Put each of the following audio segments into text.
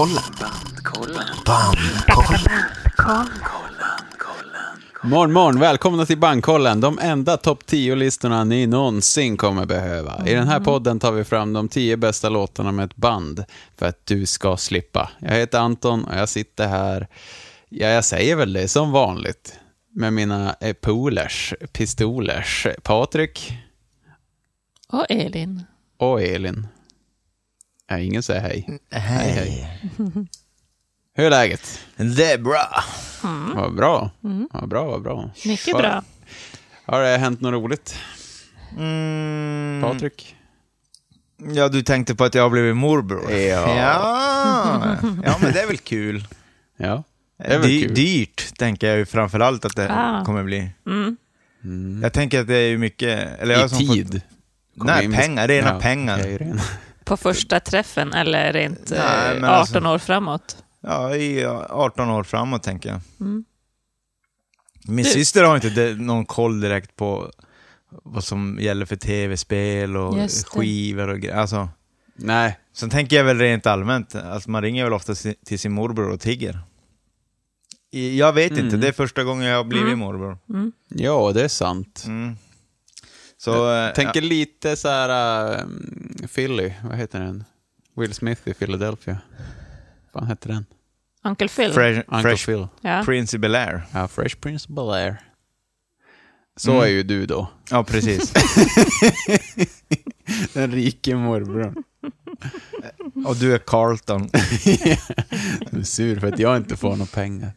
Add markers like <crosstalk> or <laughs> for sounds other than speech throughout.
Bandkollen. Bandkollen. Morgon, morgon, välkomna till Bankkollen, de enda topp 10-listorna ni någonsin kommer behöva. I den här podden tar vi fram de 10 bästa låtarna med ett band för att du ska slippa. Jag heter Anton och jag sitter här, ja, jag säger väl det som vanligt, med mina polers, pistolers, Patrik Och Elin. och Elin. Ja, ingen säger hej. Hej. hej. <laughs> Hur är läget? Det är bra. Vad bra. Vad bra, vad bra. Mycket Vad- bra. Har det hänt något roligt, Mm, Patrik? ja, du tänkte på att jag har blivit morbror? Ja. <laughs> Ja, ja men det är väl kul. <laughs> Ja, det är väl Dy- kul. Dyrt, tänker jag ju framförallt att det Ah. kommer bli. Mm. Jag tänker att det är ju mycket... Eller jag I tid. Fått, nej, pengar. Rena Ja, pengar. okej, rena. På första träffen eller rent eh, Nej, 18 men alltså- år framåt. Ja, i 18 år framåt tänker jag. Mm. Min Du- syster har inte någon koll direkt på vad som gäller för tv-spel och skivor och grejer. Alltså, Nej, sen tänker jag väl rent allmänt, alltså man ringer väl ofta till sin morbror och tigger. Jag vet inte, Mm. det är första gången jag har blivit Mm. morbror. Mm. ja det är sant. Mm. Så, eh, Tänker lite så här um, Philly, vad heter den? Will Smith i Philadelphia. Vad heter den? Uncle Phil. ja, Fresh, Uncle Fresh Phil. ja. Prince Bel-Air. Ja, Fresh Prince of Bel-Air. Så Mm. är ju du då. Ja, precis. <laughs> Den rike morbrorn. och du är Carlton. <laughs> Du är sur för att jag inte får några pengar.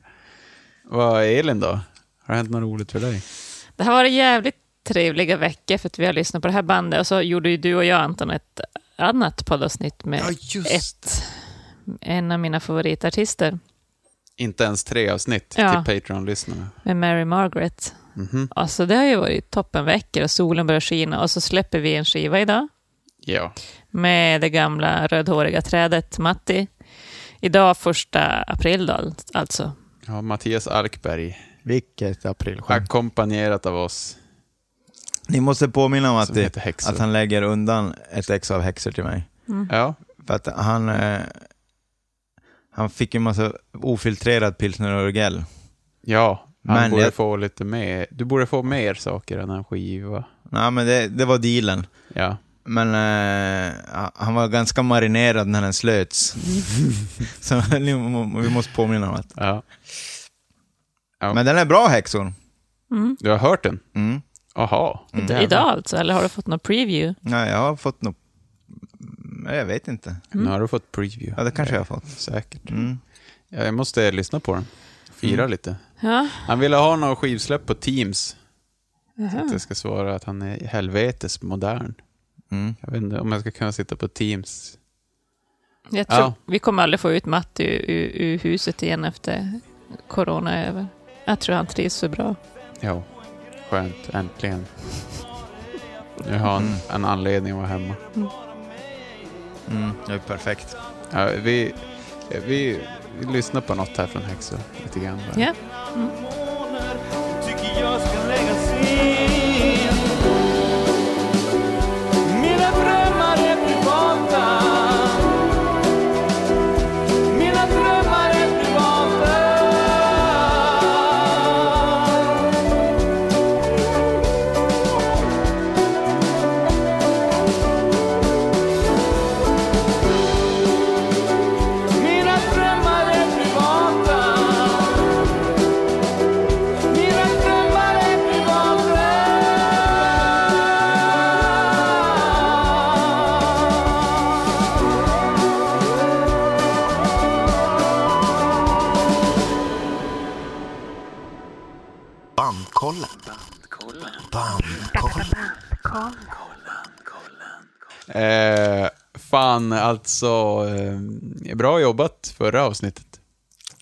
Vad är Elin då? Har det hänt något roligt för dig? Det har varit jävligt trevliga veckor för att vi har lyssnat på det här bandet och så gjorde ju du och jag Anton ett annat poddavsnitt med ett, en av mina favoritartister, Inte ens tre avsnitt Ja. till Patreon-lyssnarna. med Mary Margaret. Mhm. Alltså det har ju varit toppenveckor och solen börjar skina och så släpper vi en skiva idag Ja. med det gamla rödhåriga trädet Matti. Idag första april då, alltså. ja, Mattias Arkberg. Vilket aprilskämt. Ackompanjerat av oss Ni måste påminna om att, det, att han lägger undan ett ex av häxor till mig. Ja, För att han, eh, han fick ju massa ofiltrerad pilsner och Urgell. ja. Han Men borde jag- få lite mer. Du borde få mer saker än en skiva. Nej, men det, det var dealen. Ja. Men eh, han var ganska marinerad när den slöts. <laughs> Så vi måste påminna om att. ja. Ja. Men den är bra häxor. Mm. Du har hört den? Mm. Aha. Jävlar. Idag alltså, eller har du fått någon preview? Ja, jag har fått något... Nej, Jag vet inte. Nu har du fått preview. Ja, det kanske jag har fått. Säkert. Mm. Ja, jag måste lyssna på den. Fira Mm. lite. Ja. Han ville ha någon skivsläpp på Teams. Så Aha. att jag ska svara att han är helvetes modern. Mm. Jag vet inte om jag ska kunna sitta på Teams. Jag tror Ja. vi kommer aldrig få ut Matti ur, ur, ur huset igen efter corona är över. Jag tror han trivs så bra. Ja, skönt. Äntligen. Nu har han Mm. en anledning att vara hemma. Mm. Det är perfekt. Ja, vi, vi, vi lyssnar på något här från Häxor. Lite grann bara. Ja. tycker alltså. Eh, bra jobbat förra avsnittet.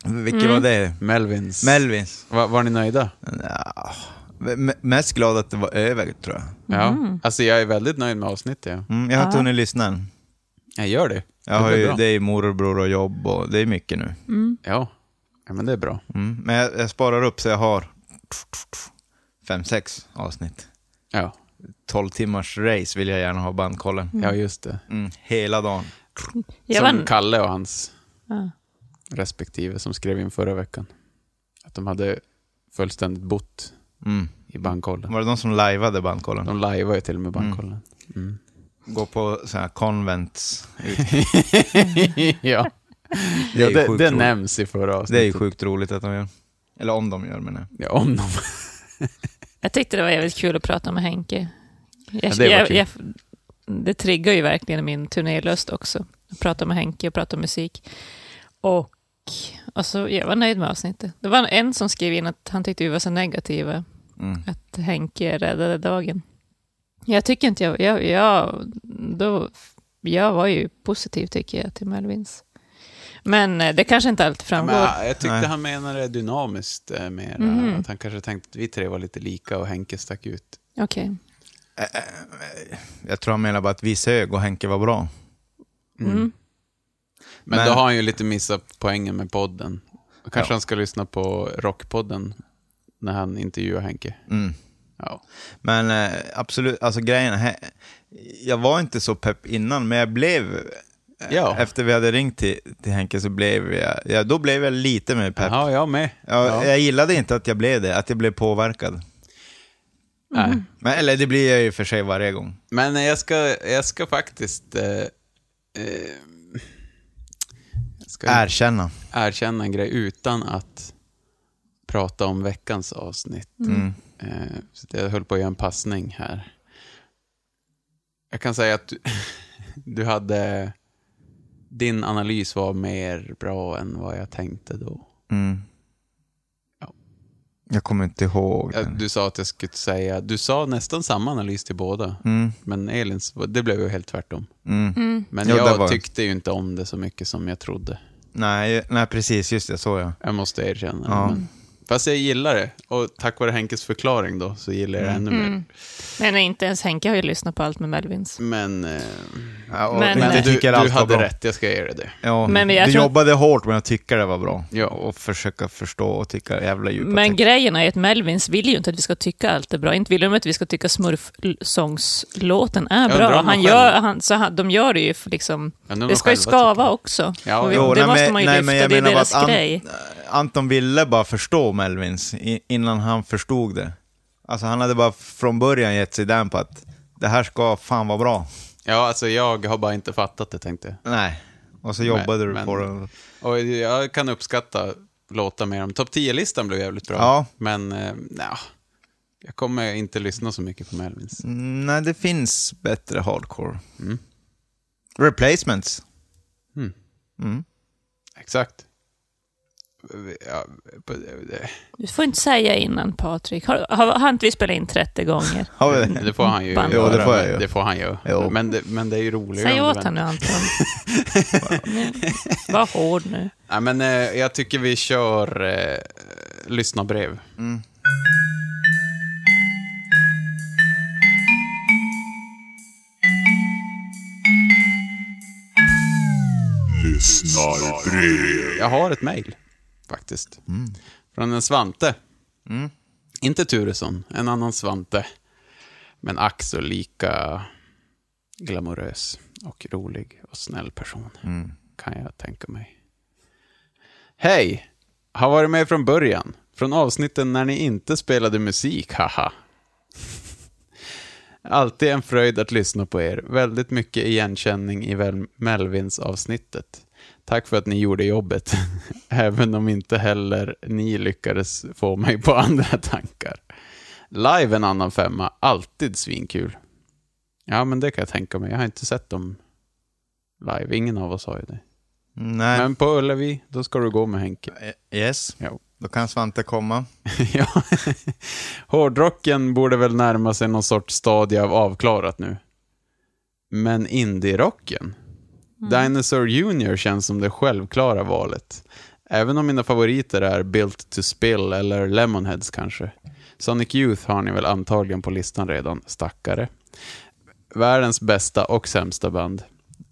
Vilket var det? Melvins. Melvins. var, var ni nöjda? Ja, mest glad att det var över, tror jag. Ja. Alltså jag är väldigt nöjd med avsnittet. Ja. Mm, jag har inte hunnit lyssna än. Jag gör det. Jag har blir ju, bra. det är morbror och jobb och det är mycket nu. Ja. ja, men det är bra. Mm. Men jag, jag sparar upp så jag har fem, sex avsnitt. Ja, 12 timmars race vill jag gärna ha bandkollen. ja just det. Mm. Hela dagen. Jag Som var, Kalle och hans Ja. respektive som skrev in förra veckan. Att de hade fullständigt bott Mm. i Bankkollen. Var det de som lajvade bandkollen? De lajvar ju till och med Bankkollen. Mm. Gå på sådana här convents. <laughs> <laughs> ja, Det ja det, det nämns i förra Det är ju avsnittet. sjukt roligt att de gör. Eller om de gör, menar jag. Ja, om de... Jag tyckte det var jävligt kul att prata med Henke. Jag, Ja, det jag, jag, det triggar ju verkligen min turnélust också. Att prata med Henke och prata musik. Och alltså, jag var nöjd med avsnittet. Det var en som skrev in att han tyckte vi var så negativa. Mm. Att Henke räddade dagen. Jag tycker inte jag... Jag, jag, då, jag var ju positiv tycker jag till Melvins. Men eh, det kanske inte alltid Ja, framgår. men, jag tyckte Nej. han menade dynamiskt eh, mer. Mhm. Att han kanske tänkte att vi tre var lite lika och Henke stack ut. Okej. Jag tror han menar bara att vi sög och Henke var bra. Mm. Men, Men- då har han ju lite missat poängen med podden. Kanske Ja. han ska lyssna på Rockpodden när han intervjuar Henke. Mm. Ja. Men eh, absolut, alltså grejen, he, jag var inte så pepp innan, men jag blev, eh, Ja. efter vi hade ringt till, till Henke så blev jag, ja, då blev jag lite mer pepp. Jaha, jag med. Ja, Ja. Jag gillade inte att jag blev det, att jag blev påverkad. Nej. Men, eller det blir jag ju för sig varje gång. Men jag ska, jag ska faktiskt... Eh, eh, jag ska Erkänna. erkänna en grej utan att prata om veckans avsnitt. Mm. Eh, så jag höll på att göra en passning här. Jag kan säga att du, <laughs> du hade... Din analys var mer bra än vad jag tänkte då. Mm. Ja. Jag kommer inte ihåg. Den. Du sa att jag skulle säga... Du sa nästan samma analys till båda. Mm. Men Elins, det blev ju helt tvärtom. Mm. Men Jo, jag var- tyckte ju inte om det så mycket som jag trodde. Nej, nej, precis, just det, så ja. Jag måste erkänna Ja. Men, fast jag gillar det. Och tack vare Henkes förklaring då, så gillar jag det ännu mer. Mm. Men inte ens Henke har ju lyssnat på allt med Melvins. Men, eh, ja och Men- inte men du, tycker du hade bra. rätt, jag ska ge dig det. Ja, Men jag du tror- jobbade hårt med att tycka det var bra. Ja. Och försöka förstå och tycka jävla djupa Men texter. grejen är att Melvins vill ju inte att vi ska tycka allt är bra. Inte vill de att vi ska tycka smurfsångslåten är bra. om han gör, han, så han, de gör det ju för liksom... Jag om Det de ska ju skava tycker- också. Ja, och vi, jo, det nej, måste men- man ju nej, lyfta, men jag det är deras att An- grej. Anton ville bara förstå Melvins innan han förstod det. Alltså han hade bara från början gett sig den på att det här ska fan vara bra. Ja, alltså jag har bara inte fattat det tänkte jag. Nej. Och så jobbade du men- på det. Och jag kan uppskatta låta mer om. Topp 10-listan blev jävligt bra. Ja. Men, eh, nja, jag kommer inte lyssna så mycket på Melvins. Mm, Nej, det finns bättre hardcore. Mm. Replacements. Mm. Mm. Exakt. Du får inte säga innan, Patrik. Har, har, har inte vi spelat in 30 gånger? Har vi det? det får han ju Band. Jo, det får jag ju. Det får han. Jo. Men det, men det är ju roligare Säg åt honom nu, Anton. <laughs> Var hård nu. Ja, men, eh, jag tycker vi kör eh, lyssnarbrev. Mm. Jag har ett mejl, faktiskt. Från en Svante. Mm. Inte Turesson, en annan Svante. Men ack så lika glamorös och rolig och snäll person. Mm. Kan jag tänka mig. Hej! Har varit med från början. Från avsnitten när ni inte spelade musik, haha. <laughs> Alltid en fröjd att lyssna på er. Väldigt mycket igenkänning i Melvins-avsnittet. Tack för att ni gjorde jobbet. <laughs> Även om inte heller ni lyckades få mig på <laughs> andra tankar. Live en annan femma. Alltid svinkul. Ja, men det kan jag tänka mig. Jag har inte sett dem live. Ingen av oss har ju det. Nej. Men på Ullevi, då ska du gå med Henke. Eh, Yes. Ja. Då kan Svante komma. <laughs> ja. Hårdrocken borde väl närma sig någon sorts stadie av avklarat nu. Men indie-rocken? Mm. Dinosaur Junior känns som det självklara valet. Även om mina favoriter är Built to Spill eller Lemonheads kanske. Sonic Youth har ni väl antagligen på listan redan, stackare. Världens bästa och sämsta band.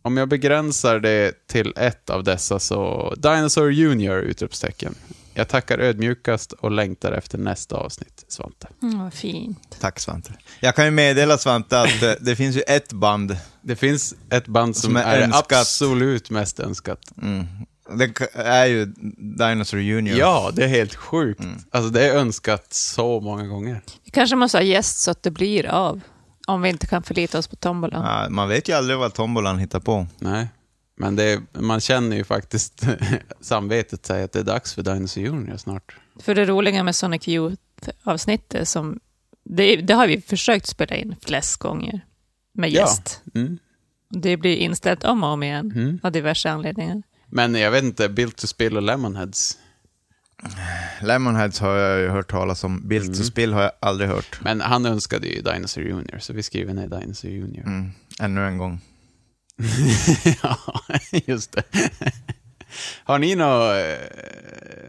Om jag begränsar det till ett av dessa så Dinosaur Junior! Utropstecken. Jag tackar ödmjukast och längtar efter nästa avsnitt, Svante. Mm, vad fint. Tack Svante. Jag kan ju meddela Svante att eh, det finns ju ett band Det finns ett band som, Som är är, absolut mest önskat. mm, Det är ju Dinosaur Junior. Ja, det är helt sjukt. Alltså det är önskat så många gånger. Vi kanske måste ha gäst så att det blir av. Om vi inte kan förlita oss på tombolan. Ja, man vet ju aldrig vad tombolan hittar på. Nej, men det man känner ju faktiskt <laughs> samvetet säger att det är dags för Dinosaur Junior snart. För det roliga med Sonic Youth-avsnittet, som det, det har vi försökt spela in flest gånger med Ja. gäst. Mm. Det blir inställt om och om igen Mm. av diverse anledningar. Men jag vet inte, Built to Spill och Lemonheads. Lemonheads har jag ju hört talas om. Built Mm. to Spill har jag aldrig hört. Men han önskade ju Dinosaur Junior, så vi skriver ner Dinosaur Junior. Mm. Ännu en gång. <laughs> ja, just det. Har ni några eh,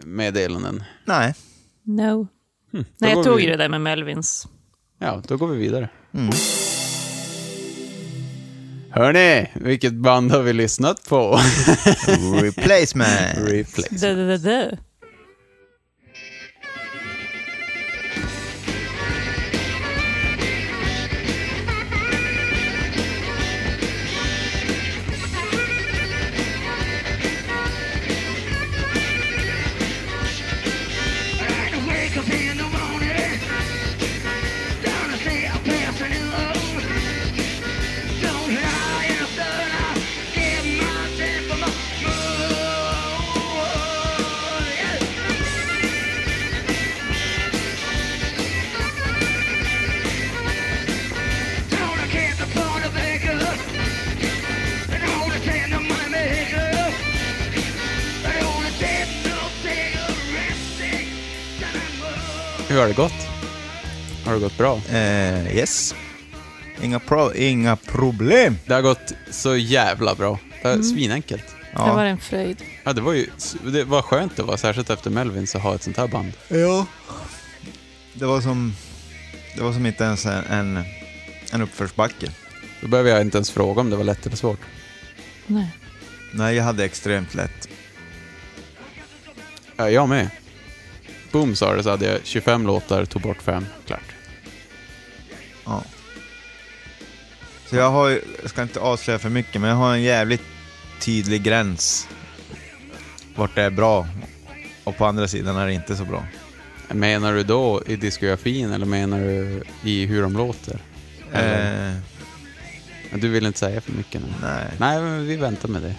meddelanden? Nej. No. Hm, Nej, jag tog vi- ju det där med Melvins. Ja, då går vi vidare. Mm. Hörni, vilket band har vi lyssnat på? Replacement. Replace. Det, det, det, Hur har det gått? Har det gått bra? Eh, yes. Inga, pro inga problem. Det har gått så jävla bra. Det är svinenkelt. Det var Ja. en fröjd. Ja, det var ju det var skönt det var, särskilt efter Melvin, så ha ett sånt här band. ja. Det var som... Det var som inte ens en, en, en uppförsbacke. Då behöver jag inte ens fråga om det var lätt eller svårt. Nej. Nej, jag hade extremt lätt. Ja, jag med. Boom sa det så hade jag 25 låtar, tog bort fem. Klart. Ja. Så jag har ju, jag ska inte avslöja för mycket, men jag har en jävligt tydlig gräns vart det är bra och på andra sidan är det inte så bra. Menar du då i diskografin eller menar du i hur de låter? Eh, Du vill inte säga för mycket nu? nej, Nej, men vi väntar med det.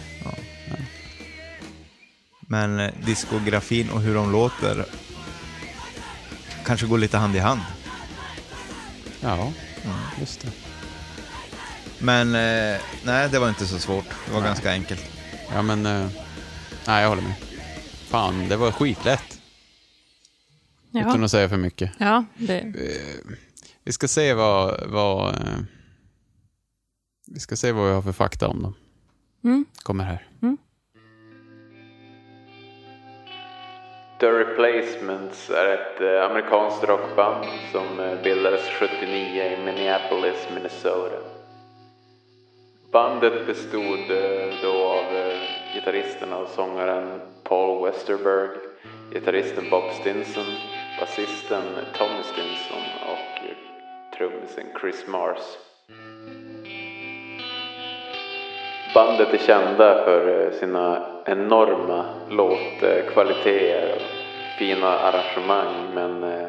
men eh, diskografin och hur de låter kanske går lite hand i hand. Ja, just det. Men eh, nej, det var inte så svårt. Det var Nej. ganska enkelt. Ja, men... eh, nej, jag håller med. Fan, det var skitlätt. Utan Ja, att säga för mycket. ja det, Eh, Vi ska se vad... vad eh, vi ska se vad vi har för fakta om dem. mm. Kommer här. Mm. The Replacements är ett eh, amerikanskt rockband som eh, bildades 79 i Minneapolis, Minnesota. Bandet bestod eh, då av gitarristen och sångaren Paul Westerberg, gitarristen Bob Stinson, basisten Tommy Stinson och trummisen Chris Mars. Bandet är kända för eh, sina enorma låtkvaliteter och fina arrangemang men eh,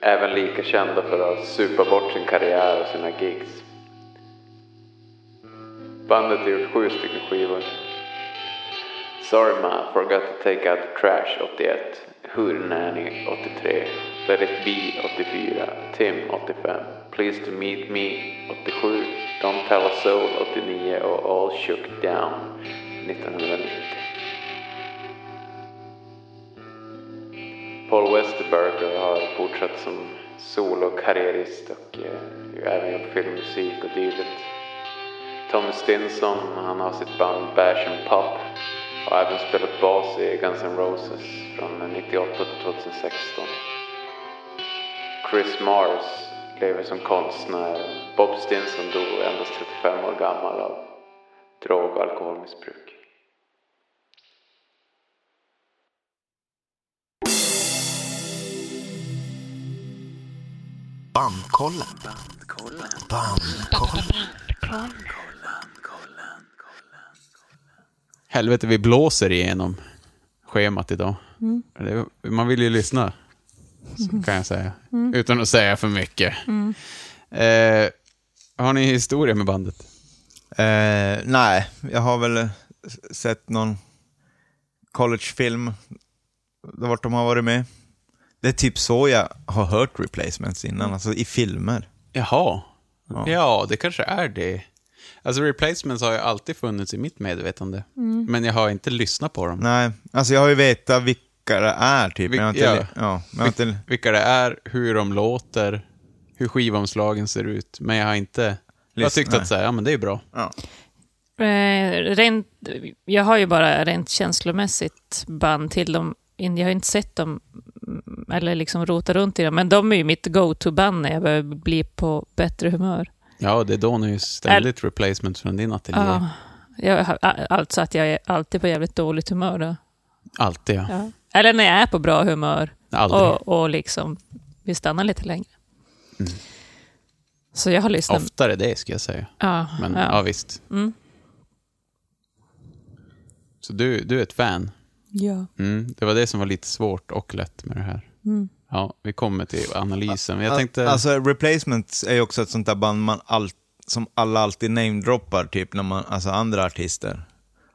även lika kända för att supa bort sin karriär och sina gigs. Bandet har gjort sju stycken skivor. Sorry Ma, forgot to take out the trash 81, Hurnanny 83, Let it be 84, Tim 85, Pleased to meet me 87, Don't tell a soul 89 och All shook down 1990. Paul Westerberger har fortsatt som solokarriärist och eh, även gjort filmmusik och dylikt. Tom Stinson, han har sitt band Bash and Pop och har även spelat bas i Guns N' Roses från 98 till 2016. Chris Mars lever som konstnär. Bob Stinson dog endast 35 år gammal av drog och alkoholmissbruk. Bandkollen. Bandkollen. Helvete, vi blåser igenom schemat idag. Det, man vill ju lyssna, så kan jag säga. Utan att säga för mycket. Eh, har ni historia med bandet? Eh, nej, jag har väl sett någon collegefilm där vart de har varit med. Det är typ så jag har hört replacements innan, alltså i filmer. Jaha. Ja. Ja. det kanske är det. Alltså replacements har ju alltid funnits i mitt medvetande. Men jag har inte lyssnat på dem. Nej, alltså jag har ju vetat vilka det är typ. men jag har inte, Ja. ja. Men inte, Vilka det är, hur de låter, hur skivomslagen ser ut. Men jag har inte... Jag har tyckt att så här, ja men det är bra. ja. Eh, rent, jag har ju bara rent känslomässigt band till dem. Jag har inte sett dem mm, eller liksom rota runt i dem, men de är ju mitt go-to-band när jag börjar bli på bättre humör. Ja, det dånar ju ständigt replacements från din ateljé. Ja, jag, alltså att jag är alltid på jävligt dåligt humör då. Alltid, ja. Ja. Eller när jag är på bra humör Aldrig. och, och liksom vill stanna lite längre. Så jag har lyssnat. Oftare det, ska jag säga. Ja, Men ja, ja. visst. Mm. Så du, du är ett fan. ja. Mm, det var det som var lite svårt och lätt med det här. Mm. Ja, vi kommer till analysen. Men jag tänkte... Alltså replacements är ju också ett sånt där band man all, som alla alltid namedroppar, typ när man, alltså andra artister.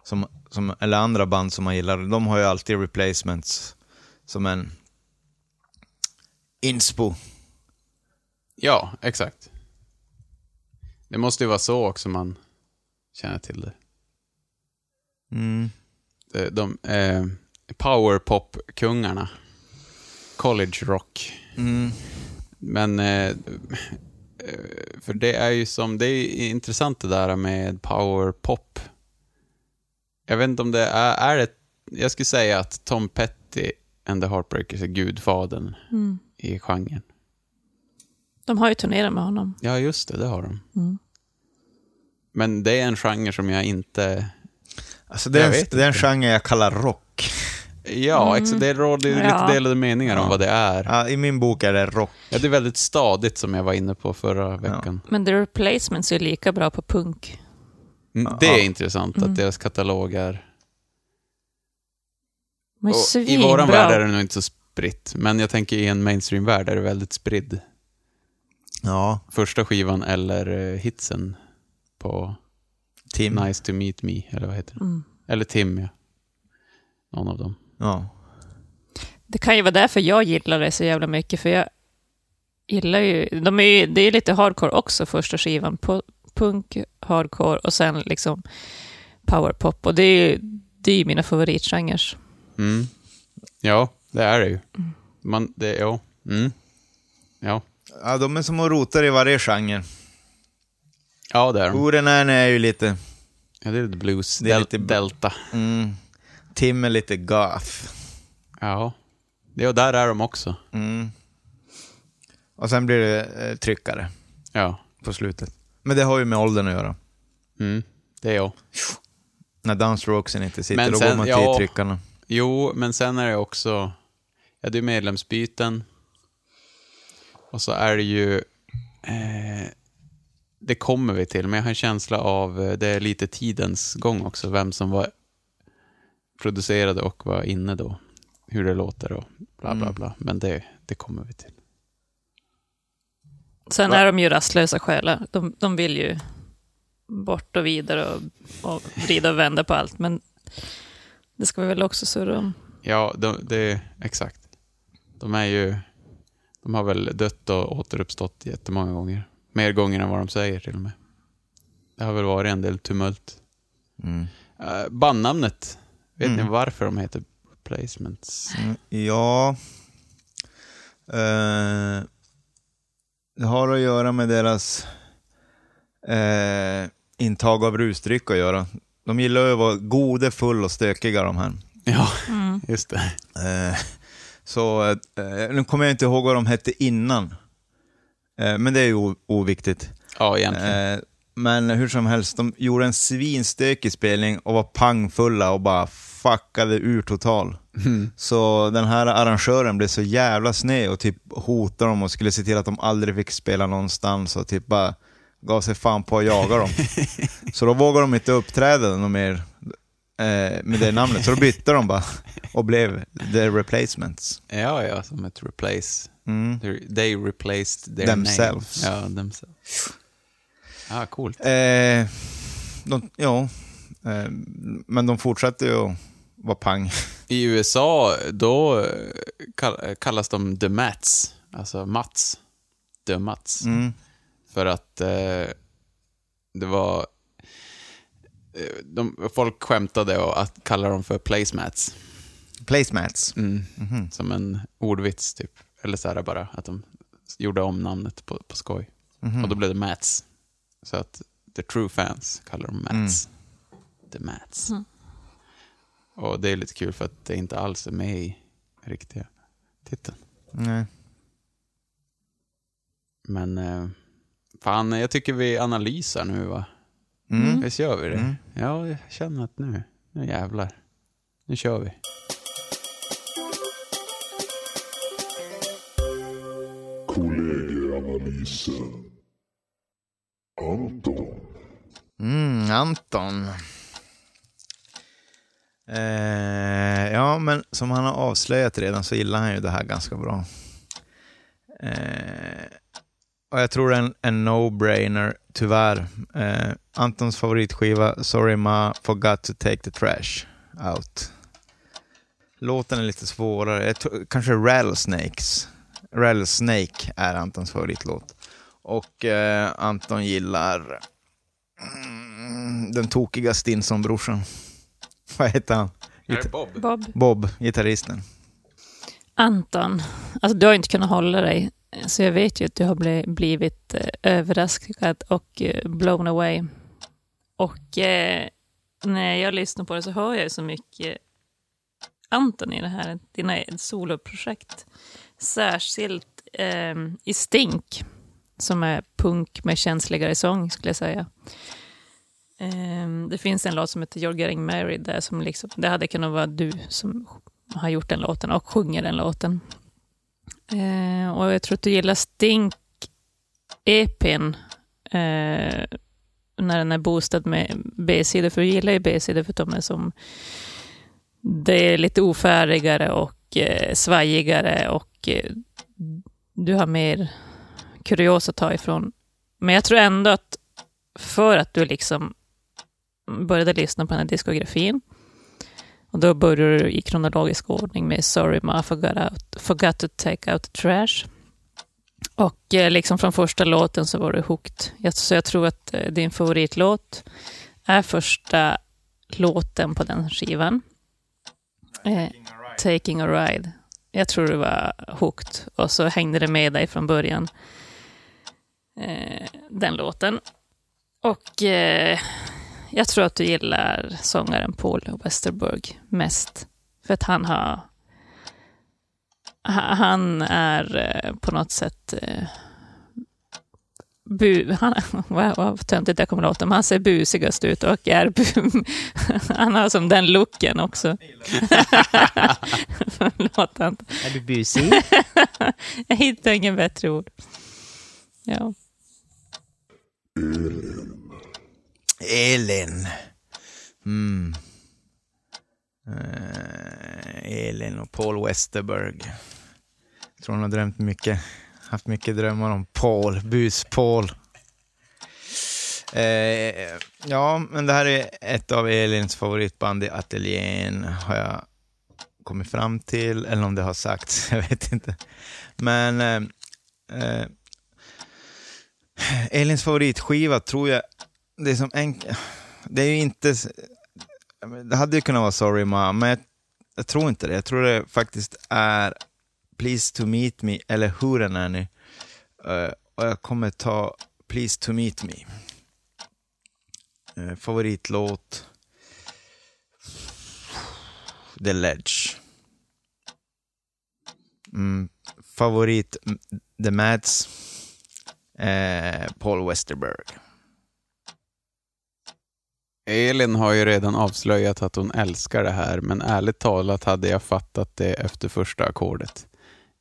Som, som, eller andra band som man gillar, de har ju alltid replacements som en inspo. Ja, exakt. Det måste ju vara så också man känner till det. Mm. De, de eh, powerpop-kungarna. College rock. Mm. Men eh, eh, för det är ju som, det är intressant det där med powerpop. Jag vet inte om det är, är det, jag skulle säga att Tom Petty and the Heartbreakers är gudfadern Mm. i genren. De har ju turnerat med honom. Ja, just det, det har de. Mm. Men det är en genre som jag inte... Alltså det Jag är, vet en, det är en inte. genre jag kallar rock. Ja, ex- det råder Mm. Ja. lite delade meningar om Ja. vad det är. Ja, I min bok är det rock. Ja, det är väldigt stadigt som jag var inne på förra veckan. Men The Replacements är lika bra på punk. Mm, Det är Ja. intressant Mm. att deras katalog är... I våran värld är det nog inte så spritt, men jag tänker i en mainstream-värld är det väldigt spridd. Ja, Första skivan eller eh, hitsen på Tim. Nice to meet me, eller vad heter det? Mm. Eller Tim, ja. Någon av dem. Ja. Det kan ju vara därför jag gillar det så jävla mycket, för jag gillar ju... De är ju det är lite hardcore också, första skivan. På, punk, hardcore och sen liksom powerpop. Och det är ju det är mina favoritgenrer. Mm. Ja, det är det ju. Man, det, ja. Mm. Ja. ja, de är som att rota i varje genre. ja, det är de. Oren är ju lite... Ja, det är lite blues. Det är Del- lite- Delta. Mm, Tim är lite goth. Ja. ja, där är de också. Mm. Och sen blir det eh, tryckare Ja. på slutet. Men det har ju med åldern att göra. Mm. Det är jag. När downstrokesen inte sitter, Men då sen- går man till ja. tryckarna. Jo, men sen är det också... Ja, det är medlemsbyten. Och så är det ju... Eh, det kommer vi till, men jag har en känsla av... eh, Det är lite tidens gång också, vem som var producerade och var inne då. Hur det låter och bla bla Mm. bla. Men det, det kommer vi till. Sen Va? är de ju rastlösa själar. De, de vill ju bort och vidare och, och vrida och vända på allt. Men det ska vi väl också surra om. Ja, de, det exakt. De är ju... De har väl dött och återuppstått jättemånga gånger. Mer gånger än vad de säger till och med. Det har väl varit en del tumult. Mm. Uh, bandnamnet, vet Mm. ni varför de heter Replacements? Mm, Ja... Eh, det har att göra med deras eh, intag av rusdryck att göra. De gillar ju att vara gode, full och stökiga de här. Ja, Mm. just det. Eh, så, eh, nu kommer jag inte ihåg vad de hette innan. Eh, men det är ju oviktigt. Ja, egentligen. Eh, men hur som helst, de gjorde en svinstökig spelning och var pangfulla och bara fuckade ur total. Mm. Så den här arrangören blev så jävla sned och typ hotade dem och skulle se till att de aldrig fick spela någonstans och typ bara gav sig fan på att jaga dem. <laughs> så då vågade de inte uppträda något mer eh, med det namnet, så då bytte de bara och blev The Replacements. Ja, ja, som ett replace. Mm. They replaced their Themselves. name. Ja, themselves. Ja, coolt. Eh, de, ja, men de fortsatte ju att vara pang. I USA, då eh, kall- kallas de The Mats, alltså Mats. The Mats. Mm. För att eh, det var... eh, De, folk skämtade och att kalla dem för placemats. Placemats. Mm. Mhm. Som en ordvits, typ. Eller så här bara, att de gjorde om namnet på, på skoj. Mhm. Och då blev det Mats. Så att the true fans kallar dem Mats. The Mats. Mm. Och det är lite kul för att det inte alls är med i riktiga titeln. Nej. Men eh, fan, jag tycker vi analyser nu va? Mm. Visst gör vi det? Mm. Ja, jag känner att nu, nu jävlar. Nu kör vi. Kollegieanalysen. Anton. Mm, Anton. Eh, ja, men som han har avslöjat redan så gillar han ju det här ganska bra. Eh, och jag tror det är en, en no-brainer, tyvärr. Eh, Antons favoritskiva, Sorry Ma, Forgot to take the trash out. Låten är lite svårare. Jag tror, kanske Rattlesnakes. Rattlesnake är Antons favoritlåt. Och eh, Anton gillar mm, den tokiga Stinson-brorsan. <laughs> Vad heter han? Gita- Bob? Bob. Bob, gitarristen. Anton, alltså du har inte kunnat hålla dig, så jag vet ju att du har bli, blivit eh, överraskad och eh, blown away. Och eh, när jag lyssnar på det så hör jag ju så mycket Anton i det här, dina soloprojekt. Särskilt eh, i Stink, som är punk med känsligare sång, skulle jag säga. Ehm, det finns en låt som heter You're getting married, där som liksom, det hade kunnat vara du som har gjort den låten och sjunger den låten. Eh, och jag tror att du gillar Stink-EPn eh, när den är boostad med B-sidor, för du gillar ju B-sidor för att de är som det är lite ofärdigare och eh, svajigare och eh, du har mer kurios att ta ifrån. Men jag tror ändå att för att du liksom började lyssna på den här diskografin och då började du i kronologisk ordning med Sorry Ma, forgot, out, forgot to take out the trash. Och eh, liksom från första låten så var du hooked. Jag, så jag tror att eh, din favoritlåt är första låten på den skivan. Eh, Taking a ride. Jag tror du var hooked och så hängde det med dig från början. Eh, den låten. Och eh, jag tror att du gillar sångaren Paul Westerberg mest. För att han har... ha- Han är eh, på något sätt... eh, Bu, han, vad, <laughs> vad töntigt jag kommer låta, men han ser busigast ut och är <laughs> bu, Han har som den looken också. <laughs> Förlåt. Är du busig? Jag hittar ingen bättre ord. Ja. Elin. Mm. Eh, Elin och Paul Westerberg. Jag tror hon har drömt mycket, haft mycket drömmar om Paul, bus-Paul. Eh, ja, men det här är ett av Elins favoritband i ateljén, har jag kommit fram till, eller om det har sagts, <laughs> jag vet inte. Men eh, eh, Elins favoritskiva tror jag, det är som en, det är ju inte, det hade ju kunnat vara Sorry Ma, men jag, jag tror inte det. Jag tror det faktiskt är Please to meet me, eller hur den är nu. Uh, och jag kommer ta Please to meet me. Uh, favoritlåt. The Ledge. Mm, favorit mm, The Mads. Uh, eh, Paul Westerberg. Elin har ju redan avslöjat att hon älskar det här, men ärligt talat hade jag fattat det efter första ackordet.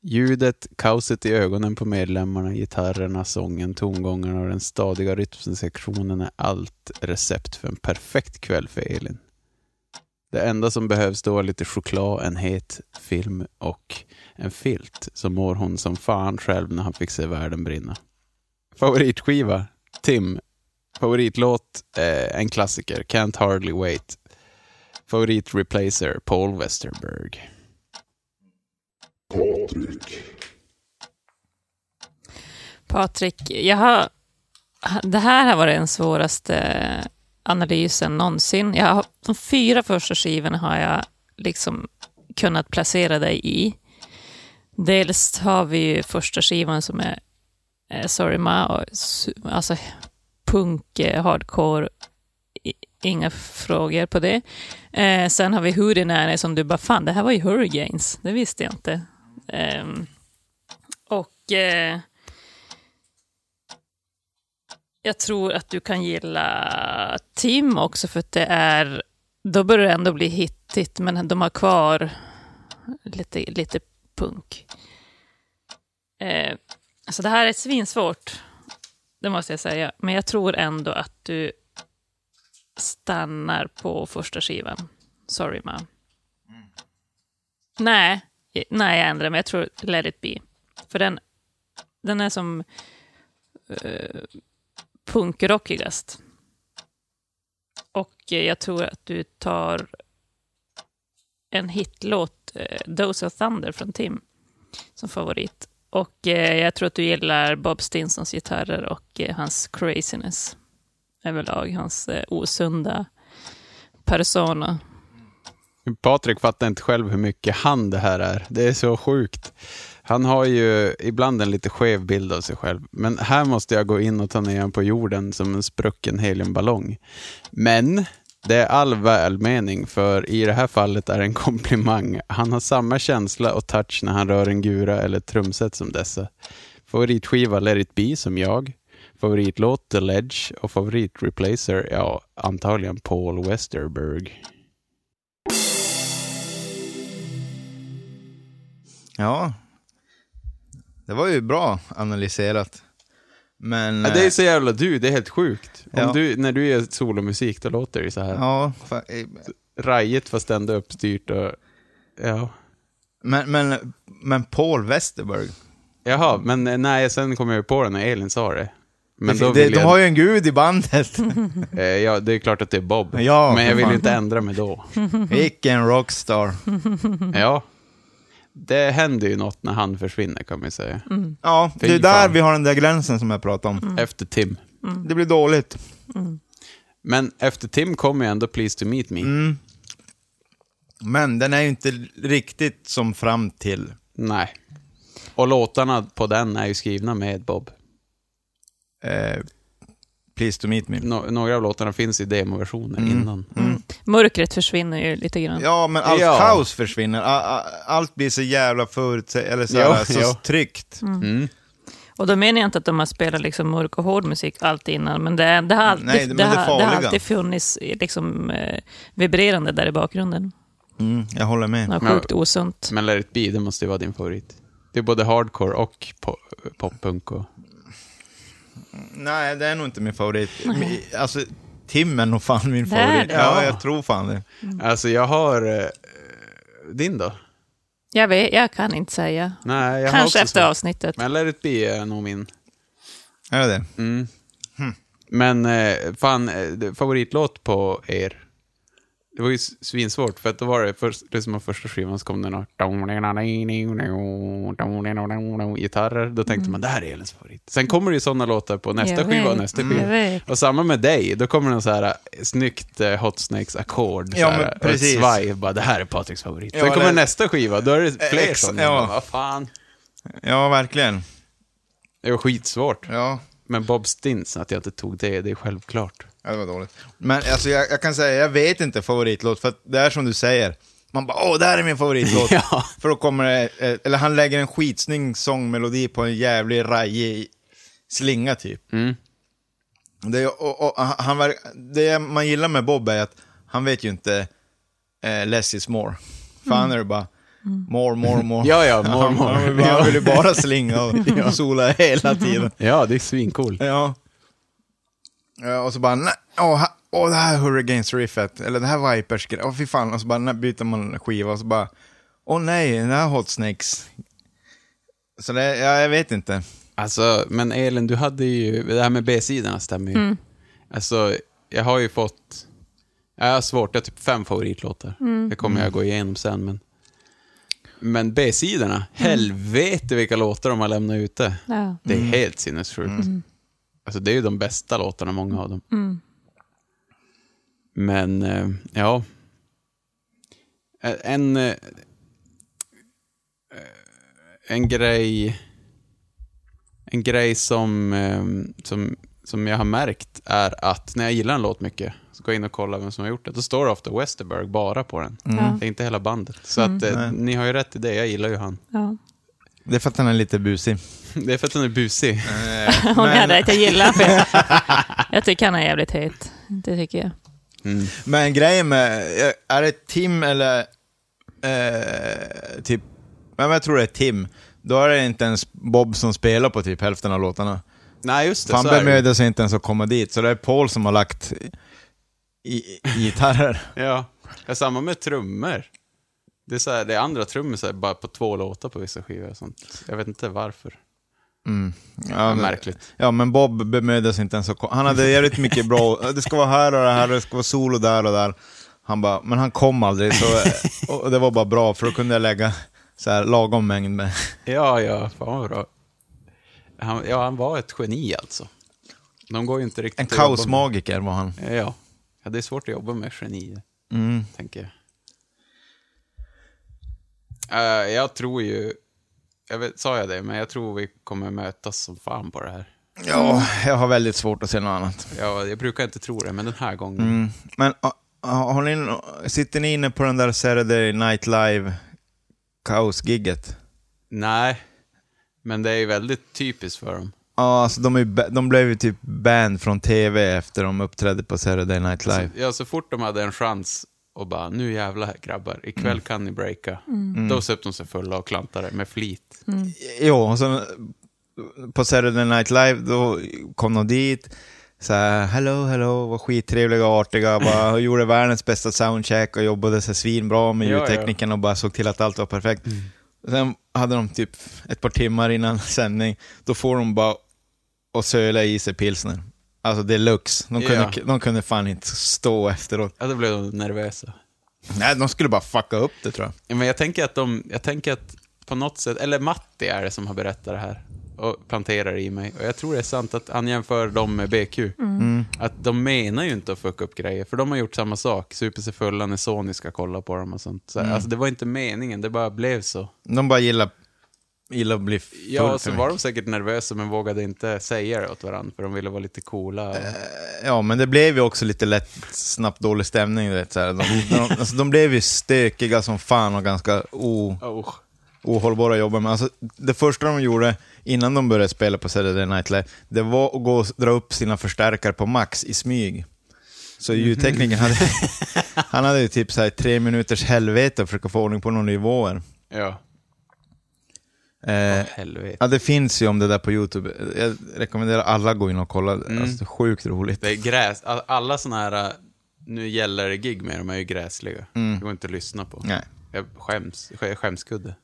Ljudet, kaoset i ögonen på medlemmarna, gitarrerna, sången, tongångarna och den stadiga rytmsektionen är allt recept för en perfekt kväll för Elin. Det enda som behövs då är lite choklad, en het film och en filt. Så mår hon som fan själv när han fick se världen brinna. Favoritskiva? Tim. Favoritlåt? Eh, en klassiker. Can't hardly wait. Favoritreplacer? Paul Westerberg. Patrik, jag har, det här har varit den svåraste analysen någonsin. Jag har, de fyra första skivorna har jag liksom kunnat placera dig i. Dels har vi ju första skivan som är eh, Sorry Ma, och, alltså punk, eh, hardcore, inga frågor på det. Eh, sen har vi Hootenanny som du bara, fan det här var ju Hurricanes, det visste jag inte. Eh, och eh, jag tror att du kan gilla Tim också, för att det är... Då börjar det ändå bli hittigt, men de har kvar lite, lite punk. Eh, alltså det här är svinsvårt, det måste jag säga. Men jag tror ändå att du stannar på första skivan. Sorry, ma. Nej, nej, jag ändrar mig. Jag tror Let it be. För den, den är som uh, punkrockigast. Och eh, jag tror att du tar en hitlåt, uh, Dose of Thunder från Tim, som favorit. Och eh, jag tror att du gillar Bob Stinsons gitarrer och eh, hans craziness överlag, hans eh, osunda persona. Patrik fattar inte själv hur mycket han det här är. Det är så sjukt. Han har ju ibland en lite skev bild av sig själv. Men här måste jag gå in och ta ner honom på jorden som en sprucken heliumballong. Men det är all välmening, för i det här fallet är det en komplimang. Han har samma känsla och touch när han rör en gura eller ett trumset som dessa. Favoritskiva Let it be, som jag. Favoritlåt The Ledge och favoritreplacer, ja, antagligen Paul Westerberg. Ja. Det var ju bra analyserat. Men... Ja, det är eh, så jävla du, det är helt sjukt. Om Ja. du, när du gör solomusik, då låter det så här. Ja, fa- eh, Rajigt fast ändå uppstyrt och... Ja. men, men, men Paul Westerberg. Jaha, men eh, nej, sen kom jag ju på det när Elin sa det. Men det, då det, de jag, har ju en gud i bandet. <laughs> ja, det är klart att det är Bob. Ja, men jag vill fan. ju inte ändra mig då. Vilken rockstar. Ja. Det händer ju något när han försvinner kan man ju säga. Ja, Fy det är där vi har den där gränsen som jag pratade om. Mm. Efter Tim. Det blir dåligt. Men efter Tim kommer ju ändå Please to meet me. Mm. Men den är ju inte riktigt som fram till. Nej. Och låtarna på den är ju skrivna med Bob. Eh, Please to meet me. Nå- några av låtarna finns i demoversioner innan. Mörkret försvinner ju lite grann. Ja, men allt Ja. kaos försvinner. Allt blir så jävla förutsäg... Eller så, här, så tryggt. Mm. Och då menar jag inte att de har spelat liksom mörk och hård musik alltid innan, men det, det, har, alltid, Nej, men det, det har, det har alltid funnits liksom, eh, vibrerande där i bakgrunden. Mm, jag håller med. Något Men- sjukt osunt. Men Let it be, det måste ju vara din favorit. Det är både hardcore och po- poppunk. Och... Nej, det är nog inte min favorit. Alltså, Tim är nog fan min Det favorit. det. Ja, Ja. jag tror fan det. Alltså jag har... Eh, din då? Jag, vet, jag kan inte säga. Nej, jag Kanske efter svårt. avsnittet. Men Let it be är nog min. Är det det? Mm. Men eh, fan, eh, favoritlåt på er? Det var ju svinsvårt, för att då var det först, det som var första skivan, så kom det några gitarrer. Då tänkte man, det här är Elins favorit. Sen kommer det ju sådana låtar på nästa Jag skiva och nästa skiva. vet. Och samma med dig, då kommer någon så här eh, snyggt eh, Hot Snakes-ackord. Ja, så här, och ett svaj, bara det här är Patriks favorit. Ja, Sen kommer eller- nästa skiva, då är det ja. Ja. Vad fan. Ja, verkligen. Det var skitsvårt. Ja. Men Bob Stins, att jag inte tog det, det är självklart. Ja, det var dåligt. Men alltså, jag, jag kan säga, jag vet inte favoritlåt, för att det är som du säger. Man bara, åh, det här är min favoritlåt. <laughs> Ja. För då kommer det, eh, eller han lägger en skitsnygg sångmelodi på en jävlig rajig slinga typ. Mm. Det, är- och, och, han, det man gillar med Bob är att han vet ju inte eh, less is more. För han är det bara more, more, more. <laughs> Ja, ja, <laughs> more, han, more. Han, vill, han vill ju bara slinga och sola hela tiden. Ja, det är svincool. Ja. Ja och så bara, nej, åh, åh det här Hurricanes riffet, eller det här Vipers åh fy fan, och så bara när byter man skiva och så bara, åh nej, det här är Hot Snakes. Så det, ja, jag vet inte. Alltså, men Elin, du hade ju, det här med B-sidorna stämmer ju. Alltså, jag har ju fått, jag har svårt, jag har typ fem favoritlåtar. Det kommer jag gå igenom sen, men men B-sidorna, helvete vilka låtar de har lämnat ute. Ja. Det är helt sinnessjukt. Alltså det är ju de bästa låtarna, många av dem. Men, eh, ja. En, eh, en grej en grej som, eh, som, som jag har märkt är att när jag gillar en låt mycket, så går jag in och kollar vem som har gjort det. Då står det ofta Westerberg bara på den. Ja. Det är inte hela bandet. Så att, eh, Nej. ni har ju rätt i det, jag gillar ju han. Ja. Det är för att han är lite busig. Det är för att han är busig. <laughs> Hon är det att jag gillar <laughs> för jag, jag tycker han är jävligt het. Det tycker jag. Mm. Men grejen med, är det Tim eller eh, typ, men jag tror det är Tim, då är det inte ens Bob som spelar på typ hälften av låtarna. Nej, just det. Han så är det. bemödar sig inte ens att komma dit, så det är Paul som har lagt i, i gitarrer. <laughs> Ja, det är samma med trummor. Det är, så här, det är andra trummisar bara på två låtar på vissa skivor och sånt. Jag vet inte varför. Mm. Ja, men, märkligt. ja, men Bob bemödar sig inte ens att. Han hade jävligt mycket bra, <laughs> det ska vara här och det här, det ska vara solo där och där. Han bara, men han kom aldrig, så, <laughs> och det var bara bra, för då kunde jag lägga så här lagom mängd med. Ja, ja, fan vad bra. Han, ja, han var ett geni alltså. De går ju inte riktigt En kaosmagiker var han. Ja. ja, det är svårt att jobba med genier, Mm. tänker jag. Eh, jag tror ju, jag vet, sa jag det, men jag tror vi kommer mötas som fan på det här. Ja, jag har väldigt svårt att se något annat. Ja, jag brukar inte tro det, men den här gången. Mm. Men ah, ah, har ni, sitter ni inne på den där Saturday Night Live kaosgigget? Nej, men det är ju väldigt typiskt för dem. Ja, alltså de, är, de blev ju typ banned från TV efter de uppträdde på Saturday Night Live. Så, ja, så fort de hade en chans och bara, nu jävlar grabbar, ikväll Mm. kan ni breaka. Då söp de sig fulla och klantade med flit. Jo, och så på Saturday Night Live, då kom de dit, så här, hello, hello, var skittrevliga och artiga, bara, <laughs> gjorde världens bästa soundcheck och jobbade så svinbra med ljudtekniken och bara såg till att allt var perfekt. Sen hade de typ ett par timmar innan <laughs> sändning, då får de bara och söla i sig pilsner. Alltså deluxe. De kunde, Ja. de kunde fan inte stå efteråt. Ja, då blev de nervösa. Nej, de skulle bara fucka upp det tror jag. Ja, Men jag tänker att de, jag tänker att på något sätt, eller Matti är det som har berättat det här och planterar i mig. Och jag tror det är sant att han jämför dem med BQ. Att de menar ju inte att fucka upp grejer, för de har gjort samma sak. Super sig fulla när Sony ska kolla på dem och sånt. Så, Alltså det var inte meningen, det bara blev så. De bara gillar, gillar att bli full Ja, för så var de säkert nervösa men vågade inte säga det åt varandra för de ville vara lite coola. Och... Ja, men det blev ju också lite lätt snabbt dålig stämning. Vet, så här. De, de, <laughs> alltså, de blev ju stökiga som fan och ganska o, Oh. ohållbara att jobba med. Alltså, det första de gjorde innan de började spela på Saturday Night Live, det var att gå och dra upp sina förstärkare på max i smyg. Så ljudteknikern hade, <laughs> han hade ju typ så här tre minuters helvete att försöka få ordning på några nivåer. Ja, Eh, helvete. ja, det finns ju om det där på YouTube. Jag rekommenderar alla att gå in och kolla. Alltså, det är sjukt roligt. Det är gräs, all- alla såna här, äh, nu gäller det gig med dem, är ju gräsliga. Det går inte att lyssna på. Nej. Jag skäms, jag skämskudde.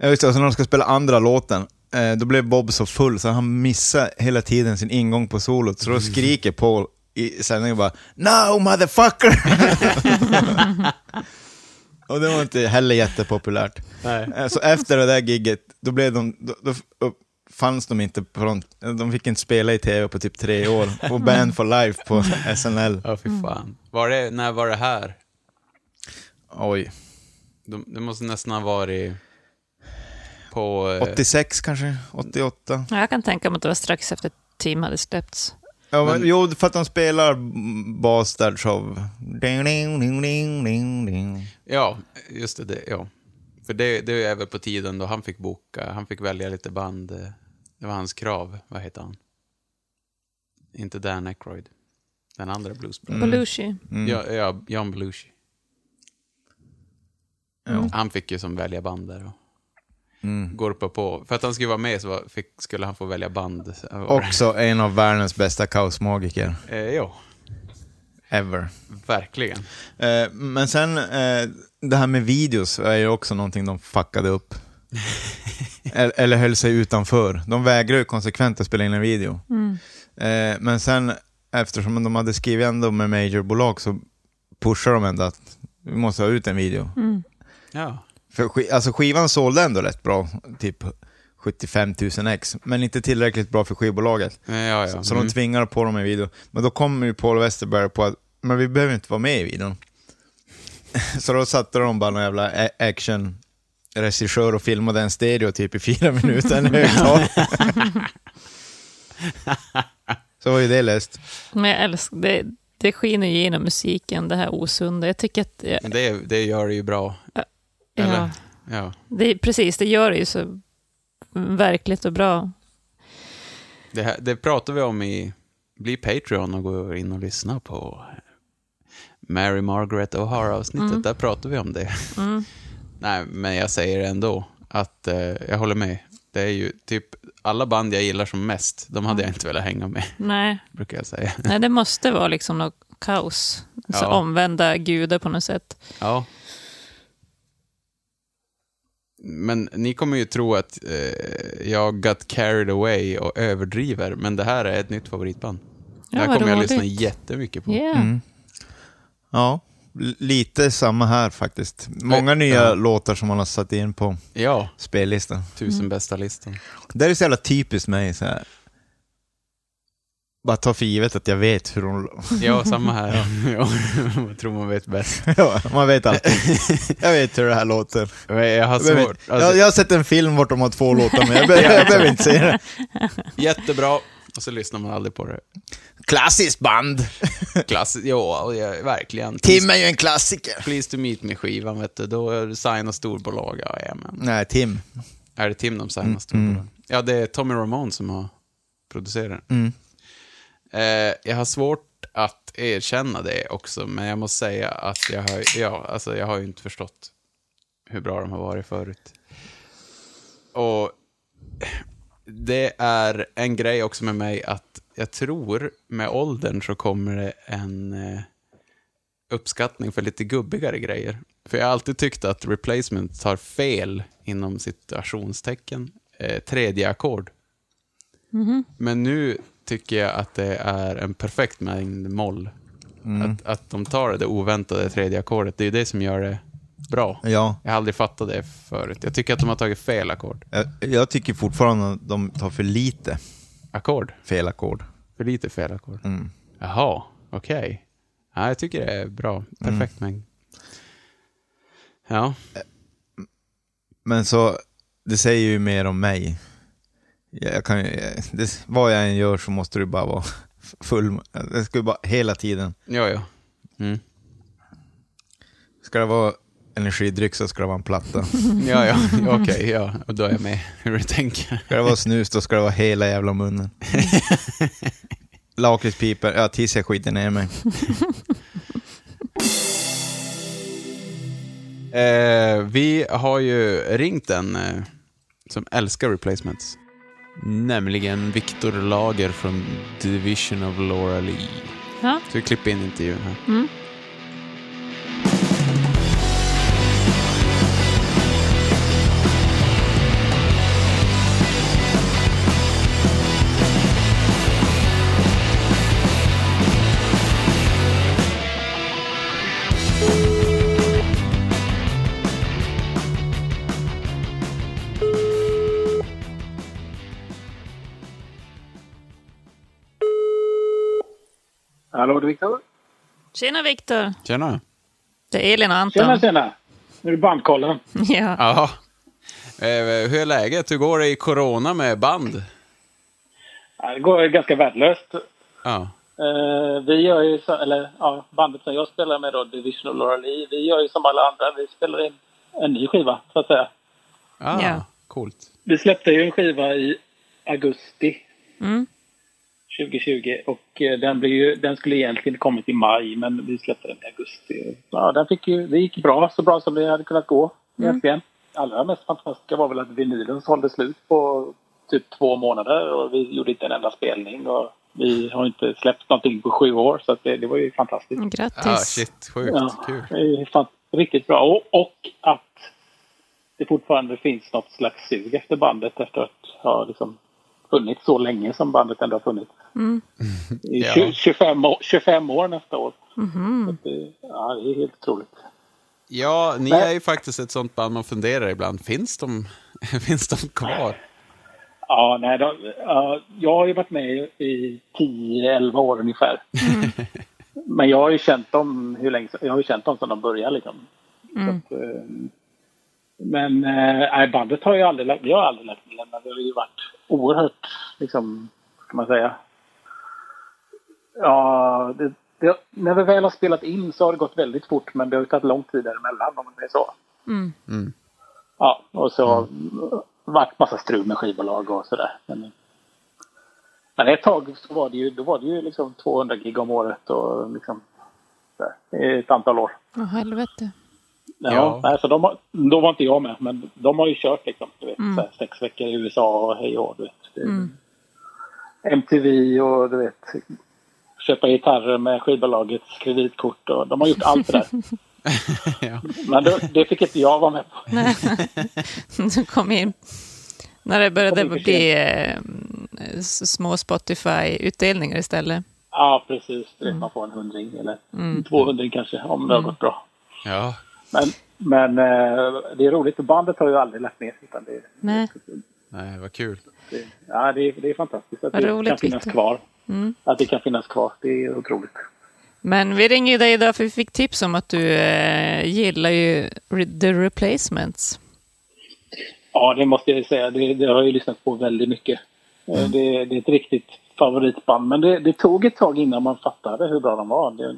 Ja, just det. Och så när de ska spela andra låten, eh, då blev Bob så full så han missade hela tiden sin ingång på solot. Så då skriker Paul i sändningen bara “No motherfucker!” <laughs> Och det var inte heller jättepopulärt. Nej. Eh, Så efter det där gigget, då, blev de, då, då upp- fanns de inte på de, de fick inte spela i tv på typ tre år. Och Band for Life på <laughs> SNL. Ja, fy fan. Var det, när var det här? Oj. De, det måste nästan ha varit på... eh, 86 kanske? 88? Ja, Jag kan tänka mig att det var strax efter Team hade släppts. Ja, men, Men- jo, för att de spelar Bastard Show. Ding, ding, ding, ding, ding, ding. Ja, just det, det. Ja. För det, det är väl på tiden då han fick boka, han fick välja lite band. Det var hans krav. Vad heter han? Inte Dan Aykroyd. Den andra bluesbröden. Belushi. Ja, ja, John Belushi. Ja. Han fick ju som välja band där. Och Mm. går upp och på. För att han skulle vara med så fick, skulle han få välja band. Också en av världens bästa kaosmagiker. Eh, ja. ever. Verkligen. Eh, men sen, eh, det här med videos är ju också någonting de fuckade upp. eller, eller höll sig utanför. De vägrar ju konsekvent att spela in en video. Eh, men sen, eftersom de hade skrivit ändå med majorbolag så pushar de ändå att vi måste ha ut en video. Ja. För sk- alltså skivan sålde ändå rätt bra, typ 75 000 ex, men inte tillräckligt bra för skivbolaget. Ja, ja. Så Mm. de tvingar på dem en video. Men då kommer ju Paul Westerberg på att men vi behöver inte vara med i videon. <laughs> Så då satte de bara någon jävla action regissör och filmade en stereo typ i fyra minuter. en högtalare. <laughs> Så var ju det löst. Men jag älskar, det, det skiner ju igenom musiken, det här osunda. Jag tycker att, ja, Men det, det gör det ju bra. Eller? ja, Ja. det, precis, det gör det ju så verkligt och bra. Det, här, det pratar vi om i Bli Patreon och gå in och lyssna på Mary Margaret O'Hara-avsnittet. Där pratar vi om det. <laughs> Nej, men jag säger ändå att eh, jag håller med. Det är ju typ alla band jag gillar som mest, de hade jag inte velat hänga med, Nej, <laughs> brukar jag säga. nej det måste vara liksom något kaos. Så Ja. omvända gudar på något sätt. Ja. Men ni kommer ju tro att eh, jag got carried away och överdriver, men det här är ett nytt favoritband. Ja, det här kommer jag roligt. lyssna jättemycket på. Ja. Mm. Ja, lite samma här faktiskt. Många Ja. nya låtar som man har satt in på Ja, spellistan. tusen bästa listan. Det är så jävla typiskt mig så här. Bara ta för givet att jag vet hur hon... Ja, samma här. <laughs> Ja. jag tror man vet bäst. <laughs> ja, man vet alltid. Jag vet hur det här låter. Men Jag har svårt. Alltså, jag, jag har sett en film vart de har två låtar, men jag, behöver, <laughs> jag behöver inte säga det. Jättebra, och så lyssnar man aldrig på det. Klassiskt band! Klassiskt, <laughs> ja, verkligen. Tim är ju en klassiker. Please to meet me-skivan, vet du. Då är det signa storbolag. Ja, jajamän. Nej, Tim. Är det Tim de signar storbolag? Ja, det är Tommy Ramone som har producerat. Mm. Eh, jag har svårt att erkänna det också, men jag måste säga att jag har, ja, alltså jag har ju inte förstått hur bra de har varit förut. Och det är en grej också med mig att jag tror med åldern så kommer det en eh, uppskattning för lite gubbigare grejer. För jag har alltid tyckt att replacement tar fel inom situationstecken eh, tredje ackord. Men nu tycker jag att det är en perfekt mängd moll. Att, att de tar det oväntade tredje ackordet, det är det som gör det bra. Ja, Jag har aldrig fattat det förut. Jag tycker att de har tagit fel ackord. jag, jag tycker fortfarande att de tar för lite Ackord? fel ackord. För lite fel ackord. Mm. Jaha, okej. Ja, jag tycker det är bra. Perfekt mängd. Ja, Men så, det säger ju mer om mig. Jag kan, det, vad jag än gör så måste det bara vara <laughs> full... Det ska ju bara hela tiden. ja, ja. Mm. Ska det vara energidryck så ska det vara en platta. <laughs> Ja, ja, okej, ja. Och då är jag med <laughs> hur du tänker. Ska det vara snus då ska det vara hela jävla munnen. <laughs> Lakritspipor, ja tills jag skiter ner mig. Eh, vi har ju ringt en eh, som älskar replacements. Nämligen Viktor Lager från Division of Laura Lee. Ja. Så vi klipper in intervjun här. Mm. Hallå, det är Viktor. Tjena Viktor, Tjena. det är Elin och Anton. Tjena, tjena. Nu är det bandkollen. <laughs> Ja. Ja. Eh, hur är läget? Hur går det i corona med band? Ja, Det går ganska värdelöst. Ja. Eh, vi gör ju, så, eller ja, bandet som jag spelar med då, Division of Laura Lee, vi gör ju som alla andra. Vi spelar in en ny skiva, så att säga. Ah, Ja. Coolt. Vi släppte ju en skiva i augusti Mm. 2020 och eh, den, blev ju, den skulle egentligen kommit i maj, men vi släppte den i augusti. Ja, den fick ju, det gick bra, så bra som det hade kunnat gå egentligen. Allra mest fantastiska var väl att vinylen sålde slut på typ två månader och vi gjorde inte en enda spelning. Och Vi har inte släppt någonting på sju år så att det, det var ju fantastiskt. Grattis. Ah, shit, sjukt Ja, kul. fan, riktigt bra. Och, och att det fortfarande finns något slags sug efter bandet efter att ha liksom funnits så länge som bandet ändå har funnits. I Ja. 20, 25, år, 25 år nästa år. Att det, ja, det är helt otroligt. Ja, ni Nej. är ju faktiskt ett sånt band man funderar ibland. Finns de, <laughs> finns de kvar? Ja, nej, då, ja, jag har ju varit med i 10-11 år ungefär. Men jag har ju känt dem hur länge Jag har ju känt dem sedan de började liksom. Så att, eh, men eh, bandet har ju aldrig lagt, vi har aldrig lagt ner men det har ju varit oerhört, liksom, vad ska man säga. Ja, det, det, när vi väl har spelat in så har det gått väldigt fort men det har ju tagit lång tid däremellan om man säger så. Mm. Ja, och så har det varit massa strul med skivbolag och sådär. Men, men ett tag så var det ju, då var det ju liksom 200 gig om året och liksom sådär, i ett antal år. Åh, helvete. Ja, Ja. Nej, så de har, då var inte jag med, men de har ju kört liksom, du vet, såhär, sex veckor i USA och hej och du vet. Det, MTV och du vet, köpa gitarrer med skivbolagets kreditkort och de har gjort allt det där. <laughs> Ja. Men det, det fick inte jag vara med på. <laughs> Du kom in. När det började bli eh, små Spotify-utdelningar istället. Ja, precis. Man får en hundring eller 200 kanske om det har gått bra. Ja, Men, men eh, det är roligt bandet har ju aldrig lagt ner. Utan det, Nej. nej, vad kul. det, ja, det, är- det är fantastiskt att Vad det roligt, kan finnas Victor. kvar. Att det kan finnas kvar. Det är otroligt. Men vi ringer dig idag för vi fick tips om att du eh, gillar ju The Replacements. Ja, det måste jag säga. Det, det har jag ju lyssnat på väldigt mycket. Eh, Det, det är ett riktigt favoritband. Men det, det tog ett tag innan man fattade hur bra de var. Det,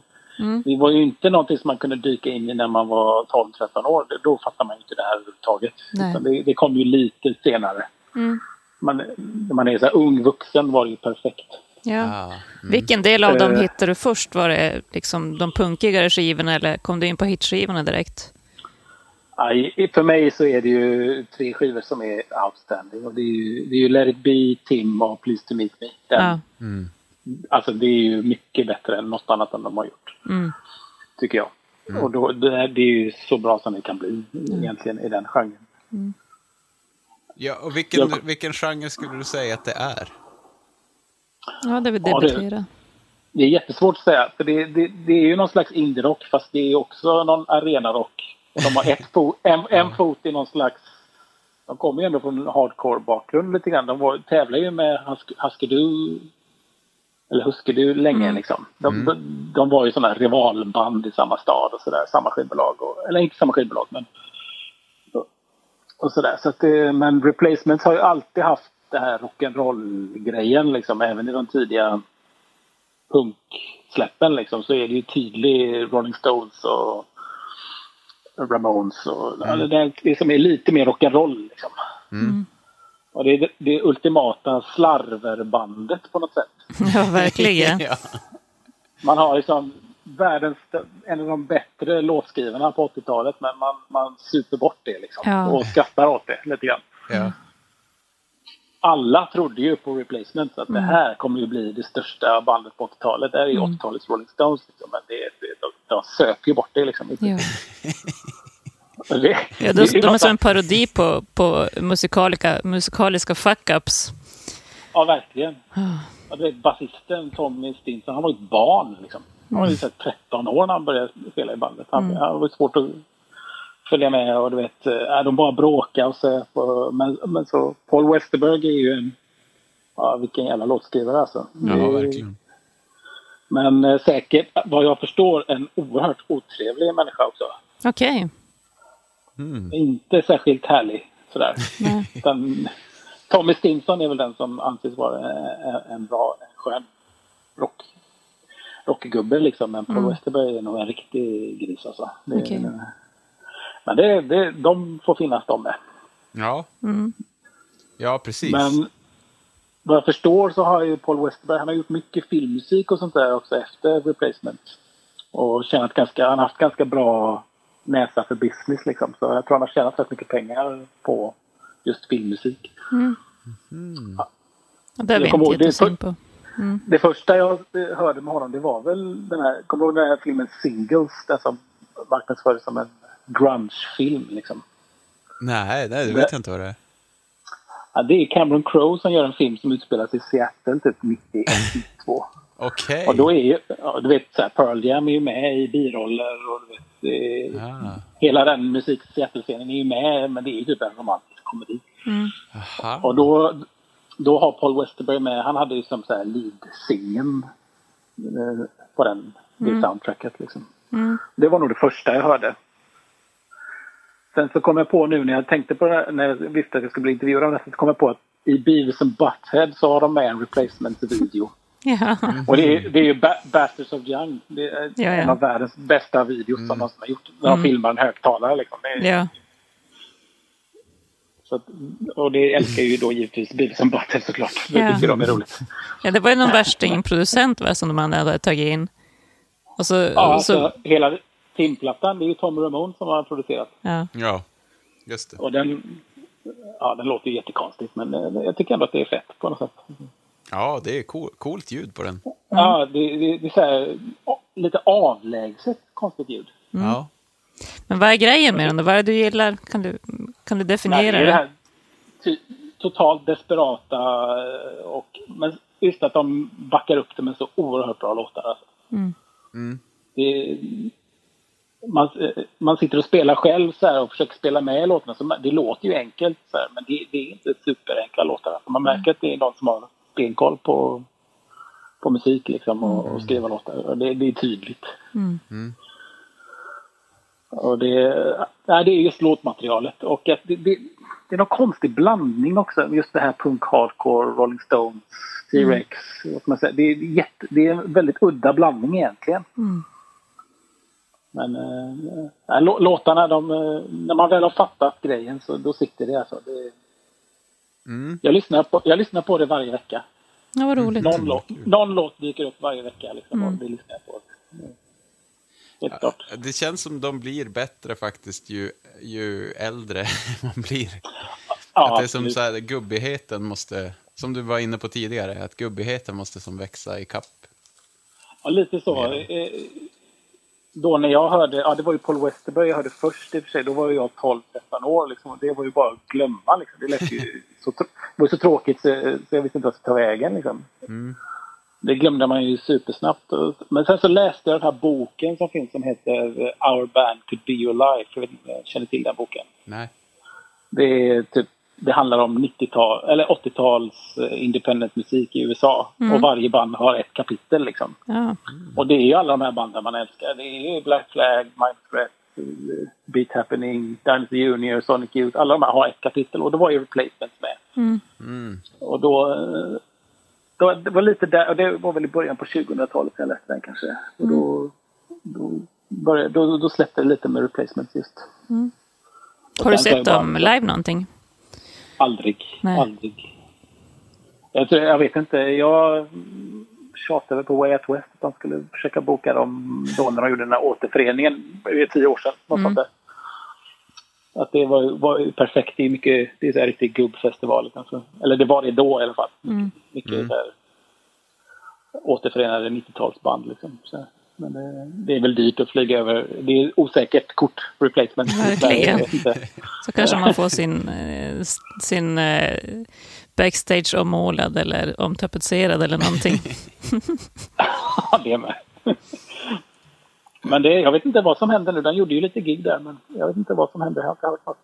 det var ju inte någonting som man kunde dyka in i när man var 12-13 år. Då fattade man ju inte det här överhuvudtaget. Det, det kom ju lite senare. Man, när man är så här ung vuxen var det ju perfekt. Ja. Ah, Vilken del av dem Eh. hittade du först? Var det liksom de punkigare skivorna eller kom du in på hitskivorna direkt? I- för mig så är det ju tre skivor som är outstanding. Och det är ju, det är ju Let it be, Tim och Please to meet me. Den, Ja. Alltså det är ju mycket bättre än något annat än de har gjort. Mm. Tycker jag. Och då, det, är- det är ju så bra som det kan bli egentligen i den genren. ja och vilken, Jag- vilken genre skulle du säga att det är? ja, det vill Ja, det- debattera. Det är jättesvårt att säga. För det, det, det är ju någon slags indie-rock fast det är också någon arenarock. De har ett fot, <laughs> en, en fot i någon slags... De kommer ju ändå från en hardcore-bakgrund lite grann. De var, tävlar ju med Husk- Husky-Du eller Husky-Du länge liksom. De, de, de var ju sådana rivalband i samma stad och sådär. Samma skivbolag. Och, eller inte samma skivbolag men... Och, och sådär. Så att det, men Replacements har ju alltid haft det här rock'n'roll-grejen liksom. Även i de tidiga punksläppen liksom så är det ju tydlig Rolling Stones och Ramones och ja, det, är- det som är lite mer rock'n'roll liksom. Och det är det, det ultimata slarverbandet på något sätt. <laughs> Ja, verkligen. <laughs> ja. Man har liksom världens, en av de bättre låtskrivarna på 80-talet men man, man super bort det liksom. Ja. Och skrattar åt det lite grann. Ja. Alla trodde ju på Replacement att det här kommer ju bli det största bandet på 80-talet. Det här är ju 80-talets Rolling Stones. Liksom. Men det, det, de, de söker ju bort det liksom. Ja. <laughs> Det, Ja, det de, är de är som en parodi på, på musikaliska, musikaliska fuck-ups. Ja, verkligen. Ja, du vet, basisten Tommy Stinson, han var ju ett barn. Liksom. Han var ju så här 13 år när han började spela i bandet. Han, han var svårt att följa med och du vet, äh, de bara bråkade och. Och, men, men så Paul Westerberg är ju en, ja vilken jävla låtskrivare alltså. ja, Det är- verkligen. Men eh, säkert, vad jag förstår, en oerhört otrevlig människa också. Okej. Inte särskilt härlig sådär. Utan, Tommy Stinson är väl den som anses vara en, en bra, en skön rock, rockgubbe liksom. Men Paul Westerberg är nog en riktig gris alltså. Det, Okej. Men det, det, de får finnas de med. Ja. Ja, precis. Men vad jag förstår så har ju Paul Westerberg, han har gjort mycket filmmusik och sånt där också efter Replacement. Och tjänat ganska, han har haft ganska bra näsa för business liksom. Så jag tror han har tjänat rätt mycket pengar på just filmmusik. Ja, Det har Jag vi inte ihåg, gett oss för- in på. Det första jag hörde med honom det var väl den här, kommer du ihåg den här filmen Singles? Den som marknadsfördes som en grunge-film liksom. Nej, nej, det vet jag inte vad det är. Ja, det är Cameron Crowe som gör en film som utspelar sig i Seattle typ 91, 92. Okej. Och då är ju, ja, du vet, så här, Pearl Jam är ju med i biroller och du vet, är, Ah, hela den musik Seattle-scenen är ju med, men det är ju typ en romantisk komedi. aha. Och då, då har Paul Westerberg med, han hade ju som så här lead-singen eh, på den, det soundtracket liksom. Det var nog det första jag hörde. Sen så kom jag på nu när jag tänkte på det här, när jag visste att jag skulle bli intervjuad om det, så kom jag på att i Beavis and Butthead så har de med en replacement-video. Ja. Och det är, det är ju ba Bastards of Young. Det är Ja, ja. en av världens bästa videos som någonsin har gjort. När de filmar en högtalare liksom. Det är, ja. så att, och det älskar ju då givetvis Beavis and Butthead såklart. Det Ja. tycker de är roligt. Ja, det var ju någon värstingproducent va, som de hade tagit in. Och så, Ja, och så, alltså, hela filmplattan, det är ju Tom Ramone som har producerat. ja. Ja, just det. Och den, ja, den låter ju jättekonstigt men eh, jag tycker ändå att det är fett på något sätt. Ja, det är cool, coolt ljud på den. Ja, det, det, det är så här, lite avlägset konstigt ljud. Ja. Men vad är grejen med den då? Vad är det du gillar? Kan du, kan du Nej, definiera det är det här ty, totalt desperata eh, och men just att de backar upp det med så oerhört bra låtar. Alltså. Det, man, eh, man sitter och spelar själv så här och försöker spela med i låtarna. Så det låter ju enkelt så här, men det, det är inte superenkla låtar. Alltså man märker att det är någon som har benkoll på, på musik liksom och, och skriva låtar. Och det, det är tydligt. Och det, nej, det är just låtmaterialet. Och att det, det, det är någon konstig blandning också. Just det här punk, hardcore, Rolling Stones, T-Rex. säga. Det, är jätte, det är en väldigt udda blandning egentligen. Men äh, låtarna, de, eh, när man väl har fattat grejen så då sitter det alltså. Det, jag, lyssnar på, jag lyssnar på det varje vecka. Ja, vad roligt. Någon, låt, någon låt dyker upp varje vecka liksom, och det lyssnar jag på. Helt klart. Det känns som de blir bättre faktiskt ju, ju äldre <laughs> man blir. Ja, att det är som så här, gubbigheten måste, som du var inne på tidigare, att gubbigheten måste som växa i kapp. Ja, lite så. Då när jag hörde, ja det var ju Paul Westerberg jag hörde först i och för sig. Då var jag 12-13 år liksom. och Det var ju bara att glömma liksom. Det lät ju <laughs> så, var så tråkigt så, så jag visste inte vad jag skulle ta vägen liksom. Det glömde man ju supersnabbt. Men sen så läste jag den här boken som finns som heter Our Band Could Be Your Life. Jag vet inte om jag känner till den boken. Nej. Det, är typ, det handlar om 90-tal, eller 80-tals eh, independent musik i USA. Och varje band har ett kapitel liksom. Ja. Och det är ju alla de här banden man älskar. Det är ju Black Flag, Mind Threat, eh, Beat Happening, Dynasty Junior, Sonic Youth. Alla de här har ett kapitel och då var ju Replacements med. Och då... eh, då det var lite där, och det var väl i början på 2000-talet jag läste den kanske. Och då, då, började, då, då släppte det lite med Replacements just. Och Har du sett dem live någonting? Aldrig. Nej. Aldrig. Jag, tror, jag vet inte. Jag mm, tjatade på Way Out West att de skulle försöka boka dem då när de gjorde den här återföreningen. Det är tio år sedan. Något sånt där. Att det var, var ju perfekt. Det är mycket, det är så här riktig gubbfestival. Alltså. Eller det var det då i alla fall. Mycket så här, återförenade 90-talsband liksom. Så. Men det, är väl dyrt att flyga över. Det är osäkert kort replacement. Verkligen. <laughs> Så kanske man får sin, eh, sin eh, backstage ommålad eller omtapetserad eller någonting. <laughs> Ja, det med. Men det, jag vet inte vad som hände nu. Den gjorde ju lite gig där, men jag vet inte vad som hände. Jag, har något.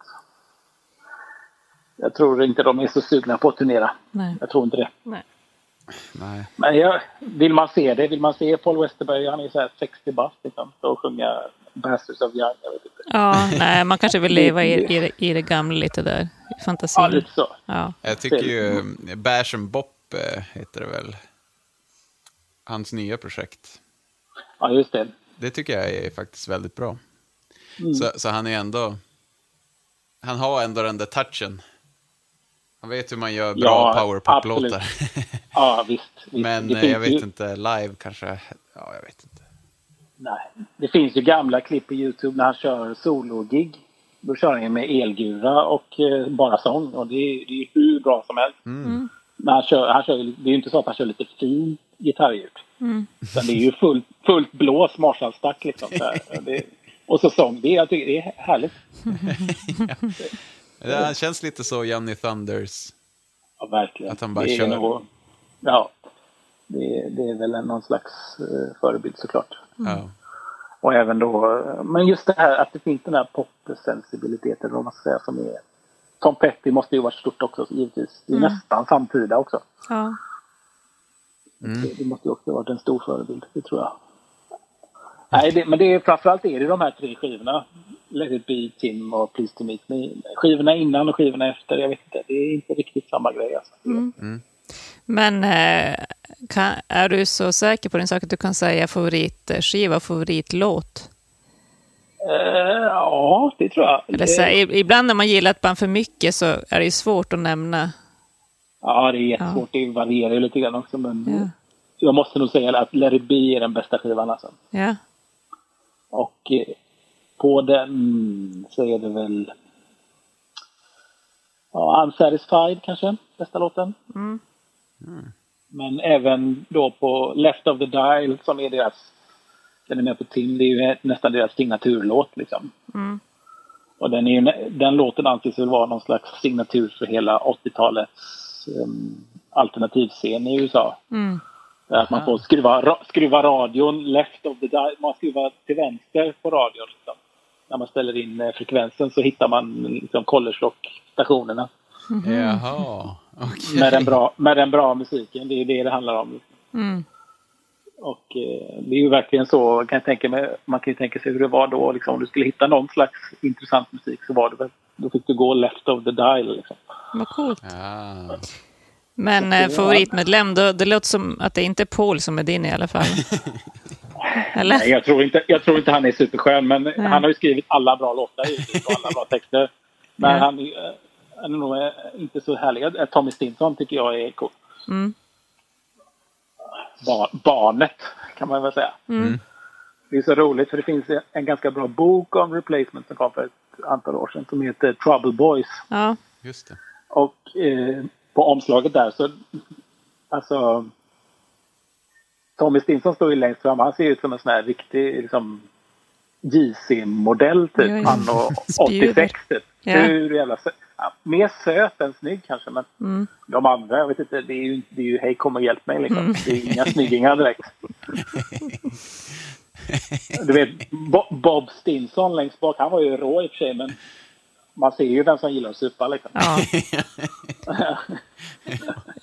jag tror inte de är så sugna på att turnera. Nej. Jag tror inte det. Nej. Nej. Men jag, vill man se det, vill man se Paul Westerberg, han är så här 60 bast liksom, och sjunga Bastards of Young, jag vet inte. Ja, nej, man kanske vill leva i, i, det- i det gamla lite där, i Ja, fantasin. lite så. Ja. Jag tycker ju eh, Bash and Bop eh, heter det väl. Hans nya projekt. Ja, just det. Det tycker jag är faktiskt väldigt bra. Så, så han är ändå... Han har ändå den där touchen. Han vet hur man gör bra Ja, powerpop-låtar. Ja, visst. <laughs> visst. Men eh, finns jag vet inte, live kanske... Ja, jag vet inte. Nej. Det finns ju gamla klipp på Youtube när han kör solo-gig. Då kör han med elgura och eh, bara sång. Och det är, det är hur bra som helst. Men han kör, han kör, det är ju inte så att han kör lite fin gitarrljud. Utan det är ju fullt, fullt blås Marshallstack liksom. Så här. <laughs> Det, och så sång. Det, är- jag tycker det är härligt. <laughs> Det här känns lite så Johnny Thunders. Ja, verkligen. Att han bara det kör. nog- ja. Det, det är väl en, någon slags eh, förebild såklart. Ja. Och även då, men just det här att det finns den här popsensibiliteten, vad man ska säga, som är... Tom Petty måste ju varit stort också, givetvis. Det är nästan samtida också. Ja. Det, det måste ju också varit en stor förebild, det tror jag. Nej, det, men det är, framförallt är det de här tre skivorna. Let it be, Tim och Please to meet me. Skivorna innan och skivorna efter, jag vet inte. Det är inte riktigt samma grej alltså. Men eh, kan, är du så säker på din sak att du kan säga favoritskiva och favoritlåt? Eh, ja, det tror jag. Eller så, här, ibland när man gillar ett band för mycket så är det ju svårt att nämna. Ja, det är jättesvårt. Det varierar ju lite grann också. Men Ja. jag måste nog säga att Let it be är den bästa skivan alltså. Ja. Och eh, på den så är det väl ja, Unsatisfied kanske, bästa låten. Men även då på Left of the Dial som är deras, den är med på Tim, det är ju nästan deras signaturlåt liksom. Och den, är ju, den låten anses väl vara någon slags signatur för hela 80-talets um, alternativscen i USA. Där Att man får skruva, ra- skruva radion left of the dial. Man skruvar till vänster på radion. Liksom. När man ställer in eh, frekvensen så hittar man liksom college rock-stationerna. Jaha, okej. Med, den bra, med den bra musiken. Det är det det handlar om. Liksom. Och eh, det är ju verkligen så, kan jag tänka mig, man kan ju tänka sig hur det var då. Liksom, om du skulle hitta någon slags intressant musik så var det väl, då fick du gå left of the dial. Liksom. Vad coolt. Ja. Men eh, favoritmedlem, då, det låter som att det inte är Paul som är din i alla fall. <laughs> Eller? Nej, jag tror, inte, jag tror inte han är superskön, men han har ju skrivit alla bra låtar och alla bra texter. Men Ja. han, är, eh, han är nog eh, inte så härlig. Eh, Tommy Stinson tycker jag är cool. Mm. Bar, barnet, kan man väl säga. Det är så roligt, för det finns en ganska bra bok om replacement som kom för ett antal år sedan som heter Trouble Boys. Ja. Just det. Och eh, på omslaget där så, alltså Tommy Stinson står ju längst fram. Han ser ut som en sån här riktig liksom, JC-modell typ. Ja, ja. Anno Spjuver. 86 typ. Ja. Hur jävla sö- ja, Mer söt än snygg kanske men Mm. de andra, jag vet inte, det är ju, det är ju hej kom och hjälp mig liksom. Mm. Det är inga snyggingar direkt. <laughs> Du vet, Bo- Bob Stinson längst bak, han var ju rå i och för sig men man ser ju den som gillar att supa liksom. ja.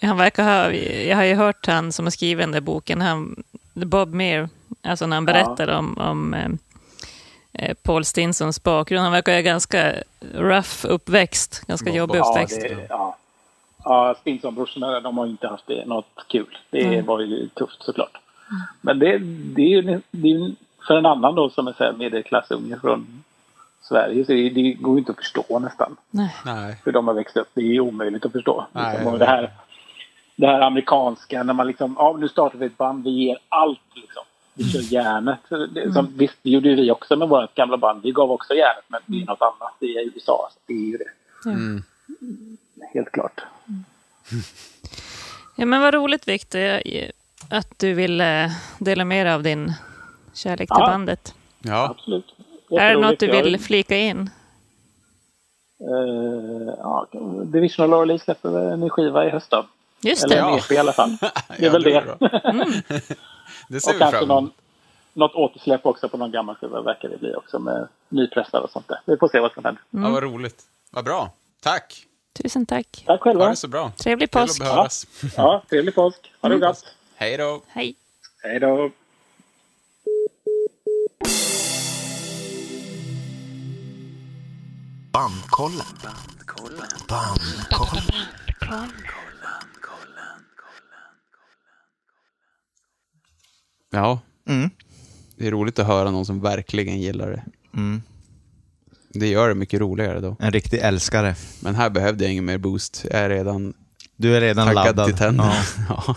<laughs> Han verkar ha, jag har ju hört han som har skrivit den där boken, han, Bob Meir, alltså när han berättar om, om eh, eh, Paul Stinsons bakgrund. Han verkar ha ganska rough uppväxt, ganska jobbig Ja, uppväxt. det, ja. ja Stinson-brorsorna de har inte haft det, något kul. Det Mm. var ju tufft såklart. Men det, det är ju det är för en annan då som är medelklassunge från Sverige så det, det går ju inte att förstå nästan Nej. Nej. hur de har växt upp. Det är ju omöjligt att förstå. Nej, Liksom. det, här, det här amerikanska när man liksom, ja nu startar vi ett band, vi ger allt liksom. Vi kör järnet. Det, som, Visst, det gjorde ju vi också med vårt gamla band. Vi gav också järnet, men det är något annat. Det är USA. Så det är ju det. Mm. Helt klart. <laughs> Ja, men vad roligt Victor, jag- att du ville dela med dig av din kärlek till Ja. bandet. Ja. Absolut. Är det något du vill flika in? Eh, ja, Divisional Orly släpper en skiva i höst då. Just Eller det. en EP i alla fall. <laughs> Det är Ja, väl det det. är bra. <laughs> <laughs> Det ser och vi kanske fram någon, emot. något återsläpp också på någon gammal skiva verkar det bli också med nypressar och sånt där. Vi får se vad som händer. Ja, vad roligt. Vad bra. Tack. Tusen tack. Tack Ha själva. det så bra. Trevlig påsk. höras. Ja, trevlig påsk. Ha det gott. Hej då. Hej. Hej då. Bandkollen. Bandkollen. Ja. Mm. Det är roligt att höra någon som verkligen gillar det. Mm. Det gör det mycket roligare då. En riktig älskare. Men här behövde jag ingen mer boost. Jag är redan Du är redan taggad laddad. till tänderna. Ja, <laughs> Ja.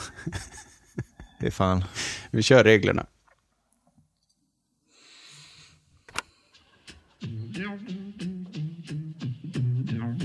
det är fan. Vi kör reglerna.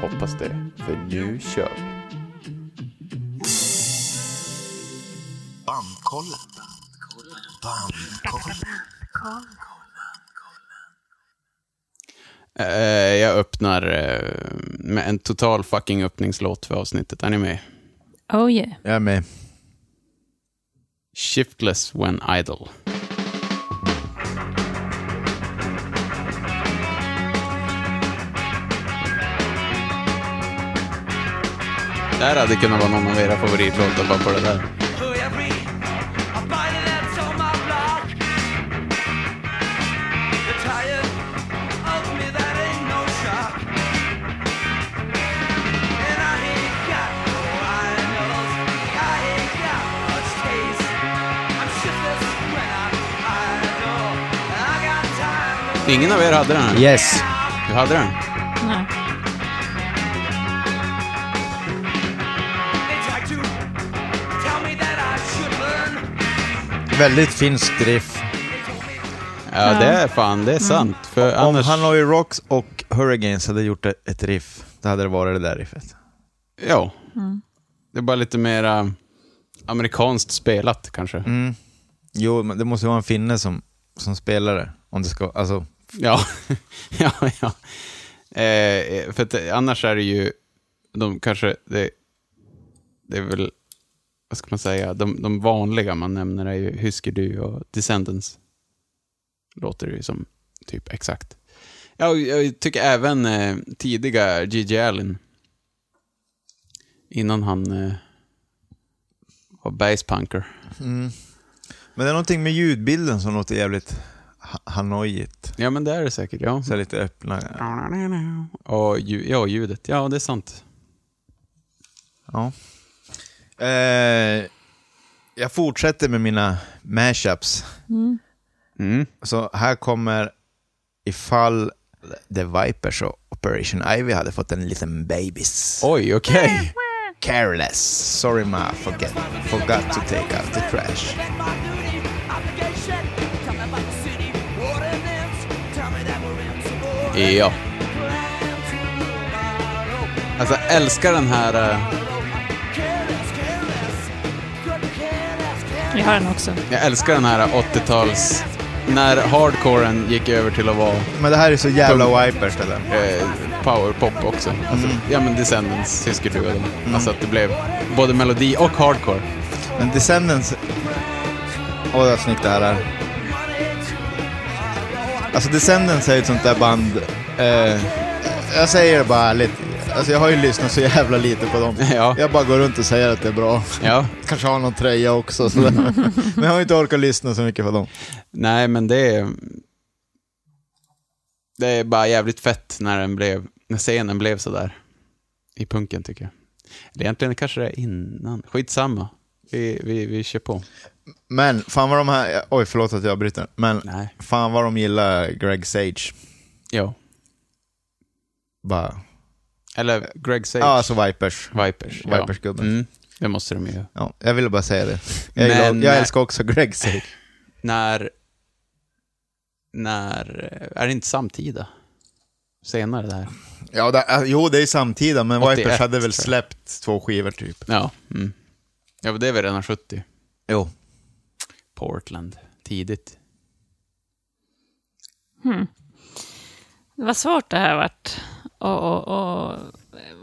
Hoppas det, för nu kör vi. Bandkollen. Bandkollen. Eh, jag öppnar eh, med en total fucking öppningslåt för avsnittet. Är ni med? Oh yeah. Jag är med. Shiftless when idle. Det här hade kunnat vara någon av era favoritlåtar bara på det där. Ingen av er hade den? Yes. Du hade den? Väldigt finsk riff. Ja, det är fan, det är sant. För Om annars... Hanoi Rocks och Hurricanes hade gjort ett riff, då hade det varit det där riffet. Ja. Det är bara lite mer äh, amerikanskt spelat kanske. Mm. Jo, men det måste ju vara en finne som, som spelar det. Om det ska, alltså, Ja, <laughs> ja, ja. Eh, för att, eh, annars är det ju, de kanske, det, det är väl, vad ska man säga, de, de vanliga man nämner är ju Husker Du och Descendants. Låter det ju som typ exakt. Ja, och jag tycker även eh, tidiga Gigi Allen. Innan han eh, var basspunker. Men det är någonting med ljudbilden som låter jävligt ha- hanojigt. Ja, men det är det säkert, ja. Så lite öppna. Och ja, ljudet, ja det är sant. Ja. Eh, jag fortsätter med mina mashups. Mm. Så här kommer ifall The Vipers och Operation Ivy hade fått en liten babys. Oj, okej. Careless. Sorry ma, forget. Forgot to take out the trash. Ja. Alltså, jag älskar den här... Jag har den också. Jag älskar den här 80-tals... När hardcoren gick över till att vara Men det här är så jävla Vipers det där. eh, powerpop också. Alltså, Ja, men Descendants, och dem. Alltså att det blev både melodi och hardcore. Men Descendants... Åh, vad snyggt det här är. Alltså Descendants är ju ett sånt där band... Eh, jag säger det bara ärligt. Alltså jag har ju lyssnat så jävla lite på dem. Ja. Jag bara går runt och säger att det är bra. Ja. Kanske har någon tröja också. Sådär. Men jag har inte orkat lyssna så mycket på dem. Nej, men det är... Det är bara jävligt fett när den blev... När scenen blev sådär. I punken, tycker jag. Eller egentligen kanske det är innan. Skitsamma. Vi, vi, vi kör på. Men fan vad de här... Oj, förlåt att jag bryter. Men Nej. fan vad de gillar Greg Sage. Ja. Bara... Eller Greg Sage. Ja, alltså Vipers. Vipers. Vipers-gubben. Mm, det måste de ju. Ja, jag ville bara säga det. Jag, Men- jag älskar också Greg Sage. När... När... Är det inte samtida? Senare det här. Ja, det, jo, det är samtida, men 81, Vipers hade väl släppt två skivor typ. Ja. Mm. Ja, det är väl redan 70. Jo. Portland. Tidigt. Det var svårt det här vart. Och, och, och,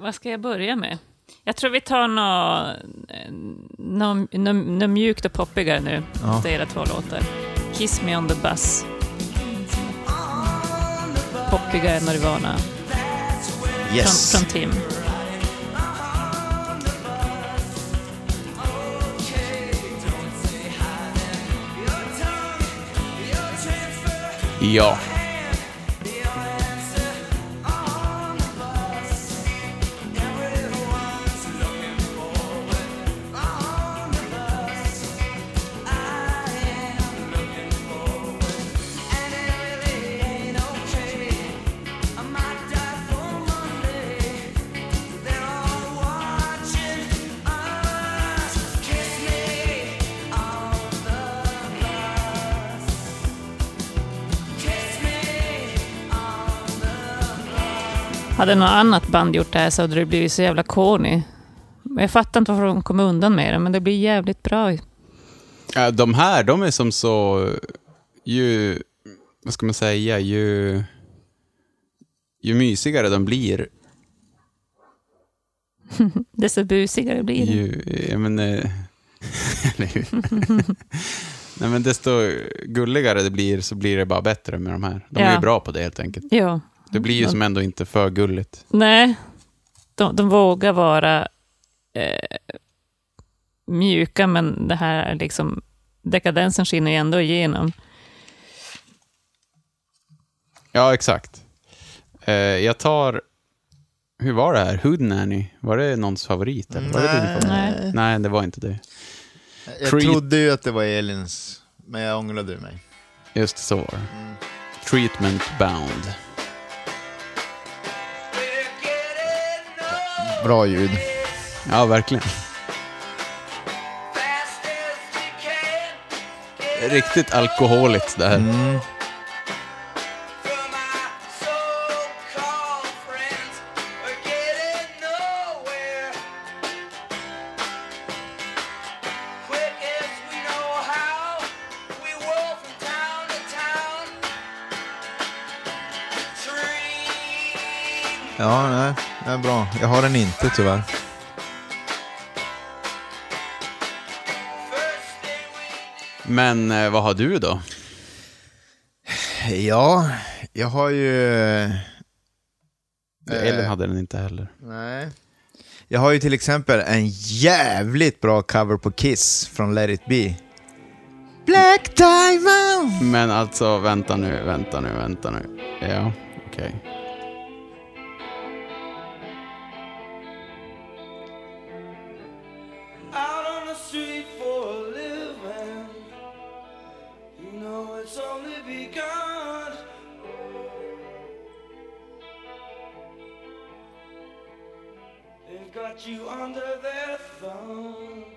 vad ska jag börja med? Jag tror vi tar något nå, nå, nå mjukt och poppigare nu. Ja. Är era två låtar. Kiss me on the bus. Poppigare Nirvana. Yes. Från, från Tim. Ja. Hade något annat band gjort det här så hade det blivit så jävla corny. Jag fattar inte varför de kommer undan med det, men det blir jävligt bra. Ja, de här, de är som så... Ju... Vad ska man säga? Ju... Ju mysigare de blir, <laughs> Desto busigare blir det. ju... Jag men, eller hur? Nej, men desto gulligare det blir så blir det bara bättre med de här. De är Ja. ju bra på det helt enkelt. Ja. Det blir ju som ändå inte för gulligt. Nej, de, de vågar vara eh, mjuka, men det här är liksom dekadensen skiner ju ändå igenom. Ja, exakt. Eh, jag tar... Hur var det här? Hood Nanny? Var det någons favorit? Eller? Var det din Nej. favorit? Nej. Nej, det var inte det. Jag Treat- trodde ju att det var Elins, men jag ångrade mig. Just så var det. Treatment bound. Bra ljud. Ja, verkligen. Riktigt alkoholigt det här. Mm. Ja, nej, det är bra. Jag har den inte tyvärr. Men eh, vad har du då? Ja, jag har ju... Eh, Elin hade den inte heller. Nej. Jag har ju till exempel en jävligt bra cover på Kiss från Let It Be. Black Diamond! Men alltså, vänta nu, vänta nu, vänta nu. Ja, okej. out got you under their thumb.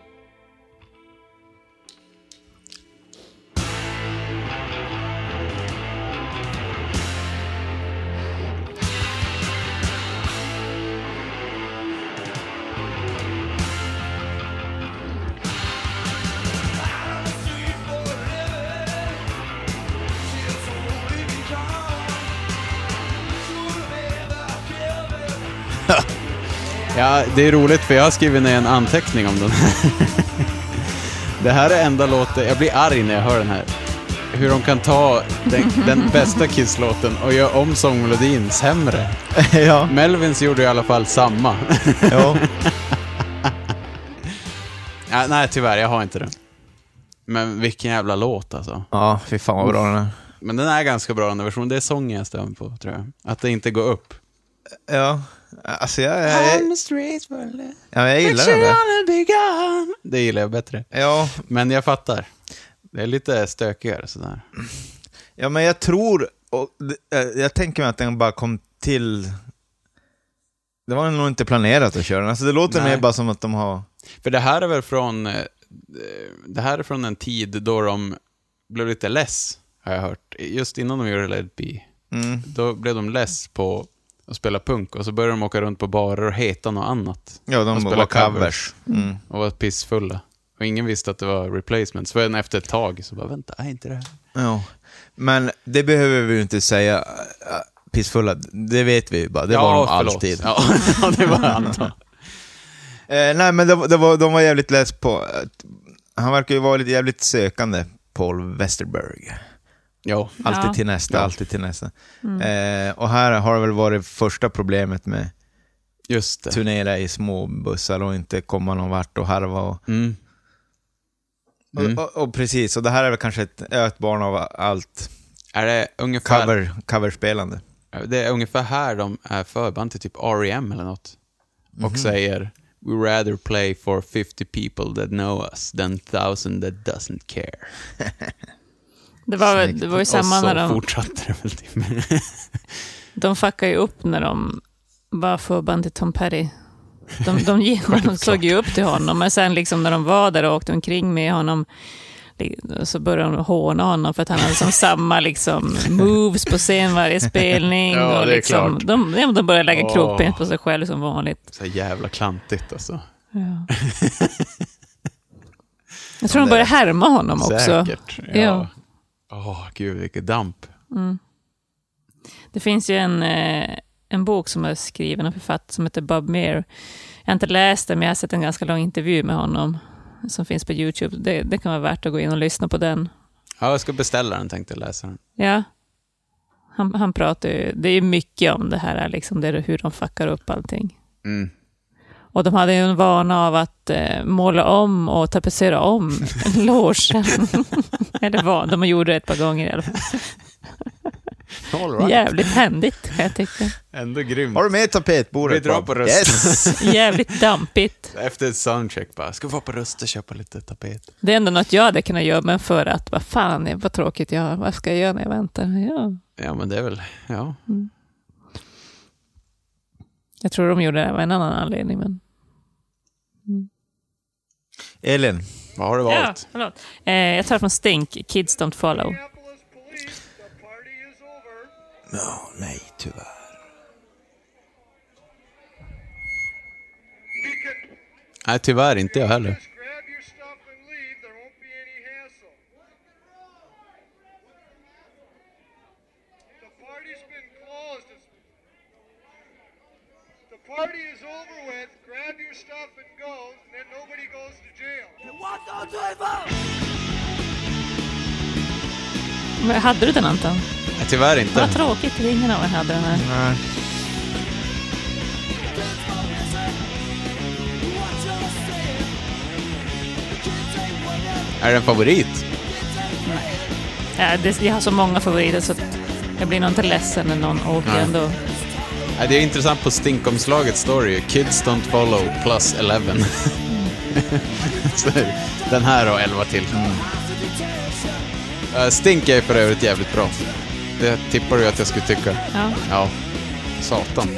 Ja, det är roligt för jag har skrivit ner en anteckning om den här. <laughs> Det här är enda låten, jag blir arg när jag hör den här. Hur de kan ta den, den bästa Kiss-låten och göra om sångmelodin sämre. <laughs> ja. Melvins gjorde i alla fall samma. <laughs> ja. ja, nej, tyvärr, jag har inte den. Men vilken jävla låt alltså. ja, fy fan vad bra den är. Men den är ganska bra den här versionen. Det är sången jag stämmer på, tror jag. Att det inte går upp. Ja, alltså jag, jag, jag, ja, jag gillar där. Det gillar jag bättre. Ja, Men jag fattar. Det är lite stökigare sådär. ja, men jag tror, och, det- eh, jag tänker mig att den bara kom till... Det var nog inte planerat att köra den. Alltså det låter Nej. mer bara som att de har... För det här är väl från... eh, Det här är från en tid då de blev lite less, har jag hört. Just innan de gjorde Let It Be. Mm. Då blev de less på att spela punk och så började de åka runt på barer och heta något annat. Ja, Och de spela var covers. Mm. Och var pissfulla. Och ingen visste att det var replacements. För efter ett tag så bara, vänta, är inte det här? Ja. Men det behöver vi ju inte säga. äh, Pissfulla, det vet vi ju bara. Det var de förlåt. alltid. Ja, <laughs> ja, det var antar. <laughs> Eh, nej, men det, var- det var, de var jävligt less på... Han verkar ju vara lite jävligt sökande, Paul Westerberg. Ja. Alltid Ja. till nästa, Ja. alltid till nästa. Eh, och här har det väl varit första problemet med Just det. turnera i små bussar och inte komma någon vart och harva. Och, Mm. Mm. och, och, och precis, och det här är väl kanske ett, ett barn av allt Är det ungefär... cover, coverspelande. Det är ungefär här de är förband till typ R.E.M. eller något. Och Mhm. säger We rather play for 50 people that know us than thousand that doesn't care. <laughs> Det var, Snyggt. det var ju och samma så när de, fortsatte det väl typ. <laughs> de fuckade ju upp när de var förband till Tom Petty. De, de, <laughs> de såg ju upp till honom, men sen liksom när de var där och åkte omkring med honom, Så började de håna honom för att han hade som <laughs> samma liksom, moves på scen varje spelning. Ja, och liksom, de, de började lägga Åh. krokben på sig själv som vanligt. Så jävla klantigt alltså. Ja. Jag tror de började härma honom också. Säkert. Ja. Ja. Åh, gud vilket damp. Det finns ju en, eh, en bok som är skriven och författad som heter Bob Meir. Jag har inte läst den, men jag har sett en ganska lång intervju med honom som finns på YouTube. Det, det kan vara värt att gå in och lyssna på den. Ja, jag ska beställa den tänkte jag läsa den. Ja. Han, han pratar ju, det är ju mycket om det här, liksom det, hur de fuckar upp allting. Mm. Och de hade ju en vana av att eh, måla om och tapetsera om <laughs> logen. <laughs> Eller vad, de gjorde det ett par gånger i alla fall. All right. Jävligt händigt, kan jag tycka. Ändå grymt. Har du med tapetbordet? Vi drar på rösten. Yes! <laughs> Jävligt dampigt. Efter ett soundcheck bara, ska vi vara på röst och köpa lite tapet? Det är ändå något jag hade kunnat göra, men för att, vad fan, vad tråkigt jag har. Vad ska jag göra när jag väntar? Ja. Ja, men det är väl, ja. Jag tror de gjorde det av en annan anledning, men... Elin, Vad har du Ja, valt? förlåt. Eh, jag tar från Stink, Kids Don't Follow. Party. Ja, nej tyvärr. Nej, tyvärr inte jag heller. just grab your stuff and leave. There won't be any hassle. The party's been closed. It's... The party is over with. Grab your stuff and go, and then nobody goes to jail. Men hade du den Anton? Nej, tyvärr inte. Vad tråkigt, ingen av er hade den här. Nej. Är det en favorit? Ja, det, jag har så många favoriter så jag blir nog inte ledsen när någon åker Nej. ändå. Nej, det är intressant på stinkomslaget står det ju Kids don't follow plus 11. <laughs> Den här och 11 till. Eh, Stink är för övrigt jävligt bra. Det tippar du att jag skulle tycka. Ja. Ja, satan.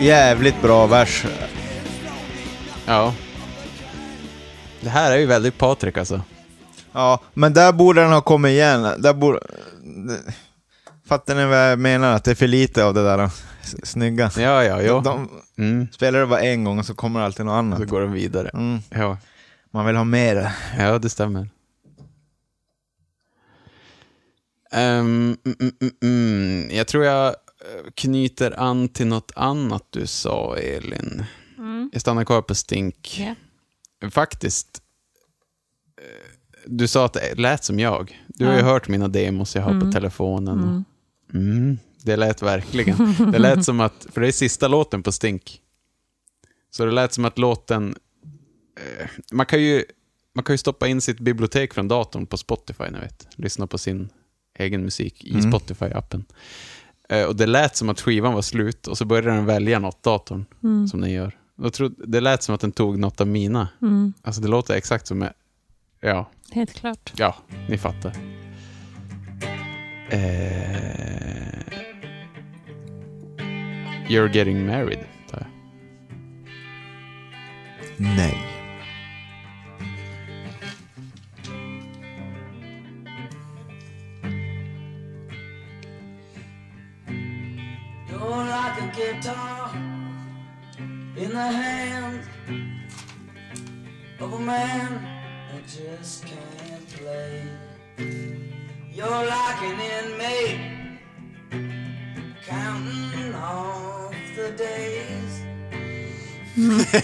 Jävligt bra vers. Ja. Det här är ju väldigt Patrik alltså. Ja, men där borde den ha kommit igen. Där borde... Fattar ni vad jag menar? Att det är för lite av det där snygga. Ja, ja, jo. De Mm. spelar det bara en gång och så kommer alltid något Så annat. går de vidare. Mm. Ja. Man vill ha mer. Ja, det stämmer. Ehm, mm, mm, mm, mm. Jag tror jag eh, knyter an till något annat du sa, Elin. Jag stannar kvar på Stink. Ja. Faktiskt, eh, du sa att det lät som jag. Du har ju Ja. hört mina demos jag har på telefonen. Mm, det lät verkligen. Det lät <laughs> som att, för det är sista låten på Stink. Så det lät som att låten, eh, man kan ju man kan ju stoppa in sitt bibliotek från datorn på Spotify, ni vet. Lyssna på sin egen musik i Spotify-appen. Eh, och det lät som att skivan var slut och så började den välja något, datorn, som den gör. Jag trodde, det lät som att den tog något av mina. Alltså det låter exakt som, jag- ja, Helt klart. ja, ni fattar. Eh, you're getting married. Nej.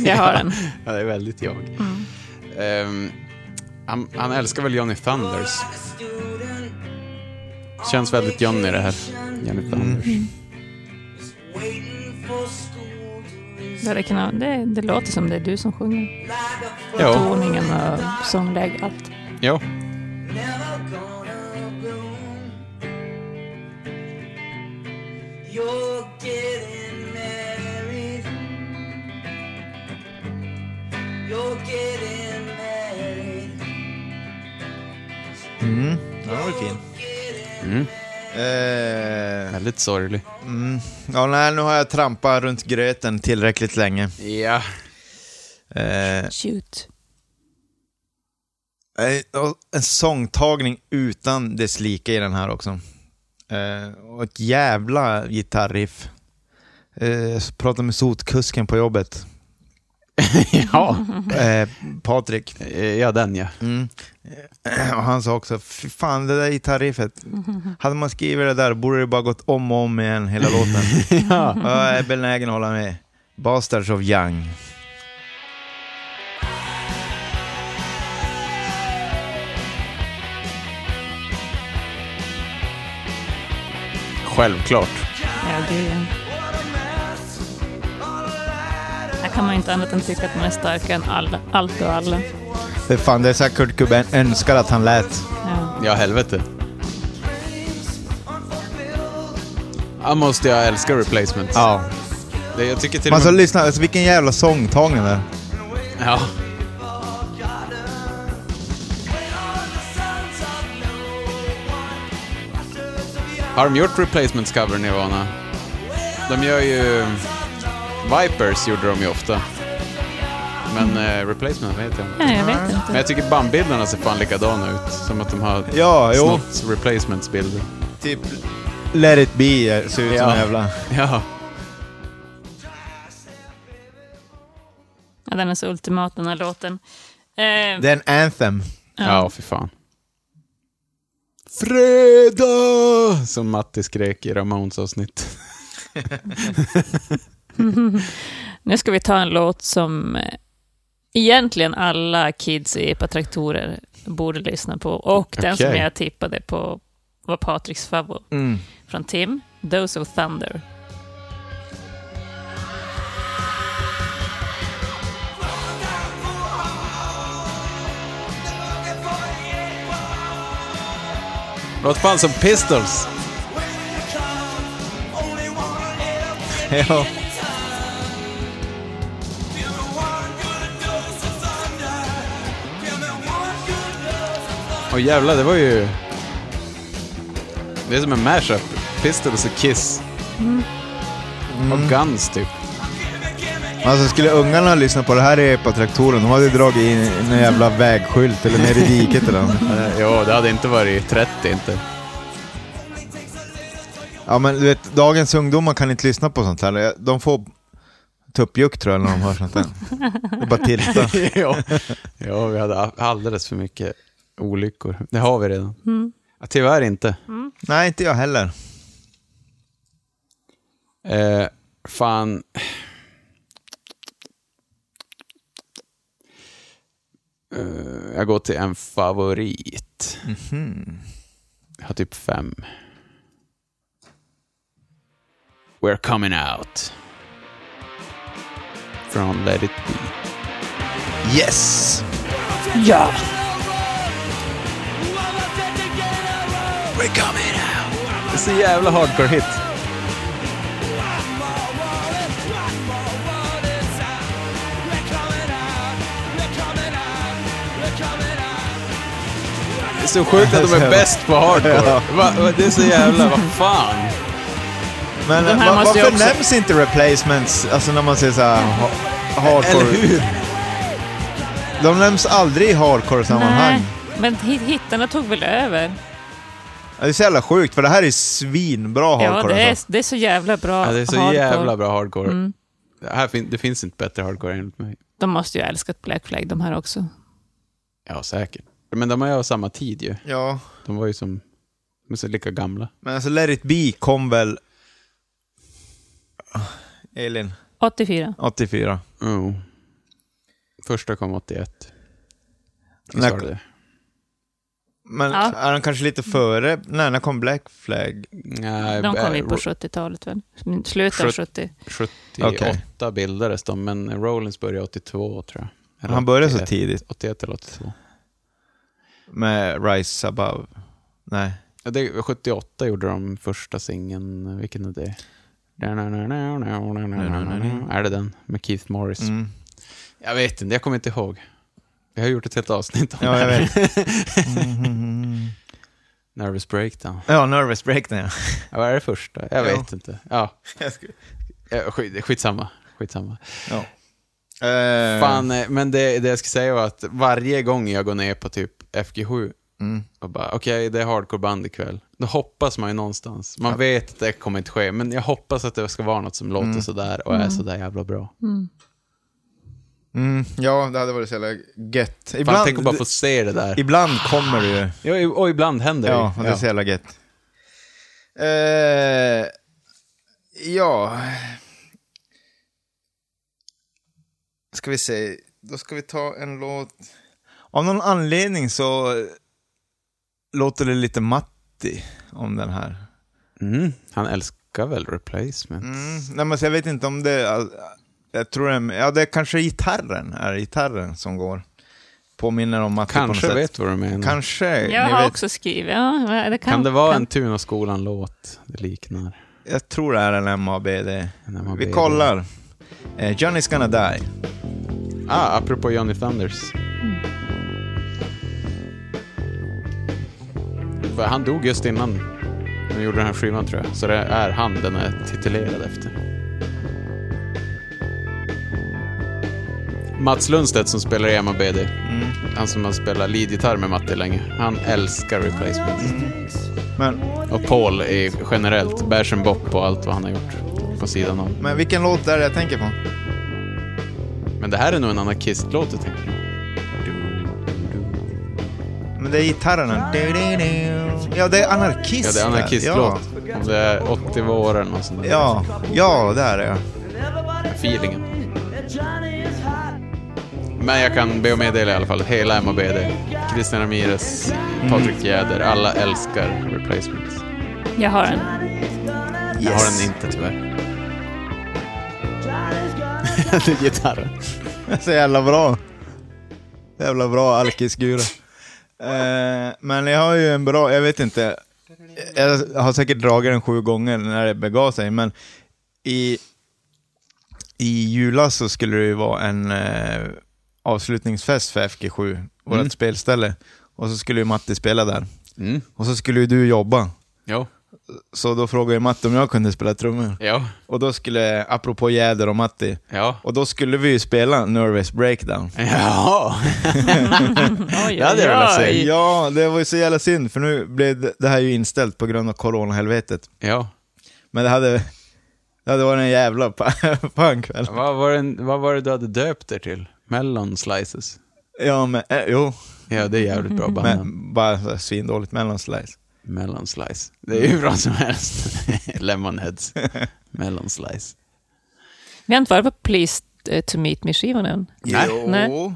Jag har den. Ja, det är väldigt jag. Ehm, han, han älskar väl Johnny Thunders. Känns väldigt Johnny det här. Johnny Thunders. for school to resume. Det, kunnat, det, det låter som det är du som sjunger. Ja. Toningen och sångläge, allt. Jo, väldigt sorglig. mm. Ja, nej, nu har jag trampat runt gröten tillräckligt länge. Ja. Eh, Shoot. Eh, En sångtagning utan dess like i den här också. Eh, och ett jävla gitarriff. Eh, jag pratade med sotkusken på jobbet, <laughs> ja. eh, Patrik. Eh, ja, den ja. Mm. Och han sa också, fy fan det där gitarriffet, hade man skrivit det där borde det bara gått om och om igen hela låten. <laughs> ja. Ja, jag är benägen att hålla med. Bastards of Young. Självklart. Ja, gud ja. Kan man inte annat än tycka att man är starkare än alla, allt och alla. Det är fan, det är så här Kurt Cobain önskar att han lät. Ja. Ja, helvete. Jag måste jag älska replacements. Ja. Det, jag tycker till Man och ska med... lyssna, alltså vilken jävla sångtagning där. Ja. Har de gjort replacements cover Nirvana? De gör ju... Vipers gjorde de ju ofta. Men eh, replacement vet jag inte. ja, jag vet Men inte. jag tycker bandbilderna ser fan likadana ut. Som att de har Ja, jo. snott replacements-bilder. Typ Let it be ser ut som Ja. en jävla... <laughs> Ja. Ja, den är så ultimat den här låten. Eh, Det är en anthem. Ja, för fan. Fredag! Som Matti skrek i Ramones avsnitt. <laughs> <laughs> <laughs> Nu ska vi ta en låt som eh, egentligen alla kids i epatraktorer borde lyssna på. Och den som jag tippade på var Patriks favorit. Mm. Från Tim, Dose of Thunder. Låter fan som Pistols. <laughs> Ja. Åh jävlar, det var ju... Det är som en mashup. Pistols och Kiss. Och Guns typ. Alltså skulle ungarna lyssna på det här epatraktoren, de hade dragit in en jävla vägskylt eller ner i diket eller något. <laughs> Eh, Jo, det hade inte varit 30 inte. Ja men du vet, dagens ungdomar kan inte lyssna på sånt här. De får tuppjuck tror jag när de hör sånt där. Det bara tilta. <laughs> ja. ja, vi hade alldeles för mycket olyckor. Det har vi redan. Ja, tyvärr inte. Nej, inte jag heller. Eh, fan. Eh, jag går till en favorit. Jag har typ fem. We're coming out. Från Let it be. Yes! Ja! We're coming out. Det är så jävla hardcore hit. Det är så sjukt att de är <laughs> bäst på hardcore. Va, va, det är så jävla, vad fan. Men här va, varför också- nämns inte replacements, alltså när man säger såhär ha, hardcore? Eller hur? De nämns aldrig i hardcore-sammanhang. Nej, men hit- hittarna tog väl över? Ja, Det är så jävla sjukt, för det här är svinbra Ja, hardcore det är, alltså. det är så jävla bra Ja, det är så hardcore. jävla bra hardcore. Mm. Det, här fin, det finns inte bättre hardcore enligt mig. De måste ju ha älskat Black Flag de här också. Ja, säkert. Men de är ju av samma tid ju. Ja, De var ju som, de är så lika gamla. men alltså Let it be kom väl... Elin, 84. 84. Oh. Första kom 81. När-? Men Ja. är han kanske lite före? Nej, när kom Black Flag? Nej, De kom ju på Ro- 70-talet väl? Slutet av Sjut- 70. 78 Okej. bildades de, men Rollins började 82 tror jag. Eller Han började så 81, tidigt 81 eller 82. med Rise Above. Nej. Ja, det, 78 gjorde de första singeln, vilken är det? Är det den? Med Keith Morris. Mm. Jag vet inte, jag kommer inte ihåg. Jag har gjort ett helt avsnitt om Ja, det jag här. vet. <laughs> Nervous breakdown. Ja, Nervous Breakdown ja. Ja, vad är det första? Jag Ja. vet inte. Ja, <laughs> eh, skit, skitsamma. skitsamma. Eh, Fan, eh, men det, det jag ska säga var att varje gång jag går ner på typ FG7 Mm. och bara, okej, det är hardcore-band ikväll. Då hoppas man ju någonstans. Man vet att det kommer inte ske, men jag hoppas att det ska vara något som låter sådär och är sådär jävla bra. Mm, ja, det hade varit så jävla gött. Fan, Ibland, tänk att bara få se det där. ibland kommer det ju. Ja, och ibland händer Ja, det ju. det är så jävla gött. Eh, ja. Ska vi se, då ska vi ta en låt. Av någon anledning så låter det lite Matti om den här. Mm, han älskar väl replacement. Mm, nej, men jag vet inte om det... Jag tror det, ja, det är kanske gitarren, är gitarren som går. Påminner om på något Kanske sätt. vet vad du menar. Kanske, Jag har vet. också skrivit, ja, det kan, Kan det vara kan. en Tunaskolan-låt det liknar? Jag tror det är en MABD. En MABD. Vi kollar. Eh, Johnny's gonna die. Ah, apropå Johnny Thunders. För han dog just innan de gjorde den här skivan tror jag. Så det är han den är titulerad efter. Mats Lundstedt som spelar i MABD, Mm. han som har spelat leadgitarr med Matti länge, han älskar replacement. Men, Och Paul är generellt, bärs en bopp på allt vad han har gjort på sidan om. men vilken låt är det jag tänker på? Men det här är nog en anarkistlåt jag tänker på. Men det är gitarrerna. Ja, det är anarkist. Ja, det är anarkistlåt. Om det är 80 våren och sånt där. Ja, ja, det är det. Feelingen. Men jag kan be om meddela i alla fall, hela MABD, Christian Ramirez, Patrik Jäder, alla älskar replacements. Jag har en. Jag har den inte tyvärr. <laughs> det är gitarren. Så jävla bra. Jävla bra alkisgura. Eh, men jag har ju en bra, jag vet inte. Jag har säkert dragit den sju gånger när det begav sig, men i, i julas så skulle det ju vara en eh, avslutningsfest för FG7, vårt Mm. spelställe. Och så skulle ju Matti spela där. Mm. Och så skulle ju du jobba. Jo. Så då frågade jag Matti om jag kunde spela trummor. Ja. Och då skulle, apropå Jäder och Matti, Ja. och då skulle vi ju spela Nervous Breakdown. <laughs> Ja. <laughs> Oj, Det hade jag velat oj. Ja, det var ju så jävla synd, för nu blev det- här ju inställt på grund av coronahelvetet. ja. Men det hade, det hade varit en jävla <laughs> pa- pankväll. Vad var, det, vad var det du hade döpt er till? Melon Slices? Ja, men, eh, jo, Ja, det är jävligt bra bandnamn. men bara svindåligt mellonslice. Melon Slice. Det är ju bra som helst. <laughs> Lemonheads. Melon Slice. Vi har inte varit på Pleased eh, to Meet Me-skivan än. Nej. Nej.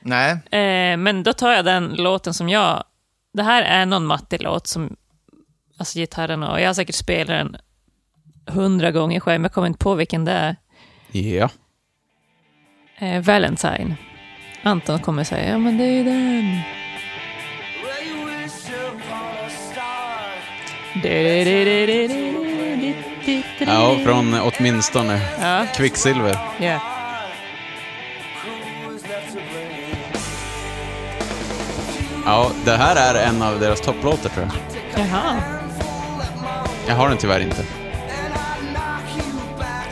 Nej. Eh, men då tar jag den låten som jag... Det här är någon Matti-låt som... Alltså gitarren och... Jag har säkert spelat den hundra gånger själv, men jag kommer inte på vilken det är. Ja. Eh, Valentine. Anton kommer säga, ja men det är den. Ja, från åtminstone Ja, Kvicksilver. ja. Ja, det här är en av deras topplåtar tror jag. Jaha. Jag har den tyvärr inte.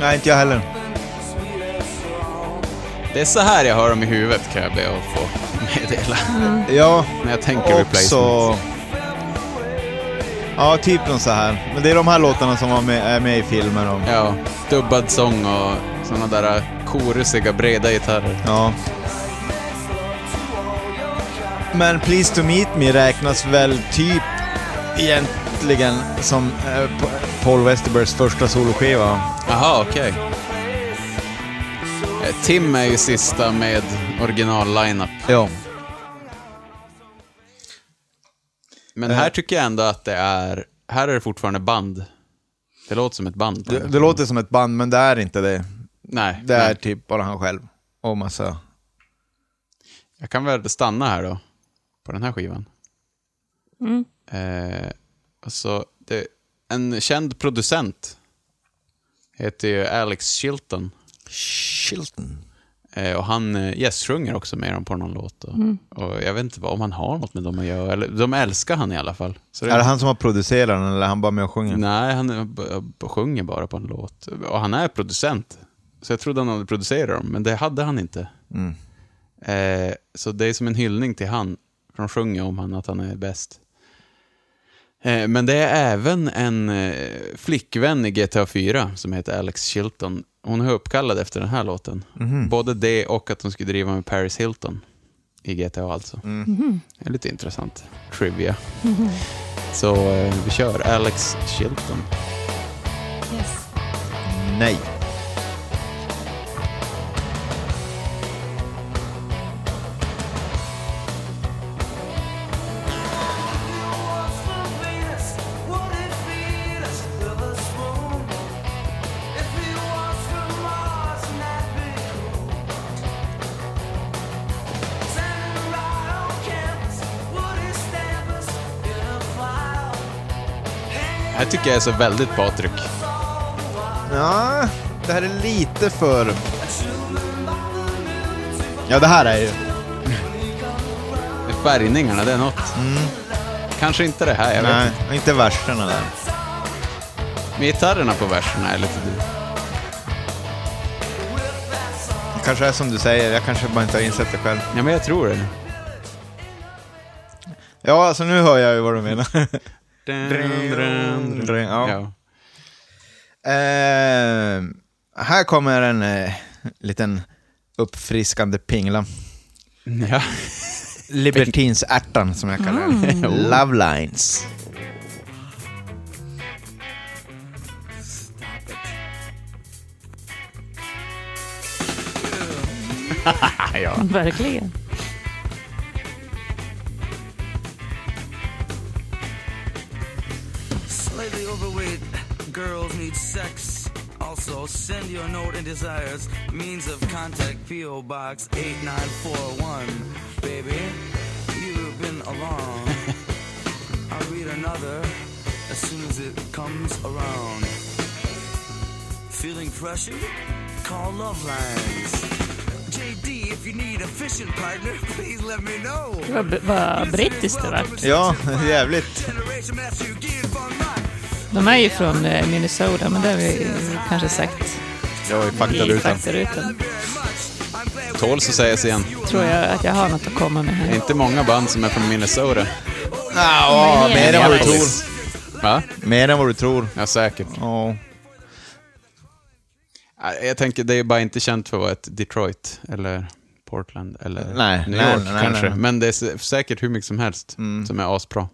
Nej, inte jag heller. Det är så här jag hör dem i huvudet kan jag be att få meddela. Ja, När jag tänker också... Ja, typ någon så här. Men det är de här låtarna som var med, är med i filmen. Och, Ja, dubbad sång och såna där korusiga breda gitarrer. ja. Men Please to Meet Me räknas väl typ egentligen som P- Paul Westerbergs första soloskiva. Jaha, okej. Eh, Tim är ju sista med original lineup. Ja. Men Eh. här tycker jag ändå att det är... Här är det fortfarande band. Det låter som ett band. Det, det låter som ett band, men det är inte det. Nej, Det är nej. typ bara han själv. Och massa... Jag kan väl stanna här då. På den här skivan. Mm. Eh, alltså, det, en känd producent heter ju Alex Chilton. Chilton. Eh, och han eh, gästsjunger också med dem på någon låt. Och, och jag vet inte vad, om han har något med dem att göra. Eller, de älskar han i alla fall. Så Är det han som har producerat den, eller är han bara med och sjunger? Nej, han sjunger bara på en låt. Och han är producent. Så jag trodde han hade producerat dem, men det hade han inte. Mm. Eh, så det är som en hyllning till han. De sjunger om han att han är bäst. Eh, Men det är även en eh, flickvän i GTA 4 som heter Alex Chilton. Hon är uppkallad efter den här låten. Både det och att hon skulle driva med Paris Hilton i GTA alltså. Det är lite intressant. Trivia. Så eh, vi kör Alex Chilton. Yes. Nej. Tycker jag är så väldigt Patrik. Ja, det här är lite för... Ja, det här är ju... Färgningarna, det är något. Kanske inte det här, jag vet Nej, inte. inte verserna där. Men gitarrerna på verserna är lite du. Det kanske är som du säger, jag kanske bara inte har insett det själv. Ja, men jag tror det. Ja, alltså nu hör jag ju vad du menar. <laughs> Dun, dun, dun. Ja. Ja. Eh, här kommer en eh, liten uppfriskande pingla. Ja. Libertinsärtan som jag kallar den. Love lines. <laughs> ja. Verkligen. Overweight girls need sex. Also, send your note and desires. Means of contact P.O. Box 8941. Baby, you've been along. <laughs> I'll read another as soon as it comes around. Feeling pressure? Call Love Lines. JD, if you need a fishing partner, please let me know. Vad, vad brittiskt det vart. Ja, jävligt. De är ju från eh, Minnesota, men det har vi kanske sagt Jag faktad i utan. faktarutan. Tåls att sägas igen. Tror jag att jag har något att komma med Det är här. inte många band som är från Minnesota. Ja, mer än vad du tror. Va? Mer än vad du tror. Ja, säkert. Nej, Jag tänker, det är bara inte känt för att vara ett Detroit eller Portland eller Nej, New nej, York nej, nej, kanske. nej. Men det är sä- säkert hur mycket som helst som är asbra.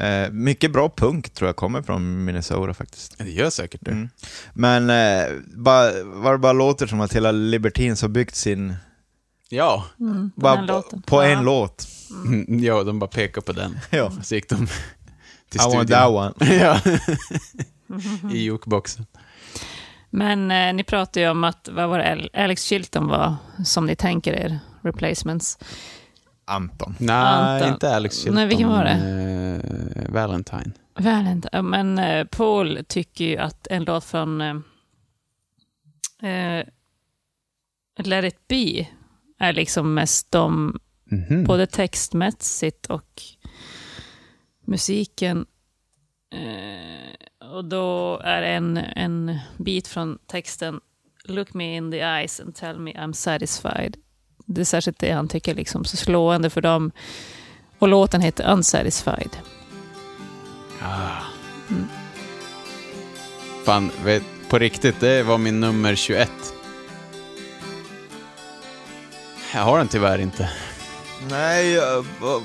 Eh, mycket bra punk tror jag kommer från Minnesota faktiskt. Det gör säkert det. Mm. Men eh, bara, vad det bara låter som att hela Libertines har byggt sin... Ja. Mm, på Bara på en Ja. låt. Mm, ja, de bara pekar på den. Ja. Så gick de till I want studion. that one. <laughs> ja. <laughs> I jukeboxen. Men eh, ni pratar ju om att, vad var det, Alex Chilton var, som ni tänker er, replacements. Anton. Nej, Anton. inte Alex Chilton. Nej, vilken var det? Eh, Valentine. Ja, Men eh, Paul tycker ju att en låt från eh, eh, Let it be är liksom mest de, Mhm. både textmässigt och musiken. Eh, och då är en, en bit från texten Look me in the eyes and tell me I'm satisfied. Det är särskilt det han tycker liksom så slående för dem. Och låten heter Unsatisfied. Fan, vet, på riktigt, det var min nummer 21. Jag har den tyvärr inte. Nej, jag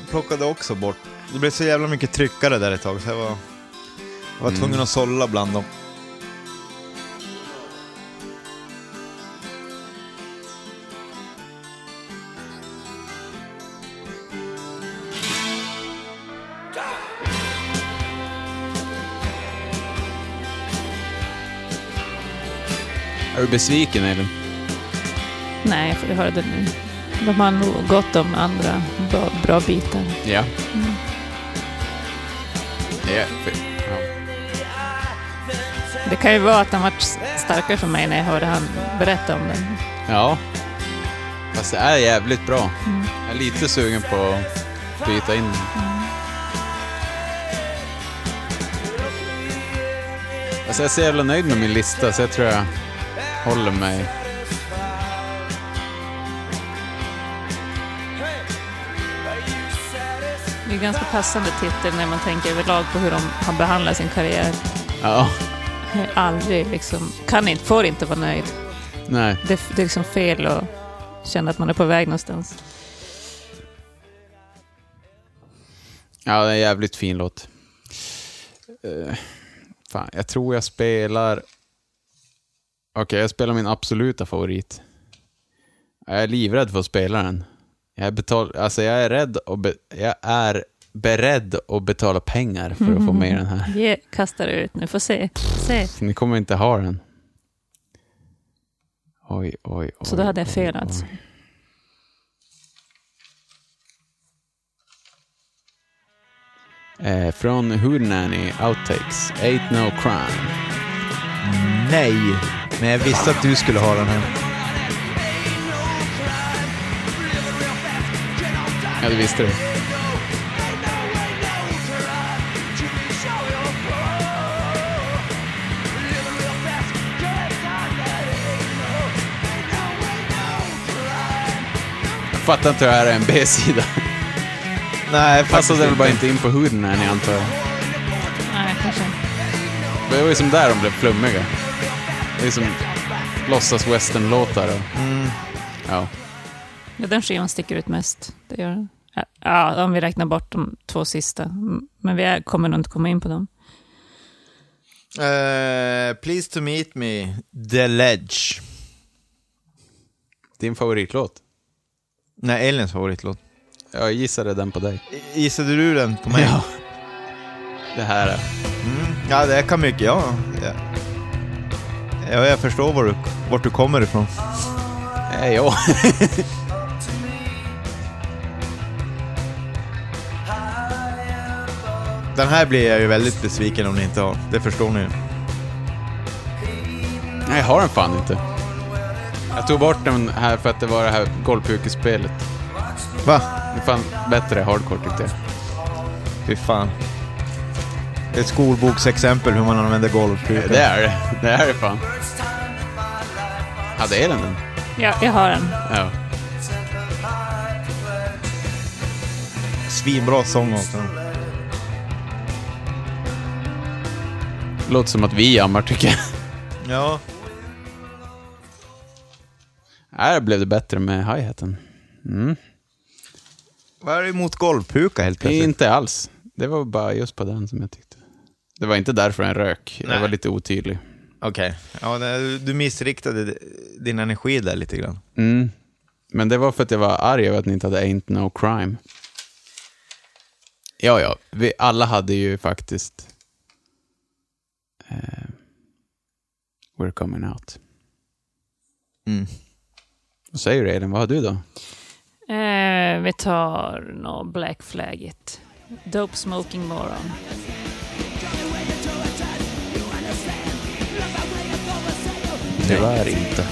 plockade också bort. Det blev så jävla mycket tryckare där ett tag, så jag var, jag var tvungen att sålla bland dem. Är du besviken Elin? Nej, jag får höra det nu. De har nog gott om andra bra, bra bitar. Ja. Ja, för, ja. Det kan ju vara att den varit starkare för mig när jag hörde han berätta om den. ja. Fast det är jävligt bra. Jag är lite sugen på att byta in den. Alltså jag är så jävla nöjd med min lista så jag tror jag håller mig. Det är ganska passande titel när man tänker överlag på hur de har behandlat sin karriär. Ja, Aldrig liksom, kan inte, får inte vara nöjd. nej. Det, det är liksom fel att känna att man är på väg någonstans. Ja, det är en jävligt fin låt. Eh, fan, jag tror jag spelar... Okej, jag spelar min absoluta favorit. Jag är livrädd för att spela den. Jag är, betal... alltså, jag är rädd och jag är beredd att betala pengar för att få med den här. <laughs> Ge, kastar ut nu, får se. se. Ni kommer inte ha den. Oj, oj, oj. Så då hade jag fel alltså. Eh, från Hoodnanny Outtakes, Ain't No Crime. Nej, men jag visste att du skulle ha den här. Ja, du visste det. Jag fattar inte hur det här är en B-sida. Nej, Passade väl bara inte in på Hoodnanny antar jag. Nej, kanske inte. Det var ju som där de blev flummiga. Det är som låtsas western-låtar. Mm. Ja. Ja, den skivan sticker ut mest. Det gör den. Ja, om vi räknar bort de två sista. Mm, Men vi kommer nog inte komma in på dem. Eh, please to meet me, The Ledge. Din favoritlåt? Nej, Aliens favoritlåt. Jag gissade den på dig. Gissade du den på mig? Ja. Det här är... Mm. Ja, det kan mycket, ja. ja. Ja, jag förstår var du, vart du kommer ifrån. Eh, ja. <laughs> Den här blir jag ju väldigt besviken om ni inte har. Det förstår ni ju. Nej, jag har den fan inte. Jag tog bort den här för att det var det här golvpukespelet. Va? Det är fan bättre hardcore tyckte jag. Fy fan. Ett skolboksexempel hur man använder golvpukor. Det är det. Det är det fan. Ja, det är den den. Ja, jag har den. Ja. Svinbra sång också. Låter som att vi jammar tycker jag. Ja. Här blev det bättre med hi-haten. Mm. Vad är det emot golvpuka helt plötsligt? Inte alls. Det var bara just på den som jag tyckte. Det var inte därför den rök. Jag Nej. var lite otydlig. Okej. Ja, det- du missriktade din energi där lite grann. Mm. Men det var för att jag var arg över att ni inte hade Ain't No Crime. Ja, ja. Vi alla hade ju faktiskt... Eh, we're coming out. Mm. Vad säger du, Elin? Vad har du då? Eh, vi tar nå Black Flag-it. Dope Smoking Moron. Tyvärr inte.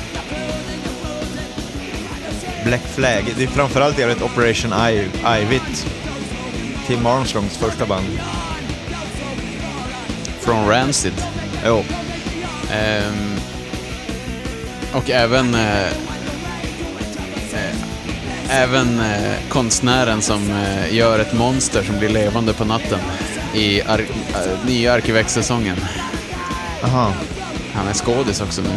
Black Flag. Det är framförallt jävligt Operation I- Ivit. Tim Armstrongs första band. Från Rancid. Jo. Ehm, och även... Eh, eh, även eh, konstnären som eh, gör ett monster som blir levande på natten i ar- eh, nya Arkivex-säsongen. Aha. Han är skådis också nu.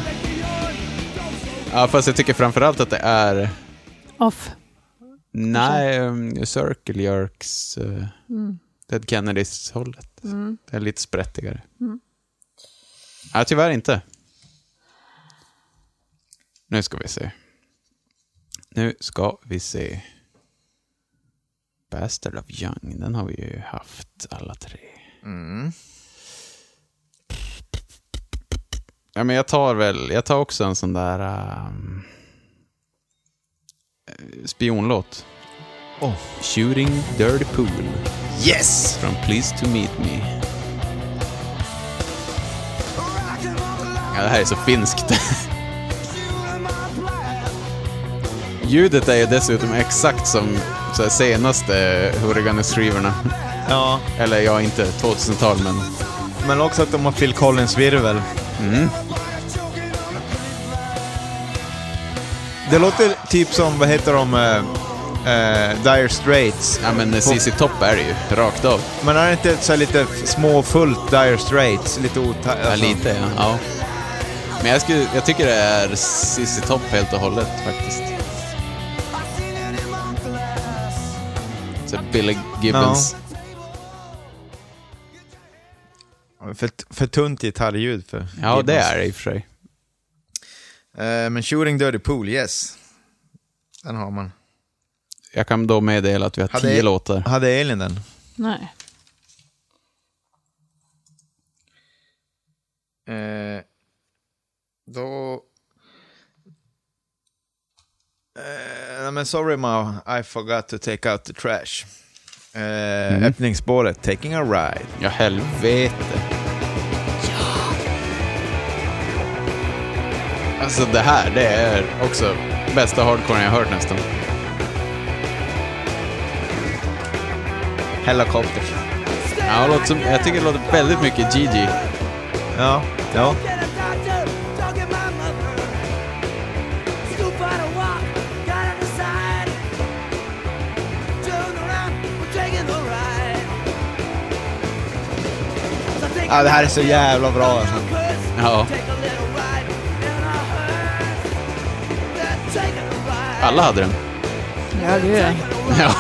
Ja, fast jag tycker framförallt att det är... Off. Nej, um, Circle Jerks... Uh, Dead Kennedys-hållet. Det är lite sprättigare. Ja, tyvärr inte. Nu ska vi se. Nu ska vi se. Bastard of Young, den har vi ju haft alla tre. Ja, men jag tar väl, jag tar också en sån där um, spionlåt. Oh. Shooting Dirty Pool Yes! från Please to Meet Me. Ja, det här är så finskt. Ljudet är ju dessutom exakt som så senaste Hurriganes-skivorna. Ja, Eller ja, inte 2000-tal, men... men också att de har Phil Collins-virvel. Mm. Det låter typ som, vad heter de, eh, eh, Dire Straits. Ja, men CC Top är det ju, rakt av. Men är det inte så här lite småfullt Dire Straits? Lite ota... Ja, alltså- lite ja. ja. Men jag, skulle, jag tycker det är CC Top helt och hållet faktiskt. Så Billy Gibbons. För, för tunt gitarrljud för Ja, det är det i och för sig. Eh, men Shooting Dirty Pool, yes. Den har man. Jag kan då meddela att vi har Hade- tio låtar. Hade Elin den? Nej. Eh, då... Eh, nej, men sorry ma, I forgot to take out the trash. Eh, Öppningsspåret, Taking a Ride. Ja, helvete. Alltså det här, det är också bästa hardcore jag hört nästan. Helicopters. Ja, låter som, jag tycker det låter väldigt mycket Gigi. Ja, ja. Ja, det här är så jävla bra alltså. Ja. Alla hade den. Ja, gud ja. Ja.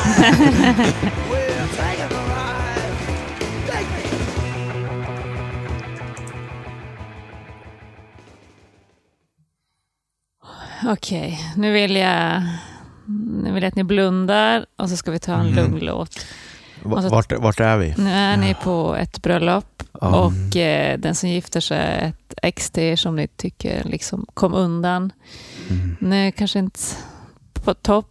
<laughs> Okej, nu vill jag... Nu vill jag att ni blundar och så ska vi ta en lugn låt. Vart, vart är vi? Nu är ni på ett bröllop Ja. och eh, den som gifter sig är ett ex till er som ni tycker liksom kom undan. Nu kanske inte på topp.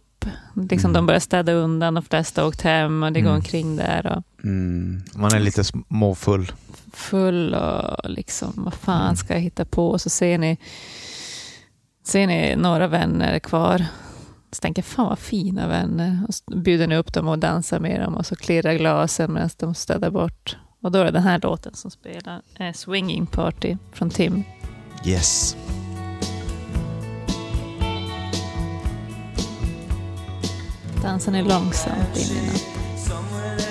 Liksom De börjar städa undan, de flesta har åkt hem och det går Mm. omkring där och Mm. Man är lite småfull. full och liksom vad fan ska jag hitta på? Och så ser ni, ser ni några vänner kvar. Så tänker jag, fan vad fina vänner. Och så bjuder ni upp dem och dansar med dem och så klirrar glasen medan de städar bort. Och då är det den här låten som spelar, eh, Swinging Party från Tim. Yes. Dansar ni långsamt in i natten.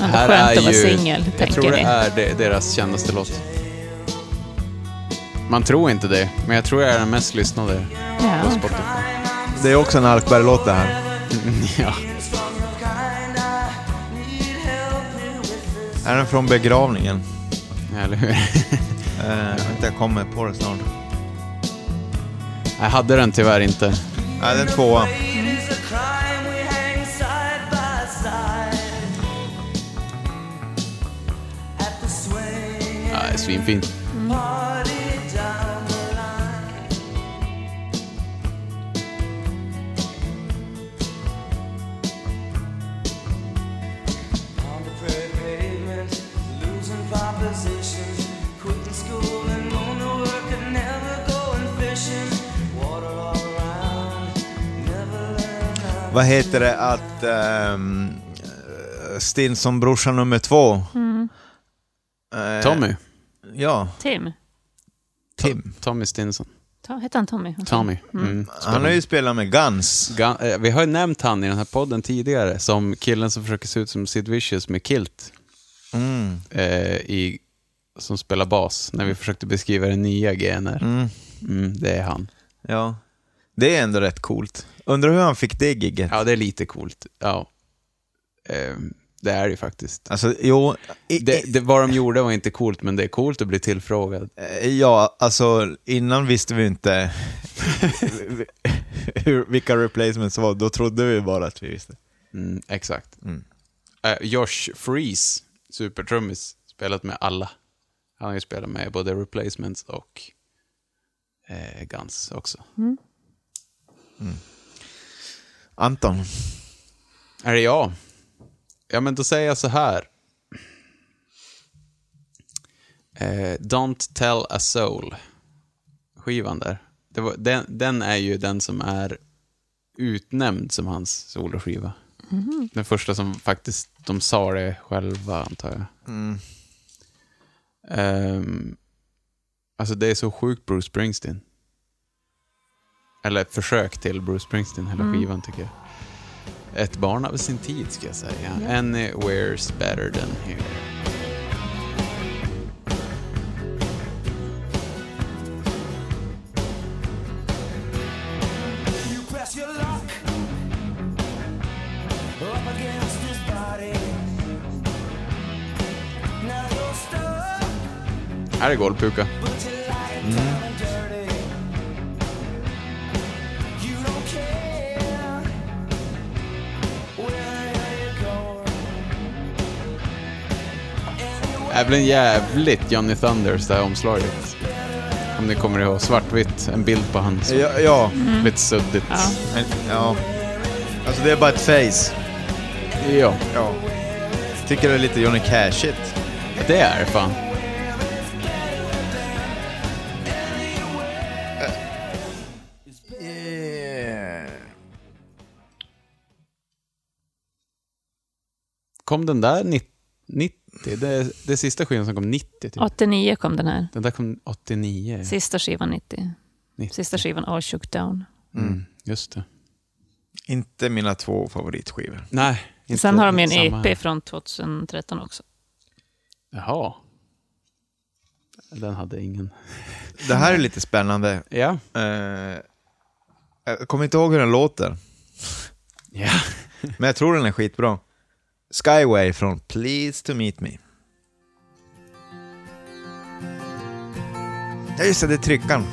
Här det är skönt är att vara ju- singel, Jag tror det ni. är de- deras kändaste låt. Man tror inte det, men jag tror det är den mest lyssnade på Ja. Spotify. Det är också en Alkberg-låt det här. <laughs> ja. Är den från begravningen? Eller hur? <laughs> Eh, vänta, jag kommer på det snart. Jag hade den tyvärr inte. Nej, den tvåa. It's a crime we hang Vad heter det att um, Stinson-brorsan nummer två? Eh, Tommy. Ja, Tim. Tim. Tommy Stinson. Heter han Tommy? Tommy. Mm. Han har ju spelat med Guns. Ga- eh, Vi har ju nämnt han i den här podden tidigare som killen som försöker se ut som Sid Vicious med kilt. Mm. Eh, i, som spelar bas när vi försökte beskriva det nya GNR. Mm. Mm, det är han. Ja. Det är ändå rätt coolt. Undrar hur han fick det gigget. Ja, det är lite coolt. Ja. Eh, det är det ju faktiskt. Alltså, jo. I, Det, det, vad de gjorde var inte coolt, men det är coolt att bli tillfrågad. Eh, Ja, alltså innan visste vi inte <laughs> hur, vilka replacements var. Då trodde vi bara att vi visste. Mm, exakt. Mm. Eh, Josh Freeze, supertrummis, spelat med alla. Han har ju spelat med både Replacements och eh, Guns också. Anton. Är det jag? Ja, men då säger jag så här. Eh, Don't tell a soul. Skivan där. Det var, den, den är ju den som är utnämnd som hans soloskiva. Den första som faktiskt, de sa det själva antar jag. Mm. Ehm, Alltså det är så sjukt Bruce Springsteen. Eller ett försök till Bruce Springsteen, hela skivan tycker jag. Ett barn av sin tid ska jag säga. Anywhere's better than here. Här är golvpuka. Även jävligt Johnny Thunders det här omslaget. Om ni kommer ihåg, svartvitt, en bild på hans. Ja, ja, Lite suddigt. Ja. men, ja. Alltså det är bara ett face. ja. Ja. Tycker det är lite Johnny Cash-igt. Det är det fan. Kom den där ni- 90? Det är, det är sista skivan som kom 90 typ. 89 kom den här. Den där kom 89. Sista skivan 90. 90. Sista skivan All Shook Down. Mm, just det. Inte mina två favoritskivor. Nej. inte Sen har de en här. EP från 2013 också. Jaha. Den hade ingen. Det här är lite spännande. Ja. Eh, jag kommer inte ihåg hur den låter, Ja. men jag tror den är skitbra. Skyway från Please to meet me. Ja just det, det är tryckaren.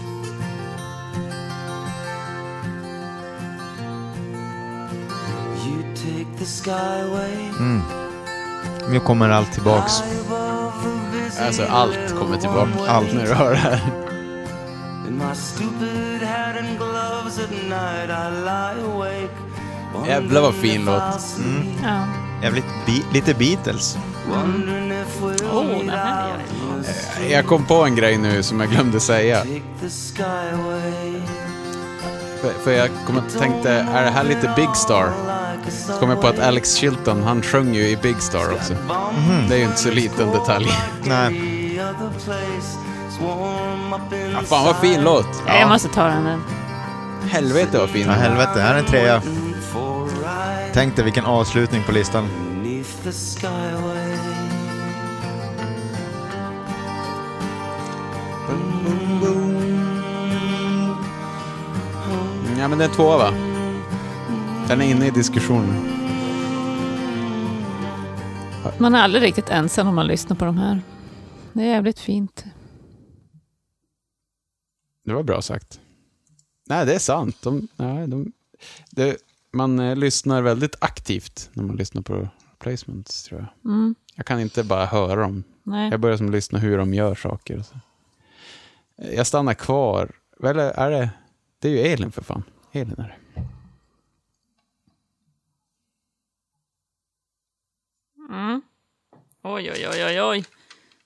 You take the skyway Nu kommer allt tillbaks. Alltså allt kommer tillbaka. Allt. När du hör det här. Jävlar vad fin låt. Ja. Jävligt bi- lite Beatles. Meet den här är in the Jag kom på en grej nu som jag glömde säga. För, för jag kom och tänkte, är det här lite Big Star? Så kom jag på att Alex Chilton, han sjöng ju i Big Star också. Det är ju inte så liten detalj. Nej. Ja, fan vad fin låt. Ja. Jag måste ta den. Helvete vad fin Ja, helvete, här är en trea. Tänk dig vilken avslutning på listan. Ja men det är en tvåa va? Den är inne i diskussionen. Man är aldrig riktigt ensam om man lyssnar på de här. Det är jävligt fint. Det var bra sagt. Nej, det är sant. De, nej, de, det, man eh, lyssnar väldigt aktivt när man lyssnar på replacements, tror jag. Mm. Jag kan inte bara höra dem. Nej. Jag börjar som lyssna hur de gör saker. Så. Jag stannar kvar. Eller är det... Det är ju Elin för fan. Elin är det. Mm. Oj, oj, oj, oj, oj.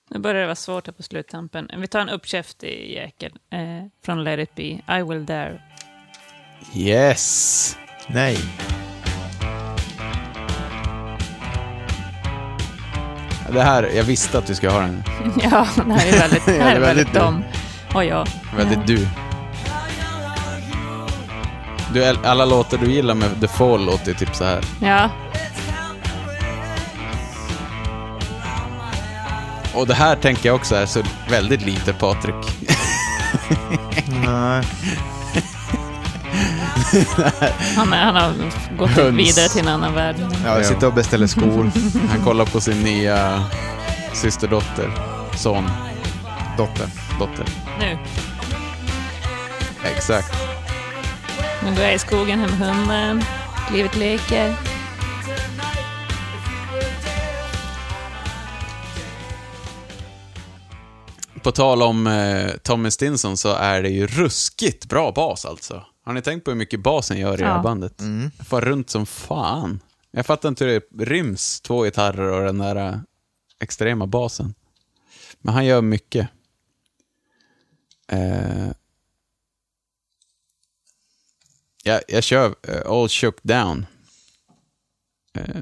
Nu börjar det vara svårt här på sluttampen. Vi tar en uppkäftig jäkel eh, från Let it be. I will dare. Yes! Nej. Det här, jag visste att du skulle ha den. <laughs> ja, det här är väldigt, <laughs> det här är väldigt dom. Och ja. Väldigt du. du. Alla låtar du gillar med The Fall låter typ så här. Ja, Och det här tänker jag också är så väldigt lite Patrik. Nej. <laughs> han, är, han har gått Höns. vidare till en annan värld. Ja, jag sitter och beställer skor. <laughs> Han kollar på sin nya systerdotter, son, Dotter. dotter. Nu. Exakt. Nu går jag i skogen hem med hunden. Livet leker. På tal om eh, Tommy Stinson så är det ju ruskigt bra bas alltså. Har ni tänkt på hur mycket basen gör i det här Ja. bandet? Far runt som fan. Jag fattar inte hur det ryms två gitarrer och den där eh, extrema basen. Men han gör mycket. Eh, jag, jag kör eh, All Shook Down. Eh,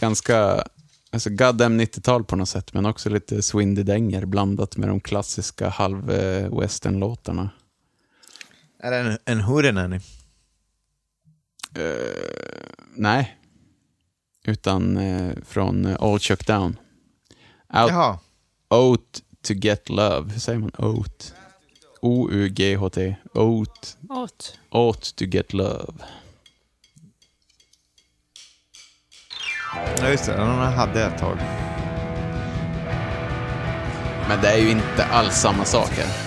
ganska alltså goddamn 90-tal på något sätt, men också lite Swindy Denger blandat med de klassiska halv-western-låtarna. Är det en, en hoodenanny? Nej, utan eh, från eh, All Chuck Down. Out, Jaha. Oat to get love. Hur säger man oat? O-U-G-H-T. Oat. Åt. Ought to get love. Ja, just det. Den hade jag ett tag. Men det är ju inte alls samma sak här.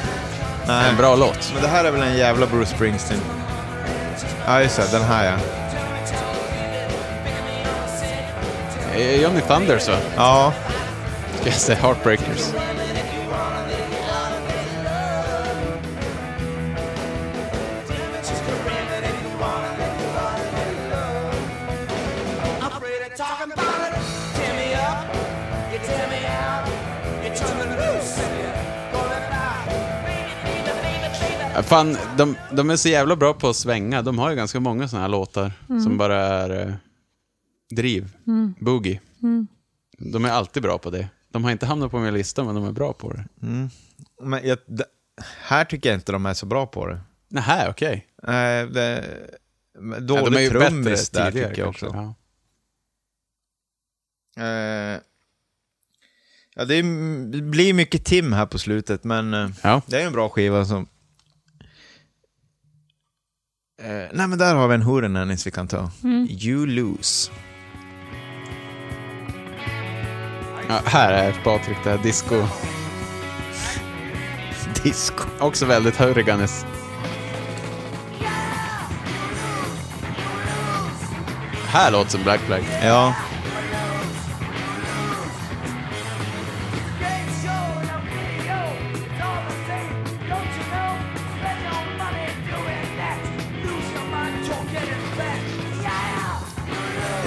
Nej. En bra låt. Men det här är väl en jävla Bruce Springsteen? Ja, just det. Den här ja. Eh, Johnny Thunders va? Ja. Ska jag säga Heartbreakers? Fan, de, de är så jävla bra på att svänga. De har ju ganska många sådana här låtar som bara är eh, driv, boogie. De är alltid bra på det. De har inte hamnat på min lista, men de är bra på det. Men jag, d- här tycker jag inte de är så bra på det. Nähä, okej. Det Ja, dålig de är ju trummis bättre där tidigare tycker jag kanske. också. Ja. Eh, ja, det, är, det blir mycket Tim här på slutet, men eh, Ja. det är en bra skiva som... Eh, nej, men där har vi en Hoorenannies vi kan ta. You lose. Ja, här är Patrik, det här disco. <laughs> Disco. Också väldigt hurriganes. Här låter som Black Flag. Ja.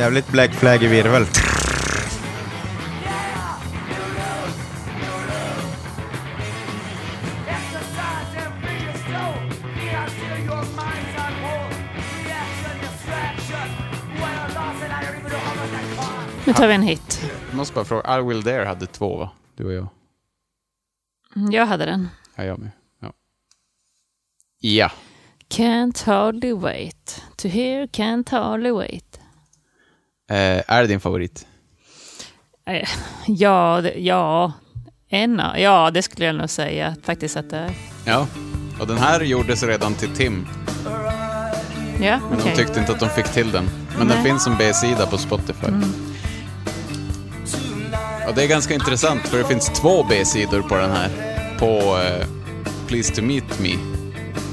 Jävligt Black Flag i virvel. Nu tar vi en hit. Jag måste bara fråga, I Will Dare hade två va? Du och jag. Mm, Jag hade den. Ja, jag med. Ja. ja. Can't hardly wait to hear, can't hardly wait. Eh, är det din favorit? Eh, <laughs> Ja, det, ja, en ja, det skulle jag nog säga faktiskt att det är. Ja. Och den här gjordes redan till Tim, Ja, men okej. de tyckte inte att de fick till den. Men den Nej. Mm. finns som B-sida på Spotify. Och det är ganska intressant, för det finns två B-sidor på den här. På eh, Please to meet me,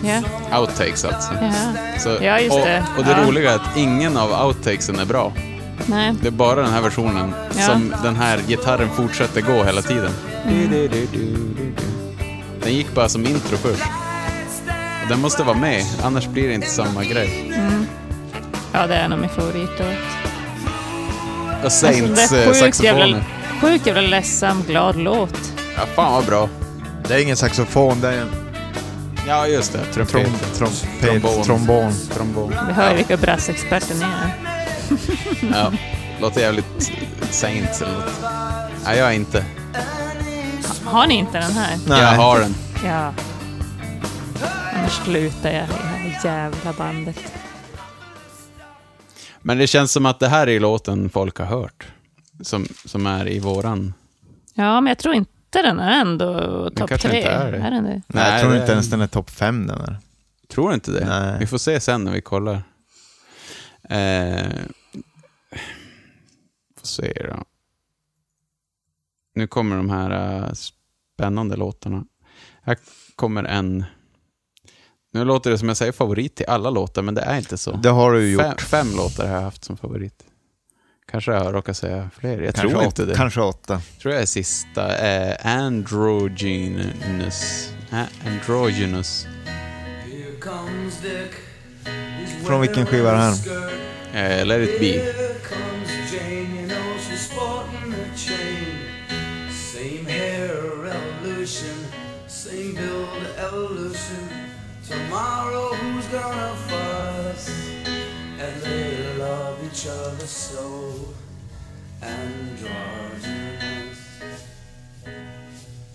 Ja, outtakes alltså. ja. Så, Ja, just och, det. Och det Ja. roliga är att ingen av outtakesen är bra. Nej. Det är bara den här versionen Ja. som den här gitarren fortsätter gå hela tiden. Mm. Den gick bara som intro först. Och den måste vara med, annars blir det inte samma grej. Ja, det är nog min favoritlåt. Och Saints Alltså, eh, är sjukt jävla, saxofoner. sjukt jävla ledsam, glad låt. Ja, fan vad bra. Det är ingen saxofon, det är en Ja, just det. trom, Trumpet. trompet, Trombon. trombon. Trombon. Vi hör ju vilka brassexperter ni är. <laughs> Ja, låter jävligt Saints eller något. Nej, jag är inte. Har ni inte den här? Nej. Jag har den. Ja. Annars slutar jag i det här jävla bandet. Men det känns som att det här är låten folk har hört. Som, som är i våran... Ja, men jag tror inte den är ändå topp tre. inte är det. Är den det? Nej, jag Nej, tror det inte ens den är topp fem den är. Tror inte det? Nej. Vi får se sen när vi kollar. Eh, se då. Nu kommer de här eh, spännande låtarna. Här kommer en... Nu låter det som jag säger favorit till alla låtar, men det är inte så. Det har du ju Fem, gjort. fem låtar har jag haft som favorit. Kanske jag råkar säga fler. Jag Kanske tror inte det. Kanske åtta. tror jag är sista. Eh, androgynous. A- androgynous. Från vilken skiva är det här? Eh, let it be. Sporting chain. Same hair revolution, same build evolution. Tomorrow who's gonna fuss? And they love each other so. androgynous.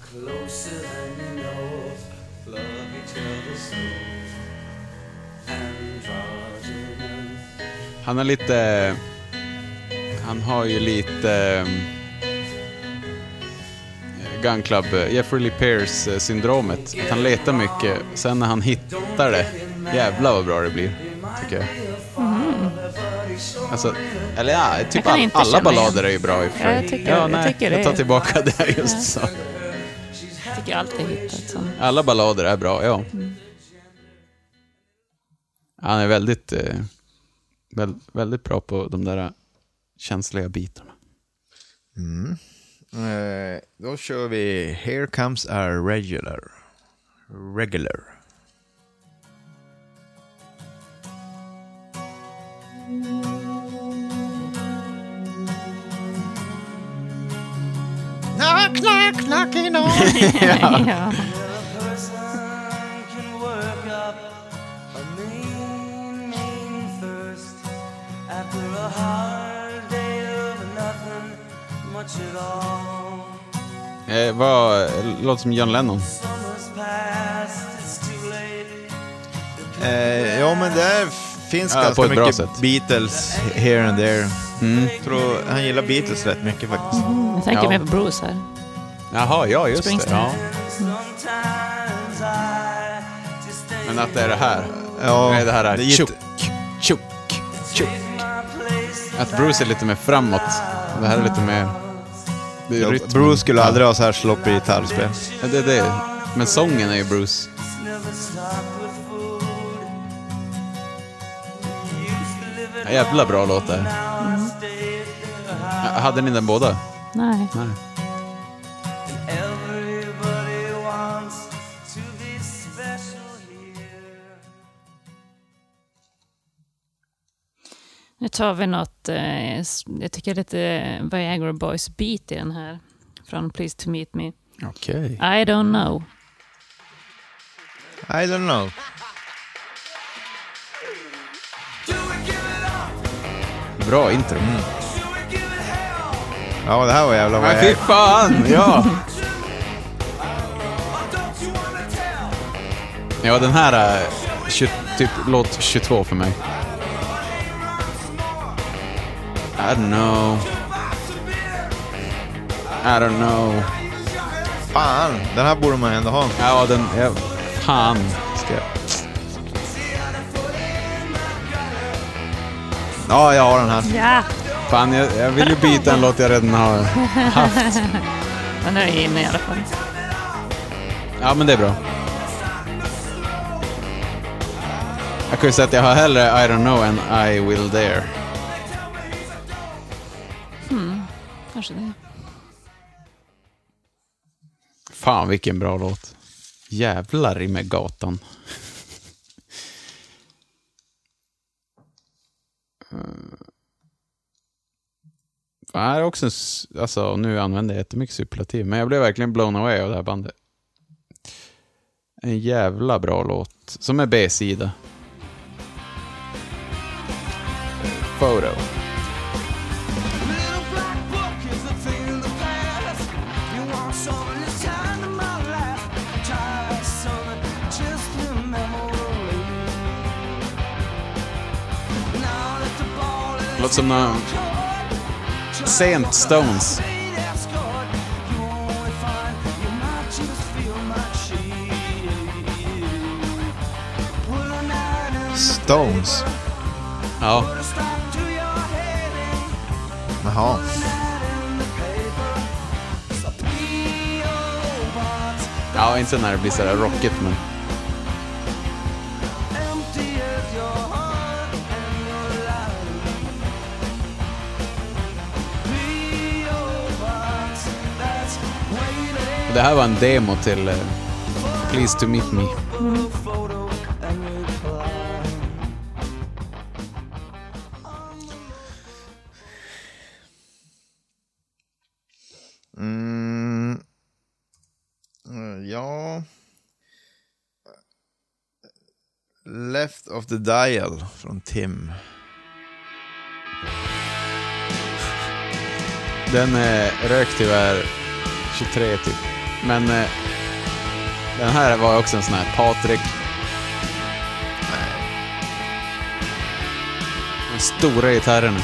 Closer than you know, love each other so. Androgynous. Han er har lite... Eh, Han har ju lite... um, Gun Club, eh, Jeffrey Lee Pierce-syndromet. Att han letar mycket, sen när han hittar det, jävlar vad bra det blir, tycker jag. Alltså, eller ja, Jag typ all, alla ballader är ju bra i och för Ja, jag sig. tycker- jag tycker det jag tar är- tillbaka det jag just sa. Jag tycker jag alltid hittat sån. Alla ballader är bra, ja. Han är väldigt, eh, väl, väldigt bra på de där känsliga bitarna. Eh, då kör vi Here comes our regular. Regular. Knock, knock, knocking on. <laughs> ja. after a hard Eh, vad, låter som John Lennon. Eh, ja, men det finns Ja, ganska på ett bra mycket sätt. Beatles here and there. Jag tror han gillar Beatles rätt mycket faktiskt. Jag tänker Ja. mer på Bruce här. Jaha, ja just det. Ja. Think Men att det är det här. Ja, Nej, det här är tjock, tjock, tjock. Att Bruce är lite mer framåt. Det här är lite mer... Det är Ja, rytmen. Bruce skulle aldrig ha så här sloppy gitarrspel. Ja, det det. Men sången är ju Bruce. Ja, jävla bra låt det här. Ja, Hade ni den båda? Nej. Nej. Nu tar vi något, eh, jag tycker lite Viagra Boys beat i den här. Från Please to meet me. Okej. I don't know. I don't know. Bra intro. Ja, det här var jävla vad Men fy fan! Ja! <laughs> Ja, den här är 20, typ låt 22 för mig. I don't know. I don't know. Fan, den här borde man ändå ha. Ja, den... Ja, fan. Ska jag... Ja, jag har den här. Ja! Fan, jag, jag vill ju byta en låt jag redan har haft. <laughs> Men nu är jag inne i alla fall. Ja, men det är bra. Jag kan ju säga att jag har hellre I don't know än I will dare. Kanske det. Fan vilken bra låt. Jävlar i med gatan. Det eh, här är också, en alltså nu använder jag jättemycket superlativ, men jag blev verkligen blown away av det här bandet. En jävla bra låt, som är B-sida. Photo. Låter som någon sent Stones. Stones. Ja, Jaha. ja inte när det blir sådär rockigt, men... Det här var en demo till eh, Please to meet me. Mm. Eh, Ja. Left of the dial från Tim. Den är rök tyvärr 23 typ. Men eh, den här var också en sån här Patrik. De stora gitarrerna.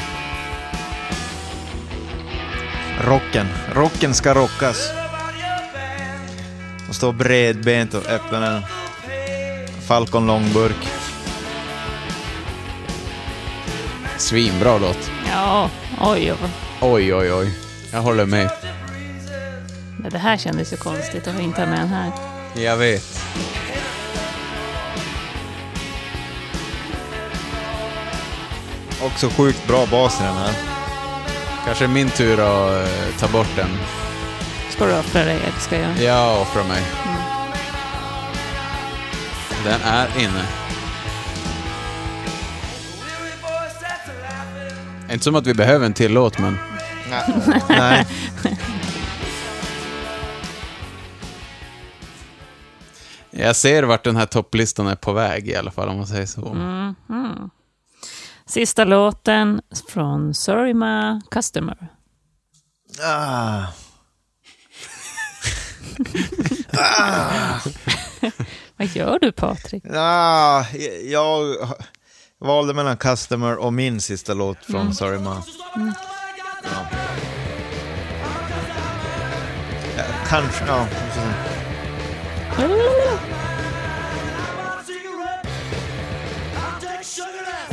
Rocken. Rocken ska rockas. Och stå bredbent och öppna en Falcon långburk. Svinbra låt. Ja, oj, oj. Oj, oj, oj. Jag håller med. Det här kändes ju konstigt att inte ha med den här. Jag vet. Också sjukt bra bas i den här. Kanske är min tur att eh, ta bort den. Ska du offra dig, eller ska jag? Jag offrar mig. Den är inne. Inte som att vi behöver en till låt, men Nej. <laughs> jag ser vart den här topplistan är på väg i alla fall, om man säger så. Mhm. Sista låten från Sorry Ma Customer. <laughs> Ah. Vad gör du Patrik? Ah, jag valde mellan Customer och min sista låt från Sorry Ma. Ja. Ja, kanske, ja.